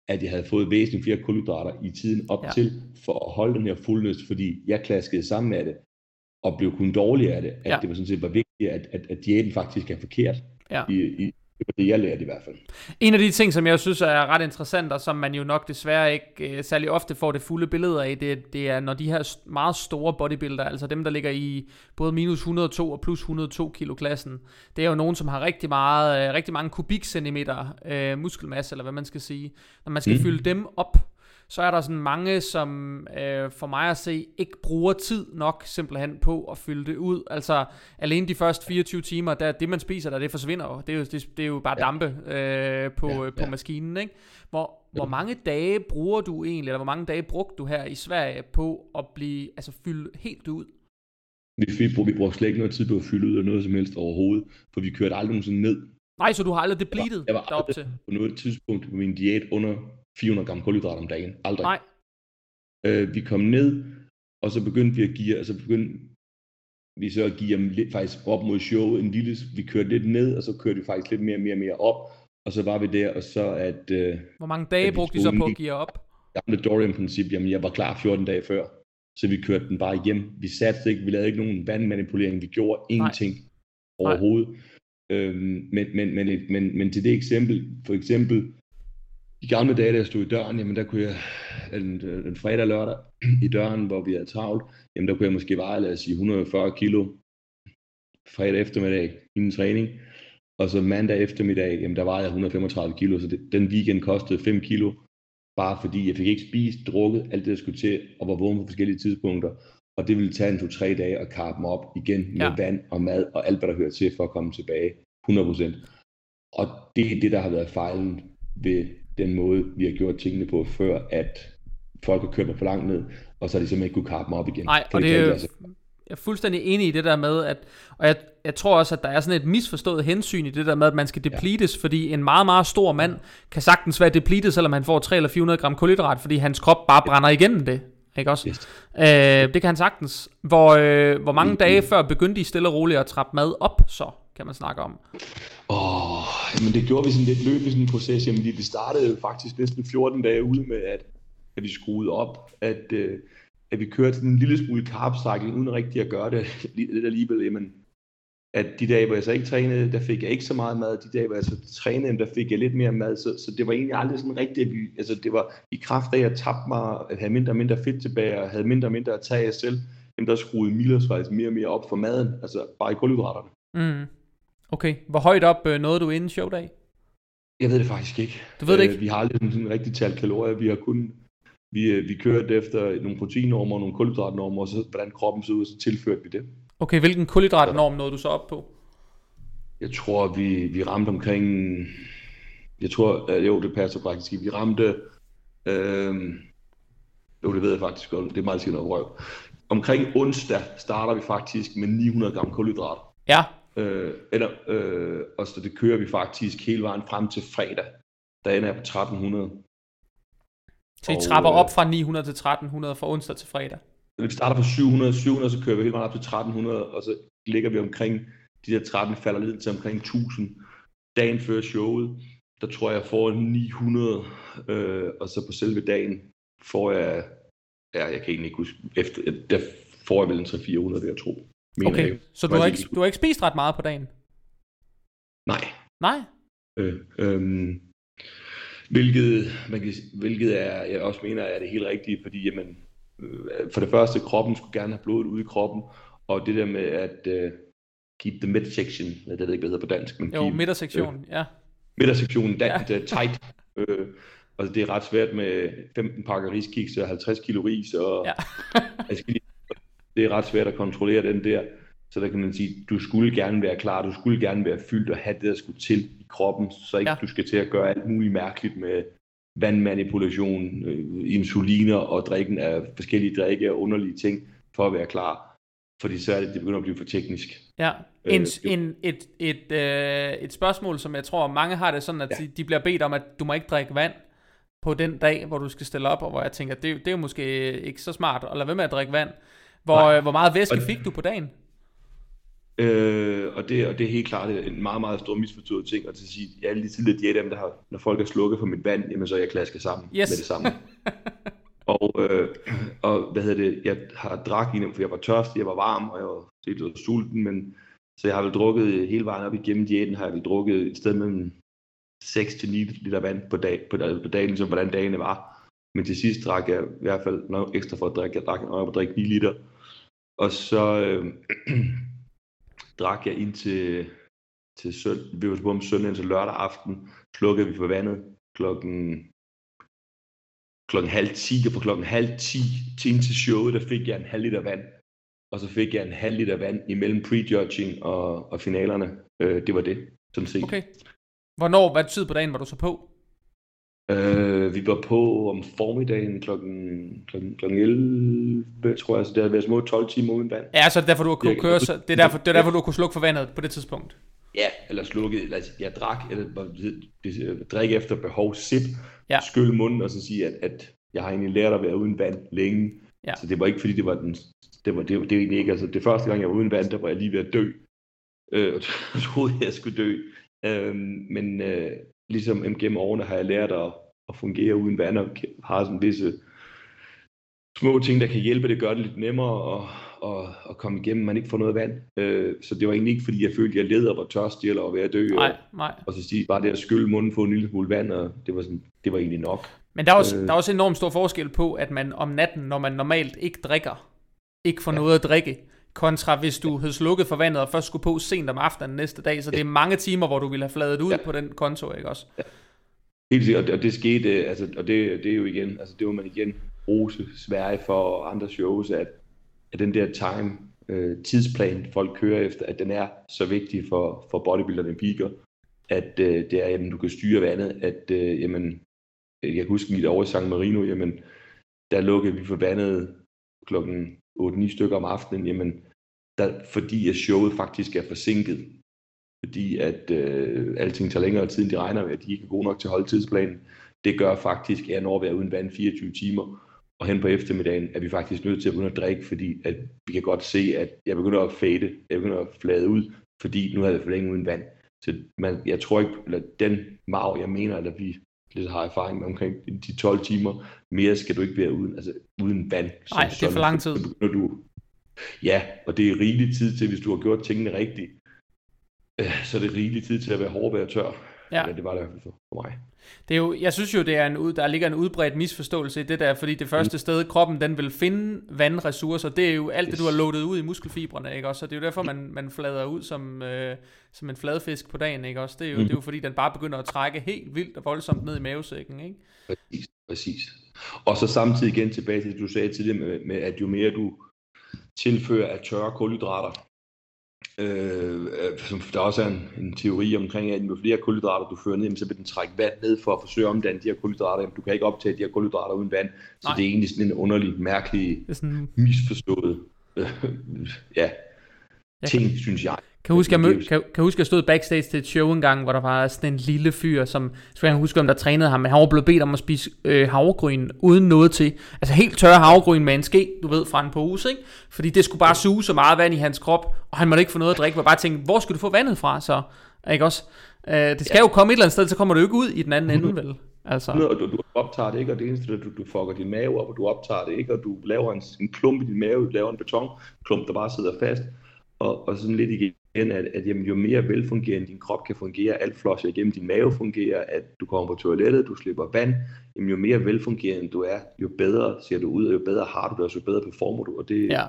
at jeg havde fået væsentligt flere kulhydrater i tiden op Ja. til, for at holde den her fuldness, fordi jeg klaskede sammen med det, og blev kun dårlig af det, at ja. det var sådan set var vigtigt, at, at, at diæten faktisk er forkert. Ja. I, i, det var det, jeg lærte i hvert fald. En af de ting, som jeg synes er ret interessant, og som man jo nok desværre ikke øh, særlig ofte får det fulde billede af, det, det er når de her meget store bodybuilder, altså dem, der ligger i både minus 102 og plus 102 kilo klassen, det er jo nogen, som har rigtig, meget, øh, rigtig mange kubikcentimeter øh, muskelmasse, eller hvad man skal sige. Når man skal. Mm. fylde dem op, så er der sådan mange, som øh, for mig at se, ikke bruger tid nok simpelthen på at fylde det ud. Altså alene de første 24 timer, der, det man spiser der, det forsvinder jo. Det er jo, det, det er jo bare ja. Dampe øh, på, ja, Ja, ja. på maskinen. Ikke? Hvor, hvor mange dage bruger du egentlig, eller hvor mange dage brugte du her i Sverige på at blive, altså fylde helt ud? Vi, fik, vi brugte slet ikke noget tid på at fylde ud af noget som helst overhovedet, for vi kørte aldrig nogensinde ned Nej, så du har aldrig depleted Jeg var derop aldrig- til? på noget tidspunkt på min diæt under 400 gram kulhydrater om dagen. Aldrig. Nej, Øh, vi kom ned, og så begyndte vi at give, altså begyndte vi så at give dem lidt faktisk op mod showet, en lille, vi kørte lidt ned, og så kørte vi faktisk lidt mere og mere og mere op, og så var vi der, og så at øh, hvor mange dage brugte I så på at give op? gamle Dorian-princip, jamen jeg var klar 14 dage før, så vi kørte den bare hjem. Vi satte ikke, vi lavede ikke nogen vandmanipulering, vi gjorde ingenting overhovedet. Øhm, men, men, men, men, men til det eksempel, for eksempel, de gamle dage, da jeg stod i døren, jamen der kunne jeg, en, en fredag lørdag i døren, hvor vi havde travlt, jamen der kunne jeg måske veje, lad os sige, 140 kilo fredag eftermiddag inden træning, og så mandag eftermiddag, jamen der vejede jeg 135 kilo, så det, den weekend kostede 5 kilo, bare fordi jeg fik ikke spist, drukket, alt det, der skulle til, og var vågen på forskellige tidspunkter, og det ville tage en to-tre dage at karpe mig op igen med ja. vand og mad og alt, hvad der hører til for at komme tilbage 100%. Og det er det, der har været fejlen ved den måde, vi har gjort tingene på før, at folk har kørt mig for langt ned, og så har de simpelthen ikke kunne karpe mig op igen. Nej, og det er lade sig- jeg er fuldstændig enig i det der med, at, og jeg, jeg tror også, at der er sådan et misforstået hensyn i det der med, at man skal depletes, ja. fordi en meget, meget stor mand kan sagtens være depleted, selvom han får 300 eller 400 gram kulhydrat, fordi hans krop bare brænder igennem det. Ikke også? Yes. Øh, det kan han sagtens. Hvor, øh, hvor mange Mm, dage mm. før begyndte I stille og roligt at trappe mad op, så kan man snakke om. Åh, oh, men det gjorde vi sådan lidt løb i sådan en proces. Jamen, vi vi startede faktisk næsten 14 dage ude med, at, at vi skruede op, at, øh, at vi kørte sådan en lille smule carb cycling, uden rigtig at gøre det lidt alligevel. Jamen, at de dage, hvor jeg så ikke trænede, der fik jeg ikke så meget mad. De dage, hvor jeg så trænede, der fik jeg lidt mere mad. Så, så det var egentlig aldrig sådan rigtigt, at vi, altså det var i kraft af, at jeg tabte mig, at have mindre og mindre fedt tilbage, og havde mindre og mindre at tage af selv, jamen der skruede Milos faktisk mere og mere op for maden, altså bare i kulhydraterne. Mm. Okay, hvor højt op øh, nåede du inden showdag? Jeg ved det faktisk ikke. Du ved det ikke? Øh, vi har aldrig sådan, sådan rigtig talt kalorier. Vi har kun vi, øh, vi kørte efter nogle proteinnormer og nogle kulhydratnormer, og så hvordan kroppen så ud, og så tilførte vi det. Okay, hvilken kulhydratnorm nåede du så op på? Jeg tror, vi, vi ramte omkring... Jeg tror, øh, jo, det passer faktisk. Vi ramte... Øh, jo, det ved jeg faktisk godt. Det er meget sikkert noget røv. Omkring onsdag starter vi faktisk med 900 gram kulhydrater. Ja, Øh, eller, øh, og så det kører vi faktisk hele vejen frem til fredag. Der ender jeg på 1300. så I Og, trapper øh, op fra 900 til 1300 fra onsdag til fredag. Vi starter på 700, 700, så kører vi helt vejen op til 1300, og så ligger vi omkring, de der 13 falder lidt til omkring 1000. Dagen før showet, der tror jeg, jeg får 900, øh, og så på selve dagen får jeg, ja, jeg kan egentlig ikke huske, efter, der får jeg vel en 300-400, vil jeg tro. Mener Okay, jeg. så du har, jeg ikke, du har ikke spist ret meget på dagen? Nej. Nej? Øh, øhm, hvilket, man kan, hvilket er, jeg også mener er det helt rigtige, fordi jamen, øh, for det første, kroppen skulle gerne have blodet ude i kroppen, og det der med at uh, keep the midsection, det ved jeg ikke, hvad det hedder på dansk, men Jo, keep, midtersektionen, ja. midtersektionen Ja. ja. tight. Øh, altså det er ret svært med 15 pakker riskiks og 50 kilo ris, og Ja. Det er ret svært at kontrollere den der. Så der kan man sige, du skulle gerne være klar, du skulle gerne være fyldt og have det, der skulle til i kroppen, så ikke Ja. du skal til at gøre alt muligt mærkeligt med vandmanipulation, øh, insuliner og drikken af forskellige drikke og underlige ting for at være klar. Fordi så er det, det begynder at blive for teknisk. Ja, en, Øh, en, et, et, øh, et spørgsmål, som jeg tror, mange har det sådan, at ja. De bliver bedt om, at du må ikke drikke vand på den dag, hvor du skal stille op, og hvor jeg tænker, det, er det er jo måske ikke så smart at lade være med at drikke vand. Hvor, Nej. øh, hvor meget væske Og- fik du på dagen? Øh, og, det, og det er helt klart en meget, meget stor misforstået ting, og til at sige, at alle de tidligere dem, der har, når folk er slukket for mit vand, jamen så er jeg klasket sammen Yes. med det samme. og, øh, og hvad hedder det, jeg har drak i dem, for jeg var tørstig, jeg var varm, og jeg var lidt sulten, men så jeg har vel drukket hele vejen op igennem diæten, har jeg vel drukket et sted mellem 6 til 9 liter vand på, dag, på, på dagen, som hvordan dagene var. Men til sidst drak jeg i hvert fald noget ekstra for at drikke. Jeg drak op at drikke 9 liter. Og så øh, drak jeg ind til, til søn, vi var på om søndagen til lørdag aften, slukkede vi for vandet klokken, klokken halv 10, og fra klokken halv 10 til ind til showet, der fik jeg en halv liter vand. Og så fik jeg en halv liter vand imellem prejudging og, og finalerne. Øh, det var det, sådan set. Okay. Hvornår, hvad tid på dagen var du så på? Øh, vi var på om formiddagen klokken, klokken, klokken 11, tror jeg, så det har været små 12 timer uden vand. Ja, så er det derfor, du har kunne Jeg- køre, så, det er derfor, det er derfor, du har kunne slukke for vandet på det tidspunkt. Ja, eller slukket, eller jeg drak, eller drikke efter behov, sip, ja. skylle munden, og så sige, at, at jeg har egentlig lært at være uden vand længe. Ja. Så det var ikke, fordi det var den, det var, det, var- det var egentlig ikke, altså det første gang, jeg var uden vand, der var jeg lige ved at dø. Øh, og troede, jeg skulle dø. Øh, men øh, ligesom gennem årene har jeg lært at, at fungere uden vand, og har sådan visse små ting, der kan hjælpe, det gør det lidt nemmere at, at, at komme igennem, man ikke får noget vand. Øh, så det var egentlig ikke, fordi jeg følte, at jeg led og var tørstig eller var ved at dø. Nej, Og, nej. og så sige, bare det at skylle munden, få en lille smule vand, og det var, sådan, det var egentlig nok. Men der er, også, Øh. der er også enormt stor forskel på, at man om natten, når man normalt ikke drikker, ikke får ja. noget at drikke, kontra hvis du havde slukket for vandet og først skulle på sent om aftenen næste dag, så det er mange timer, hvor du ville have fladet ud ja. Ja. på den konto, ikke også? Helt sikkert, og det, skete, altså, og det, det er jo igen, altså det var man igen rose Sverige for og andre shows, at, at den der time, øh, tidsplan, folk kører efter, at den er så vigtig for, for bodybuilderne peaker, at øh, det er, at du kan styre vandet, at øh, jamen, jeg kan huske mit år i San Marino, jamen, der lukkede vi for vandet klokken 8-9 stykker om aftenen, jamen, der, fordi at showet faktisk er forsinket, fordi at øh, alting tager længere tid, end de regner med, at de ikke er gode nok til at holde tidsplanen. Det gør faktisk, at jeg når at være uden vand 24 timer, og hen på eftermiddagen er vi faktisk nødt til at begynde at drikke, fordi at vi kan godt se, at jeg begynder at fade, jeg begynder at flade ud, fordi nu har jeg for længe uden vand. Så man, jeg tror ikke, eller den marv, jeg mener, eller vi lidt har erfaring med omkring de 12 timer, mere skal du ikke være uden, altså uden vand. Nej, det er for lang tid. Så du, ja, og det er rigelig tid til, hvis du har gjort tingene rigtigt, øh, så er det rigelig tid til at være hård, være tør. Ja. Eller det var det i hvert fald for mig. Det er jo, jeg synes jo, det er en, ud- der ligger en udbredt misforståelse i det der, fordi det første Mm. sted, kroppen den vil finde vandressourcer, det er jo alt det, Yes. du har loadet ud i muskelfibrene, ikke også? Så det er jo derfor, man, man flader ud som, øh, som en fladfisk på dagen, ikke også? Det er, jo, Mhm. det er jo fordi, den bare begynder at trække helt vildt og voldsomt ned i mavesækken, ikke? Præcis, præcis. Og så samtidig igen tilbage til det, du sagde tidligere med, med at jo mere du tilfører af tørre kulhydrater, øh, øh, som der også er en, en teori omkring, at jo flere kulhydrater du fører ned, så vil den trække vand ned for at forsøge at omdanne de her kulhydrater. Jamen, du kan ikke optage de her kulhydrater uden vand, så Nej. det er egentlig sådan en underlig, mærkelig, sådan, misforstået øh, ja, Jeg ting, synes jeg. Kan huske, jeg, mød, kan, kan huske, jeg stod backstage til et show en gang, hvor der var sådan en lille fyr, som, så jeg kan huske, om der trænede ham, men han var blevet bedt om at spise øh, havregryn uden noget til. Altså helt tør havregryn med en ske, du ved, fra en pose, ikke? Fordi det skulle bare suge så meget vand i hans krop, og han måtte ikke få noget at drikke, var bare tænke, hvor skal du få vandet fra så? Ikke også? Øh, det skal ja. jo komme et eller andet sted, så kommer du jo ikke ud i den anden ende, vel? Altså, du, du optager det ikke, og det eneste, du, du fucker din mave op, og du optager det ikke, og du laver en, en klump i din mave, du laver en betonklump, der bare sidder fast. og, og sådan lidt igen, at, at jamen, jo mere velfungerende din krop kan fungere, alt flosser igennem din mave fungerer, at du kommer på toilettet, du slipper vand, jamen, jo mere velfungerende du er, jo bedre ser du ud, og jo bedre har du det, og jo bedre performer du, og det ja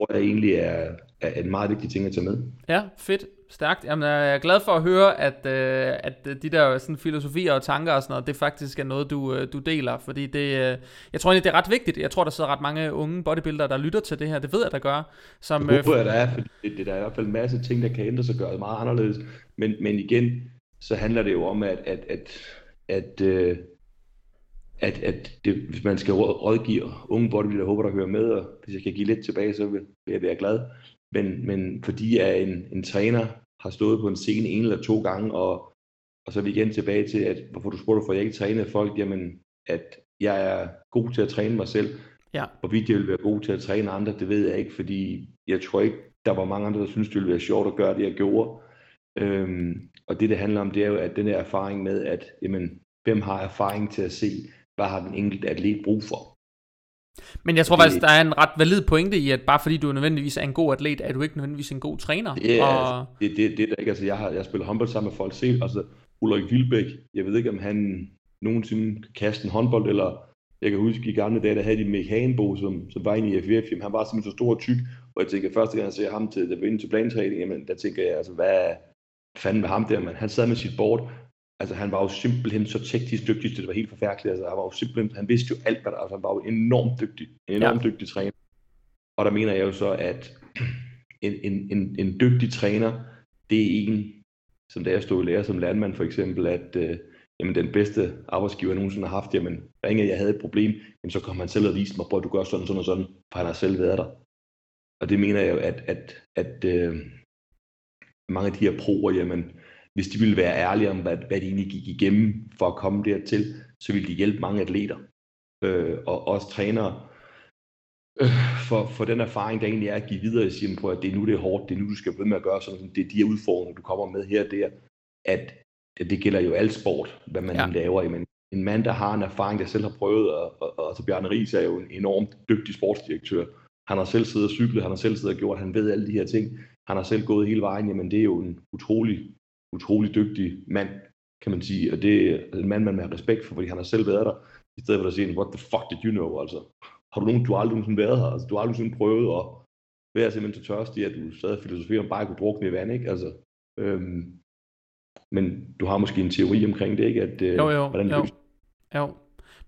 tror jeg egentlig er, er en meget vigtig ting at tage med. Ja, fedt. Stærkt. Jamen, jeg er glad for at høre, at, øh, at de der sådan, filosofier og tanker og sådan noget, det faktisk er noget, du, øh, du deler. Fordi det, øh, jeg tror egentlig, det er ret vigtigt. Jeg tror, der sidder ret mange unge bodybuildere, der lytter til det her. Det ved jeg, der gør. Som, det håber jeg, der er, for det, det, der er i hvert fald en masse ting, der kan ændre sig og gøre det meget anderledes. Men, men igen, så handler det jo om, at, at, at, at, øh, at, at det, hvis man skal rådgive unge bodybuildere, håber, der hører med, og hvis jeg kan give lidt tilbage, så vil jeg være glad. Men, men fordi at en, en træner har stået på en scene en eller to gange, og, og så er vi igen tilbage til, at hvorfor du spurgte, for jeg ikke træner folk, jamen, at jeg er god til at træne mig selv. Ja. Hvorvidt jeg vil være god til at træne andre, det ved jeg ikke, fordi jeg tror ikke, der var mange andre, der synes, det ville være sjovt at gøre det, jeg gjorde. Øhm, og det, det handler om, det er jo, at den der erfaring med, at jamen, hvem har erfaring til at se, hvad har den enkelte atlet brug for? Men jeg tror det, faktisk, der er en ret valid pointe i, at bare fordi du nødvendigvis er en god atlet, er du ikke nødvendigvis en god træner. Ja, og... altså, det, det, det er ikke. Altså, jeg har jeg spillet håndbold sammen med folk selv. Altså, Ulrik Vilbæk, jeg ved ikke, om han nogensinde kan kaste en håndbold, eller jeg kan huske i gamle dage, der havde de Mick Hagenbo, som, som var inde i FVF, jamen, han var simpelthen så stor og tyk, og jeg tænker, første gang jeg ser ham til, der var inde til plantræning, jamen, der tænker jeg, altså, hvad fanden med ham der, man? Han sad med sit board, altså han var jo simpelthen så teknisk dygtig, det var helt forfærdeligt. Altså, han var jo simpelthen, han vidste jo alt, hvad der, altså, han var jo enormt dygtig, en enormt ja. dygtig træner. Og der mener jeg jo så, at en, en, en, en dygtig træner, det er en, som da jeg stod i lære som landmand for eksempel, at øh, jamen, den bedste arbejdsgiver, jeg nogensinde har haft, jamen, ringe, jeg havde et problem, jamen, så kom han selv og viste mig, at du gør sådan, sådan og sådan, for han har selv været der. Og det mener jeg jo, at, at, at øh, mange af de her proer, jamen, hvis de ville være ærlige om, hvad, hvad de egentlig gik igennem for at komme dertil, så ville de hjælpe mange atleter øh, og også trænere øh, for, for den erfaring, der egentlig er at give videre i sige på, at det er nu, det er hårdt, det er nu, du skal blive med at gøre sådan, det er de her udfordringer, du kommer med her og der, at, det gælder jo alt sport, hvad man ja. laver. Men en mand, der har en erfaring, der selv har prøvet, og, og, og så Bjarne Ries er jo en enormt dygtig sportsdirektør. Han har selv siddet og cyklet, han har selv siddet og gjort, han ved alle de her ting. Han har selv gået hele vejen, jamen det er jo en utrolig utrolig dygtig mand, kan man sige, og det er en mand, man må have respekt for, fordi han har selv været der, i stedet for at sige, what the fuck did you know, altså. Har du nogen, du har aldrig nogensinde været her, altså, du har aldrig nogensinde prøvet at være simpelthen så tørstig, at du sad og filosoferer om bare at kunne drukne i vand, ikke, altså. Øhm, men du har måske en teori omkring det, ikke, at, øh, jo, jo, hvordan jo. jo.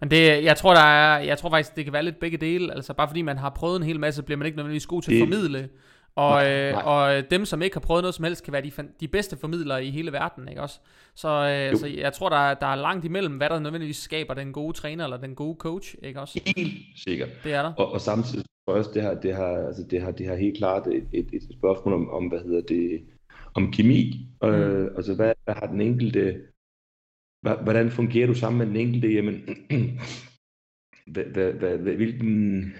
Men det, jeg tror, der er, jeg tror faktisk, det kan være lidt begge dele. Altså bare fordi man har prøvet en hel masse, bliver man ikke nødvendigvis god til at formidle og, nej, øh, og dem, som ikke har prøvet noget som helst, kan være de, de bedste formidlere i hele verden, ikke også? Så, øh, så jeg tror, der, der er langt imellem, hvad der nødvendigvis skaber den gode træner eller den gode coach, ikke også? Helt sikkert. Det er der. Og, og samtidig også, det har, det har, altså det har, det har helt klart et, et, et spørgsmål om, om, hvad hedder det, om kemi. Mm. Øh, altså, hvad, hvad har den enkelte, hvordan fungerer du sammen med den enkelte? Jamen, hvad, hvad, hvad, hvilken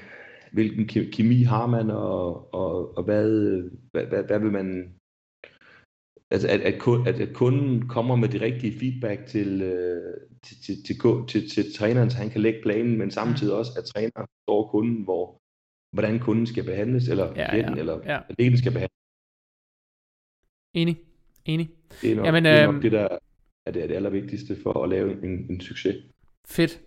hvilken kemi har man, og, og, og hvad, hvad, hvad, hvad vil man... Altså, at, at, at, at kunden kommer med de rigtige feedback til, øh, til, til, til, til, til træneren, så han kan lægge planen, men samtidig også, at træneren står kunden, hvor, hvordan kunden skal behandles, eller ja, ja, eller ja. atleten skal behandles. Enig. Enig. Det er nok, Jamen, det, er nok øh, det, der er det, er det allervigtigste for at lave en, en succes. Fedt.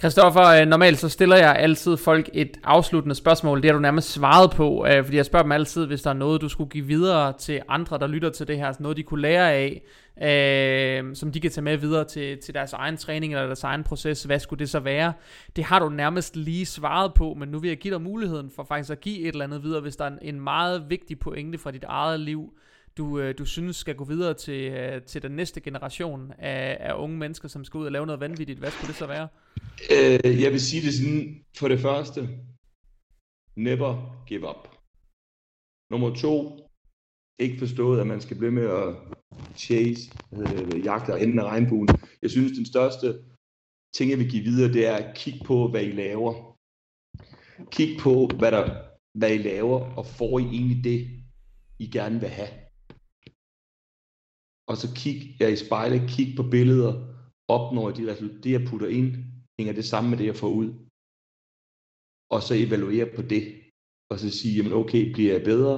Christoffer, øh, normalt så stiller jeg altid folk et afsluttende spørgsmål. Det har du nærmest svaret på, øh, fordi jeg spørger dem altid, hvis der er noget, du skulle give videre til andre, der lytter til det her, noget de kunne lære af, øh, som de kan tage med videre til, til deres egen træning eller deres egen proces. Hvad skulle det så være? Det har du nærmest lige svaret på, men nu vil jeg give dig muligheden for faktisk at give et eller andet videre, hvis der er en meget vigtig pointe fra dit eget liv, du, øh, du synes skal gå videre til, øh, til den næste generation af, af unge mennesker, som skal ud og lave noget vanvittigt. Hvad skulle det så være? Øh, jeg vil sige det sådan, for det første, never give up. Nummer to, ikke forstået, at man skal blive med at chase, øh, jagte enden af regnbuen. Jeg synes, den største ting, jeg vil give videre, det er at kigge på, hvad I laver. Kig på, hvad, der, hvad I laver, og får I egentlig det, I gerne vil have og så kig jeg i spejlet, kig på billeder, opnår jeg de resultater, det jeg putter ind, hænger det sammen med det, jeg får ud. Og så evaluere på det, og så sige, jamen okay, bliver jeg bedre?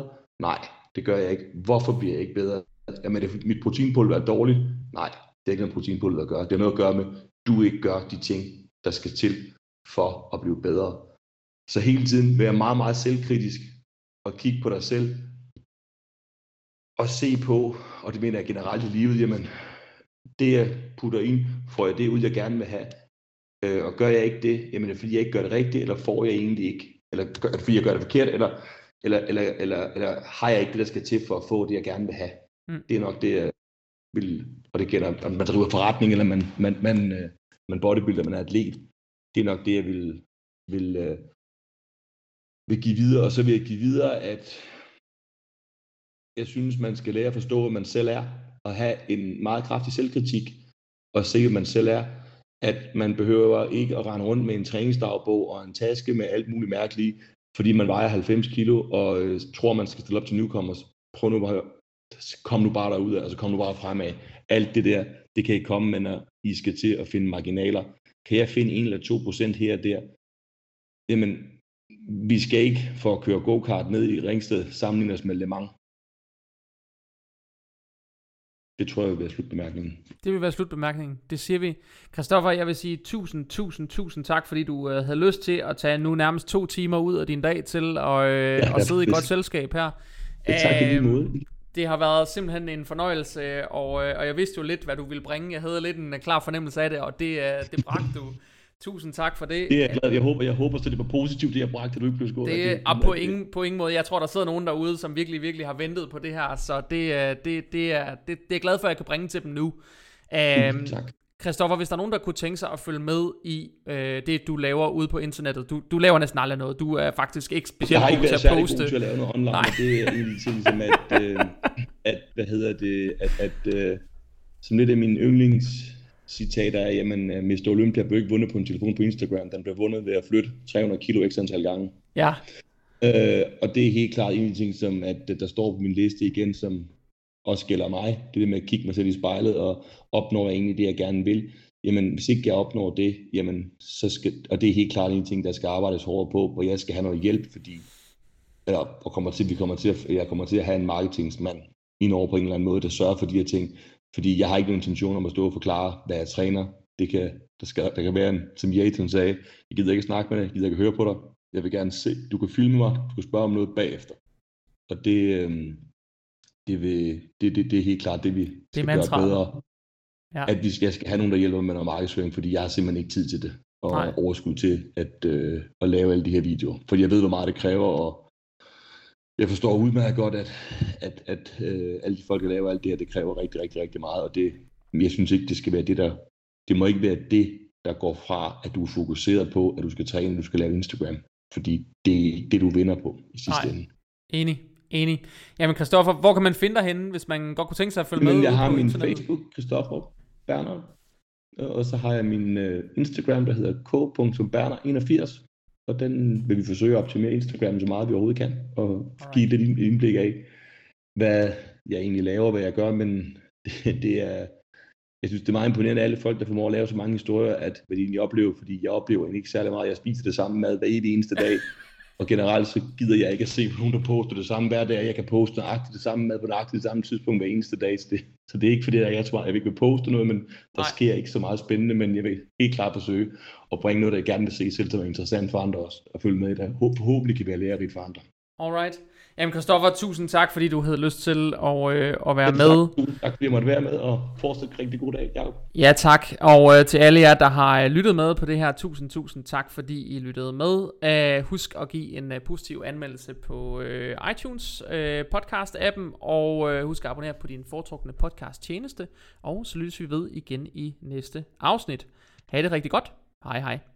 Nej, det gør jeg ikke. Hvorfor bliver jeg ikke bedre? Jamen, det, mit proteinpulver er dårligt? Nej, det er ikke noget proteinpulver at gøre. Det har noget at gøre med, du ikke gør de ting, der skal til for at blive bedre. Så hele tiden være meget, meget selvkritisk og kigge på dig selv og se på, og det mener jeg generelt i livet, jamen, det jeg putter ind, får jeg det ud, jeg gerne vil have. Øh, og gør jeg ikke det, jamen er det fordi, jeg ikke gør det rigtigt, eller får jeg egentlig ikke, eller gør, er det fordi, jeg gør det forkert, eller, eller, eller, eller, eller har jeg ikke det, der skal til for at få det, jeg gerne vil have. Mm. Det er nok det, jeg vil, og det gælder, om man driver forretning, eller man, man, man, øh, man bodybuilder, man er atlet. Det er nok det, jeg vil, vil, øh, vil give videre, og så vil jeg give videre, at jeg synes, man skal lære at forstå, hvad man selv er, og have en meget kraftig selvkritik, og se, hvad man selv er, at man behøver ikke at rende rundt med en træningsdagbog og en taske med alt muligt mærkeligt, fordi man vejer 90 kilo og øh, tror, man skal stille op til newcomers. Prøv nu bare, kom nu bare derud, altså kom nu bare fremad. Alt det der, det kan I komme med, når I skal til at finde marginaler. Kan jeg finde 1 eller 2 procent her og der? Jamen, vi skal ikke for at køre go-kart ned i Ringsted sammenligne os med Le Mans. Det tror jeg vil være slutbemærkningen. Det vil være slutbemærkningen. Det siger vi. Christoffer, jeg vil sige tusind, tusind, tusind tak, fordi du øh, havde lyst til at tage nu nærmest to timer ud af din dag til at, øh, ja, at sidde i godt selskab her. Det, tak i måde. Det har været simpelthen en fornøjelse, og, øh, og jeg vidste jo lidt, hvad du ville bringe. Jeg havde lidt en klar fornemmelse af det, og det, øh, det bragte du. Tusind tak for det. Det er jeg glad. Jeg håber, jeg håber så det var positivt, det jeg bragte, at du ikke blev skåret. Det er på ingen, på ingen måde. Jeg tror, der sidder nogen derude, som virkelig, virkelig har ventet på det her. Så det, det, det, er, det, det er jeg glad for, at jeg kan bringe til dem nu. Um, tak. Christoffer, hvis der er nogen, der kunne tænke sig at følge med i øh, det, du laver ude på internettet. Du, du laver næsten aldrig noget. Du er faktisk ikke specielt god til at poste. Jeg har ikke været til at lave noget online. Nej. Det er egentlig ting som, at, øh, at, hvad hedder det, at, at øh, som lidt af min yndlings citater af, jamen uh, Mr. Olympia blev ikke vundet på en telefon på Instagram, den blev vundet ved at flytte 300 kilo ekstra antal gange. Ja. Uh, og det er helt klart en ting, som at, der står på min liste igen, som også gælder mig. Det er det med at kigge mig selv i spejlet og opnå egentlig det, jeg gerne vil. Jamen, hvis ikke jeg opnår det, jamen, så skal, og det er helt klart en ting, der skal arbejdes hårdere på, hvor jeg skal have noget hjælp, fordi eller, og kommer til, vi kommer til at, jeg kommer til at have en marketingsmand indover på en eller anden måde, der sørger for de her ting. Fordi jeg har ikke nogen intention om at stå og forklare, hvad jeg træner. Det kan, der, skal, der kan være en, som Jason sagde, jeg gider ikke snakke med dig, jeg gider ikke høre på dig. Jeg vil gerne se, du kan filme mig, du kan spørge om noget bagefter. Og det, øh, det, vil, det, det, det er helt klart det, vi skal det gøre bedre. Ja. At vi skal, skal have nogen, der hjælper med noget markedsføring, fordi jeg har simpelthen ikke tid til det. Og Nej. overskud til at, øh, at lave alle de her videoer. Fordi jeg ved, hvor meget det kræver, og jeg forstår udmærket godt, at, at, at øh, alle de folk, der laver alt det her, det kræver rigtig, rigtig, rigtig meget, og det, jeg synes ikke, det skal være det, der, det må ikke være det, der går fra, at du er fokuseret på, at du skal træne, at du skal lave Instagram, fordi det er det, du vinder på i sidste Nej. ende. Enig, enig. Jamen Christoffer, hvor kan man finde dig henne, hvis man godt kunne tænke sig at følge Men med? Jeg har min Facebook, Christoffer Berner, og så har jeg min uh, Instagram, der hedder k.berner81, og den vil vi forsøge at optimere Instagram så meget vi overhovedet kan, og give lidt indblik af, hvad jeg egentlig laver, hvad jeg gør, men det, det er, jeg synes, det er meget imponerende, alle folk, der formår at lave så mange historier, at hvad de egentlig oplever, fordi jeg oplever egentlig ikke særlig meget, jeg spiser det samme mad hver eneste dag, og generelt så gider jeg ikke at se på nogen, der poster det samme hver dag. Jeg kan poste nøjagtigt det samme mad på nøjagtigt det samme tidspunkt hver eneste dag. Så det, så det er ikke fordi, at jeg tror, at jeg ikke vil poste noget, men der Nej. sker ikke så meget spændende, men jeg vil helt klart forsøge at bringe noget, der jeg gerne vil se selv, som er interessant for andre også, og følge med i det. Forhåbentlig kan være lærerigt for andre. Alright. Jamen Kristoffer, tusind tak, fordi du havde lyst til at, øh, at være med. Tak, tak, fordi jeg måtte være med, og fortsat rigtig god dag, Jacob. Ja, tak. Og øh, til alle jer, der har øh, lyttet med på det her, tusind, tusind tak, fordi I lyttede med. Uh, husk at give en uh, positiv anmeldelse på uh, iTunes uh, podcast-appen, og uh, husk at abonnere på din foretrukne podcast-tjeneste. Og så lyttes vi ved igen i næste afsnit. Ha' det rigtig godt. Hej hej.